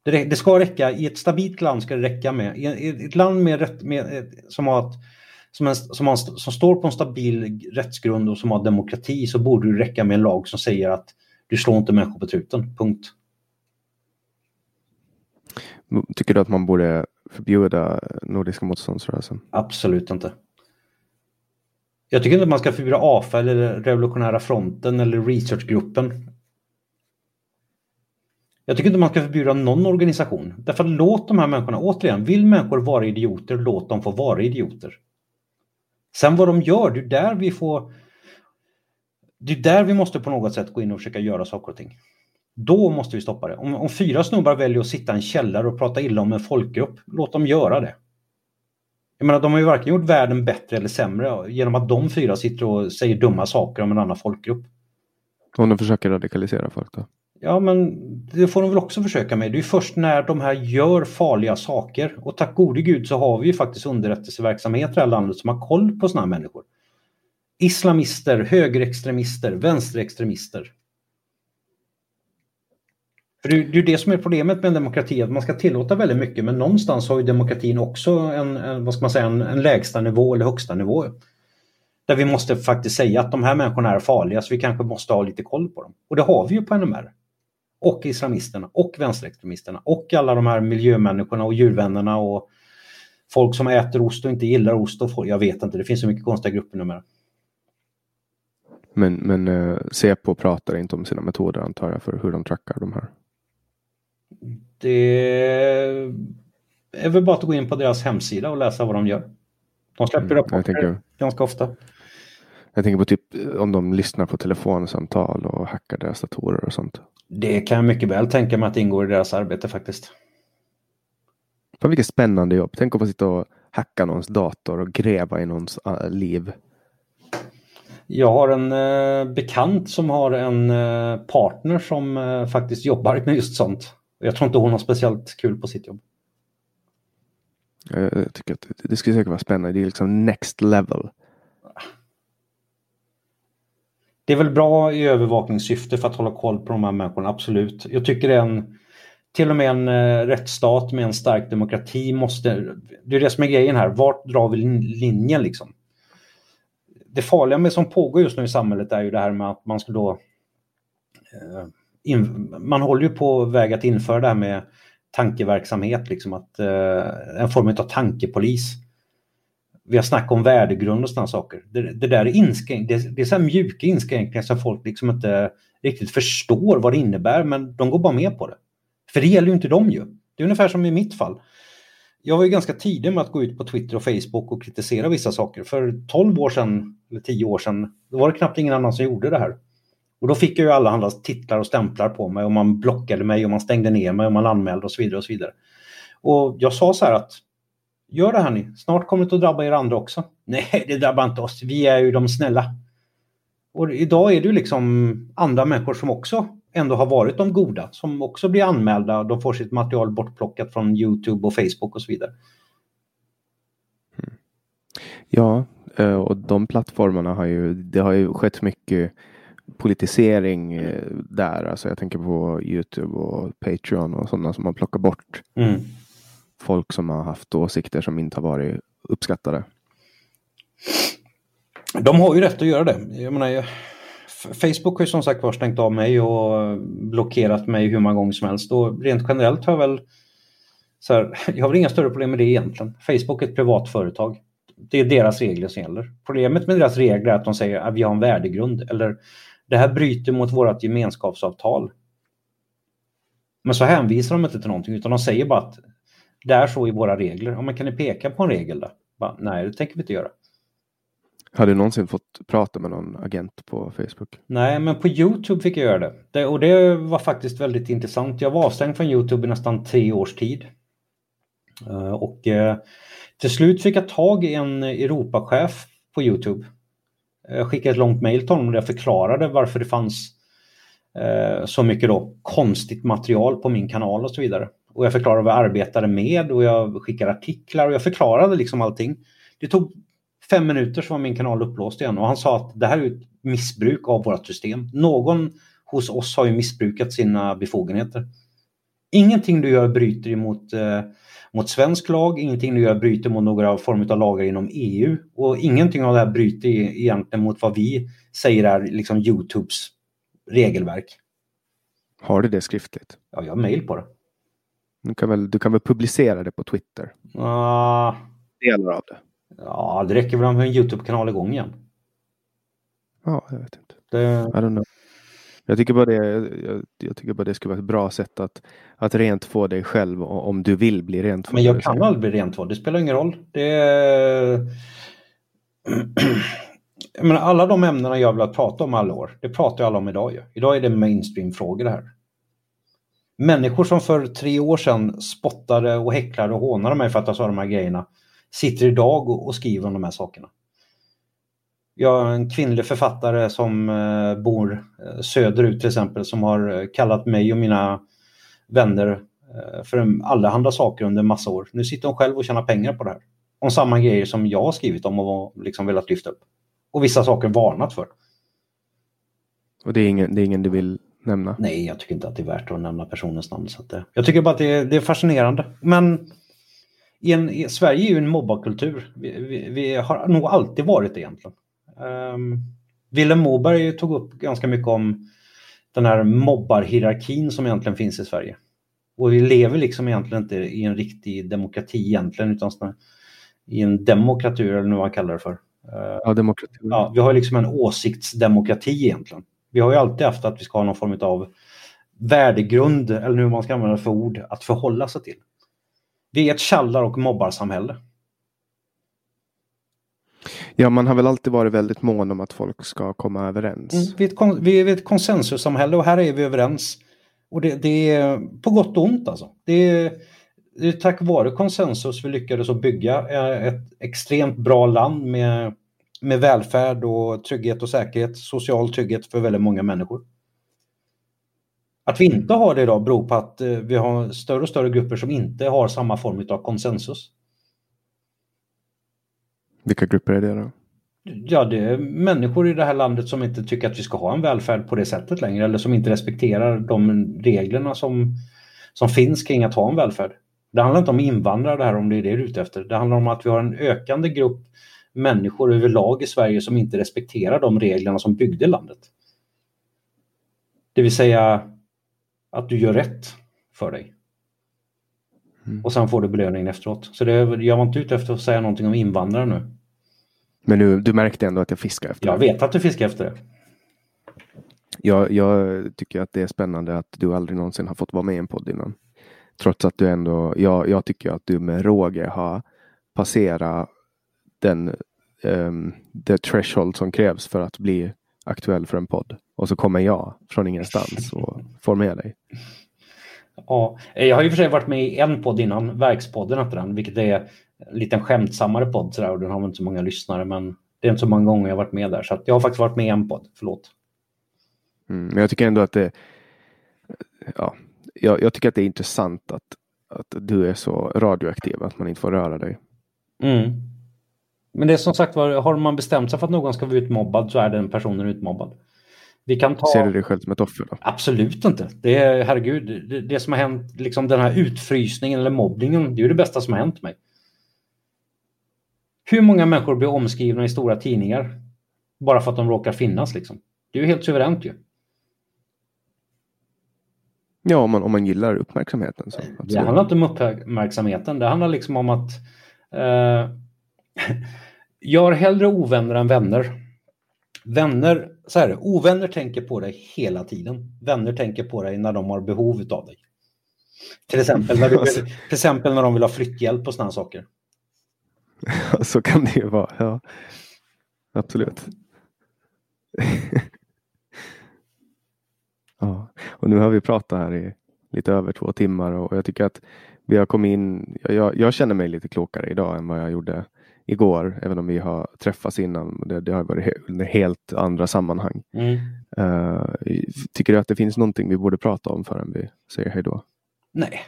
Det, det ska räcka, i ett stabilt land ska det räcka med, i ett land med, med som, har ett, som, en, som, har, som står på en stabil rättsgrund och som har demokrati så borde det räcka med en lag som säger att du slår inte människor på truten, punkt. Tycker du att man borde förbjuda Nordiska motståndsrörelsen? Absolut inte. Jag tycker inte att man ska förbjuda AFA eller Revolutionära fronten eller researchgruppen. Jag tycker inte man ska förbjuda någon organisation. Därför att låt de här människorna, återigen, vill människor vara idioter, låt dem få vara idioter. Sen vad de gör, det är där vi får... Det är där vi måste på något sätt gå in och försöka göra saker och ting. Då måste vi stoppa det. Om, om fyra snubbar väljer att sitta i en källare och prata illa om en folkgrupp, låt dem göra det. Jag menar, de har ju varken gjort världen bättre eller sämre genom att de fyra sitter och säger dumma saker om en annan folkgrupp. Om de försöker radikalisera folk då? Ja, men det får de väl också försöka med. Det är först när de här gör farliga saker. Och tack gode gud så har vi ju faktiskt underrättelseverksamhet i det här landet som har koll på sådana här människor. Islamister, högerextremister, vänsterextremister. För det, är ju det som är problemet med en demokrati, att man ska tillåta väldigt mycket men någonstans har ju demokratin också en, en vad ska man säga, en, en lägsta nivå eller högsta nivå. Där vi måste faktiskt säga att de här människorna är farliga så vi kanske måste ha lite koll på dem. Och det har vi ju på NMR. Och islamisterna och vänsterextremisterna och alla de här miljömänniskorna och djurvännerna och folk som äter ost och inte gillar ost. Och folk, jag vet inte, det finns så mycket konstiga grupper numera. Men, men eh, Säpo pratar inte om sina metoder antar jag för hur de trackar de här? Det är väl bara att gå in på deras hemsida och läsa vad de gör. De släpper mm, rapporter ganska ofta. Jag tänker på typ om de lyssnar på telefonsamtal och hackar deras datorer och sånt. Det kan jag mycket väl tänka mig att ingår i deras arbete faktiskt. Fan vilket spännande jobb. Tänk att få sitta och hacka någons dator och gräva i någons uh, liv. Jag har en eh, bekant som har en eh, partner som eh, faktiskt jobbar med just sånt. Jag tror inte hon har speciellt kul på sitt jobb. Jag, jag tycker att det skulle säkert vara spännande. Det är liksom next level. Det är väl bra i övervakningssyfte för att hålla koll på de här människorna, absolut. Jag tycker det är en, till och med en eh, rättsstat med en stark demokrati måste, det är det som är grejen här, vart drar vi linjen liksom? Det farliga med som pågår just nu i samhället är ju det här med att man ska då eh, in, man håller ju på väg att införa det här med tankeverksamhet, liksom att eh, en form av tankepolis. Vi har snackat om värdegrund och sådana saker. Det, det där är, inskränk, det, det är så mjuka inskränkningar som folk liksom inte riktigt förstår vad det innebär, men de går bara med på det. För det gäller ju inte dem ju. Det är ungefär som i mitt fall. Jag var ju ganska tidig med att gå ut på Twitter och Facebook och kritisera vissa saker. För 12 år sedan, eller 10 år sedan, då var det knappt ingen annan som gjorde det här. Och då fick jag ju alla andra titlar och stämplar på mig och man blockade mig och man stängde ner mig och man anmälde och så vidare. Och så vidare. Och jag sa så här att gör det här ni, snart kommer det att drabba er andra också. Nej, det drabbar inte oss, vi är ju de snälla. Och idag är det ju liksom andra människor som också ändå har varit de goda, som också blir anmälda. De får sitt material bortplockat från Youtube och Facebook och så vidare. Ja, eh, och de plattformarna har ju, det har ju skett mycket politisering eh, där. Alltså jag tänker på Youtube och Patreon och sådana som har plockat bort mm folk som har haft åsikter som inte har varit uppskattade. De har ju rätt att göra det. Jag menar, Facebook har ju som sagt var stängt av mig och blockerat mig hur många gånger som helst. Och rent generellt har jag väl så här, jag har inga större problem med det egentligen. Facebook är ett privat företag. Det är deras regler som gäller. Problemet med deras regler är att de säger att vi har en värdegrund eller det här bryter mot vårt gemenskapsavtal. Men så hänvisar de inte till någonting utan de säger bara att det är så i våra regler. Ja, men kan ni peka på en regel då? Bara, Nej, det tänker vi inte göra. Har du någonsin fått prata med någon agent på Facebook? Nej, men på Youtube fick jag göra det. det. Och det var faktiskt väldigt intressant. Jag var avstängd från Youtube i nästan tre års tid. Uh, och uh, till slut fick jag tag i en Europachef på Youtube jag skickade ett långt mejl till honom där jag förklarade varför det fanns eh, så mycket då konstigt material på min kanal och så vidare. Och jag förklarade vad jag arbetade med och jag skickade artiklar och jag förklarade liksom allting. Det tog fem minuter så var min kanal upplåst igen och han sa att det här är ett missbruk av vårt system. Någon hos oss har ju missbrukat sina befogenheter. Ingenting du gör bryter emot eh, mot svensk lag, ingenting du gör bryter mot några former av lagar inom EU och ingenting av det här bryter egentligen mot vad vi säger är liksom Youtubes regelverk. Har du det skriftligt? Ja, jag har mail på det. Du kan väl, du kan väl publicera det på Twitter? Uh, Delar av det? Ja, det räcker väl om en Youtube-kanal igång igen. Ja, jag vet inte. Det... I don't know. Jag tycker bara det, jag, jag, tycker bara det skulle vara ett bra sätt att, att rent få dig själv om du vill bli rent Men jag kan aldrig bli rent det spelar ingen roll. Det är... jag menar, alla de ämnena jag vill ha prata om alla år, det pratar ju alla om idag. Ju. Idag är det mainstream-frågor det här. Människor som för tre år sedan spottade och häcklade och hånade mig för att jag sa de här grejerna sitter idag och, skriver om de här sakerna. Jag har en kvinnlig författare som eh, bor eh, söderut till exempel som har eh, kallat mig och mina vänner för allehanda saker under massa år. Nu sitter hon själv och tjänar pengar på det här. Om samma grejer som jag har skrivit om och liksom velat lyfta upp. Och vissa saker varnat för. Och det är ingen, det är ingen du vill nämna? Nej, jag tycker inte att det är värt att nämna personens namn. Så det, jag tycker bara att det är, det är fascinerande. Men i en, i, Sverige är ju en mobbarkultur. Vi, vi, vi, har nog alltid varit det egentligen. Um, Willem Moberg tog upp ganska mycket om den här mobbarhierarkin som egentligen finns i Sverige. Och vi lever liksom egentligen inte i en riktig demokrati egentligen utan i en demokratur eller vad man kallar det för. Ja, demokrati. Ja, vi har liksom en åsiktsdemokrati egentligen. Vi har ju alltid haft att vi ska ha någon form av värdegrund, eller hur man ska använda för ord, att förhålla sig till. Vi är ett kallar och mobbarsamhälle. Ja, man har väl alltid varit väldigt mån om att folk ska komma överens. Mm, vi, är ett, vi är ett konsensussamhälle och här är vi överens. Och det, det är på gott och ont alltså. Det är, det är tack vare konsensus vi lyckades att bygga eh, ett extremt bra land med, med välfärd och trygghet och säkerhet, social trygghet för väldigt många människor. Att vi inte har det idag beror på att eh, vi har större och större grupper som inte har samma form av konsensus. Vilka grupper är det då? Ja, det är människor i det här landet som inte tycker att vi ska ha en välfärd på det sättet längre eller som inte respekterar de reglerna som, som finns kring att ha en välfärd. Det handlar inte om invandrare det här om det är det du är ute efter. Det handlar om att vi har en ökande grupp människor överlag i Sverige som inte respekterar de reglerna som byggde landet. Det vill säga att du gör rätt för dig. Mm. Och sen får du belöningen efteråt. Så det, jag var inte ute efter att säga någonting om invandrare nu. Men du, du märkte ändå att jag fiskar efter Jag det. vet att du fiskar efter det. Jag, jag, tycker att det är spännande att du aldrig någonsin har fått vara med i en podd innan. Trots att du ändå, jag, jag tycker att du med råge har passerat den um, the threshold som krävs för att bli aktuell för en podd. Och så kommer jag från ingenstans och får med dig. Ja, jag har ju för sig varit med i en podd innan, Verkspodden heter den, vilket är en liten skämtsammare podd sådär, och den har inte så många lyssnare, men det är inte så många gånger jag varit med där. Så jag har faktiskt varit med i en podd, förlåt. Mm, men jag tycker ändå att det, ja, jag, jag, tycker att det är intressant att, att du är så radioaktiv att man inte får röra dig. Mm. Men det är som sagt var, har man bestämt sig för att någon ska vara utmobbad så är den personen utmobbad. Vi kan ta... Ser du dig själv som ett offer? Då? Absolut inte. Det är, herregud, det, det som har hänt, liksom den här utfrysningen eller mobbningen, det är det bästa som har hänt mig. Hur många människor blir omskrivna i stora tidningar bara för att de råkar finnas? Liksom? Det är ju helt suveränt ju. Ja, om man, om man gillar uppmärksamheten. Så, det handlar inte om uppmärksamheten. Det handlar liksom om att eh, gör hellre ovänner än vänner. Vänner, så här, ovänner tänker på dig hela tiden. Vänner tänker på dig när de har behov av dig. Till exempel när, du, till exempel när de vill ha flytthjälp och sådana saker. så kan det ju vara, ja. Absolut. ja. Och nu har vi pratat här i lite över två timmar och jag tycker att vi har kommit in. Jag, jag känner mig lite klokare idag än vad jag gjorde igår, även om vi har träffats innan. Det, det har varit under helt andra sammanhang. Mm. Uh, tycker du att det finns någonting vi borde prata om förrän vi säger hej då? Nej,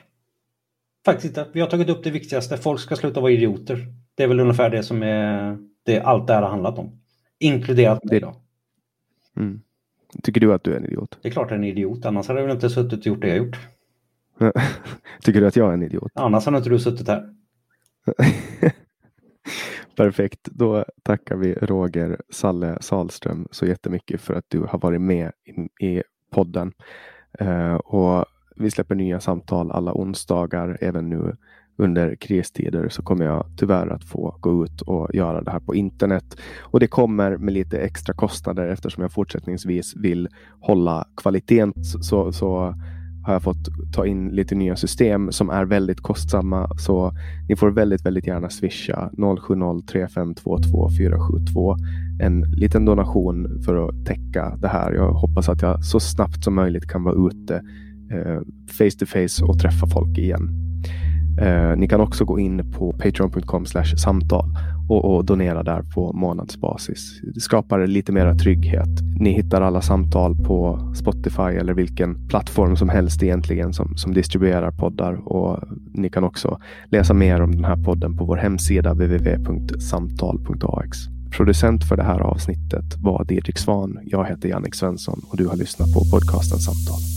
faktiskt inte. Vi har tagit upp det viktigaste. Folk ska sluta vara idioter. Det är väl ungefär det som är det allt det här har handlat om. Inkluderat mig då. Mm. Tycker du att du är en idiot? Det är klart jag är en idiot, annars hade jag väl inte suttit och gjort det jag gjort. Tycker du att jag är en idiot? Annars hade inte du suttit här. Perfekt, då tackar vi Roger Salle Salström så jättemycket för att du har varit med i, i podden. Uh, och vi släpper nya samtal alla onsdagar även nu under kristider så kommer jag tyvärr att få gå ut och göra det här på internet. Och det kommer med lite extra kostnader eftersom jag fortsättningsvis vill hålla kvaliteten. Så, så har jag fått ta in lite nya system som är väldigt kostsamma. Så ni får väldigt, väldigt gärna swisha 0703522472 en liten donation för att täcka det här. Jag hoppas att jag så snabbt som möjligt kan vara ute eh, face to face och träffa folk igen. Eh, ni kan också gå in på patreon.com samtal och, och, donera där på månadsbasis. Det skapar lite mera trygghet. Ni hittar alla samtal på Spotify eller vilken plattform som helst egentligen som, som distribuerar poddar och ni kan också läsa mer om den här podden på vår hemsida www.samtal.ax. Producent för det här avsnittet var Didrik Svan. Jag heter Jannik Svensson och du har lyssnat på podcasten Samtal.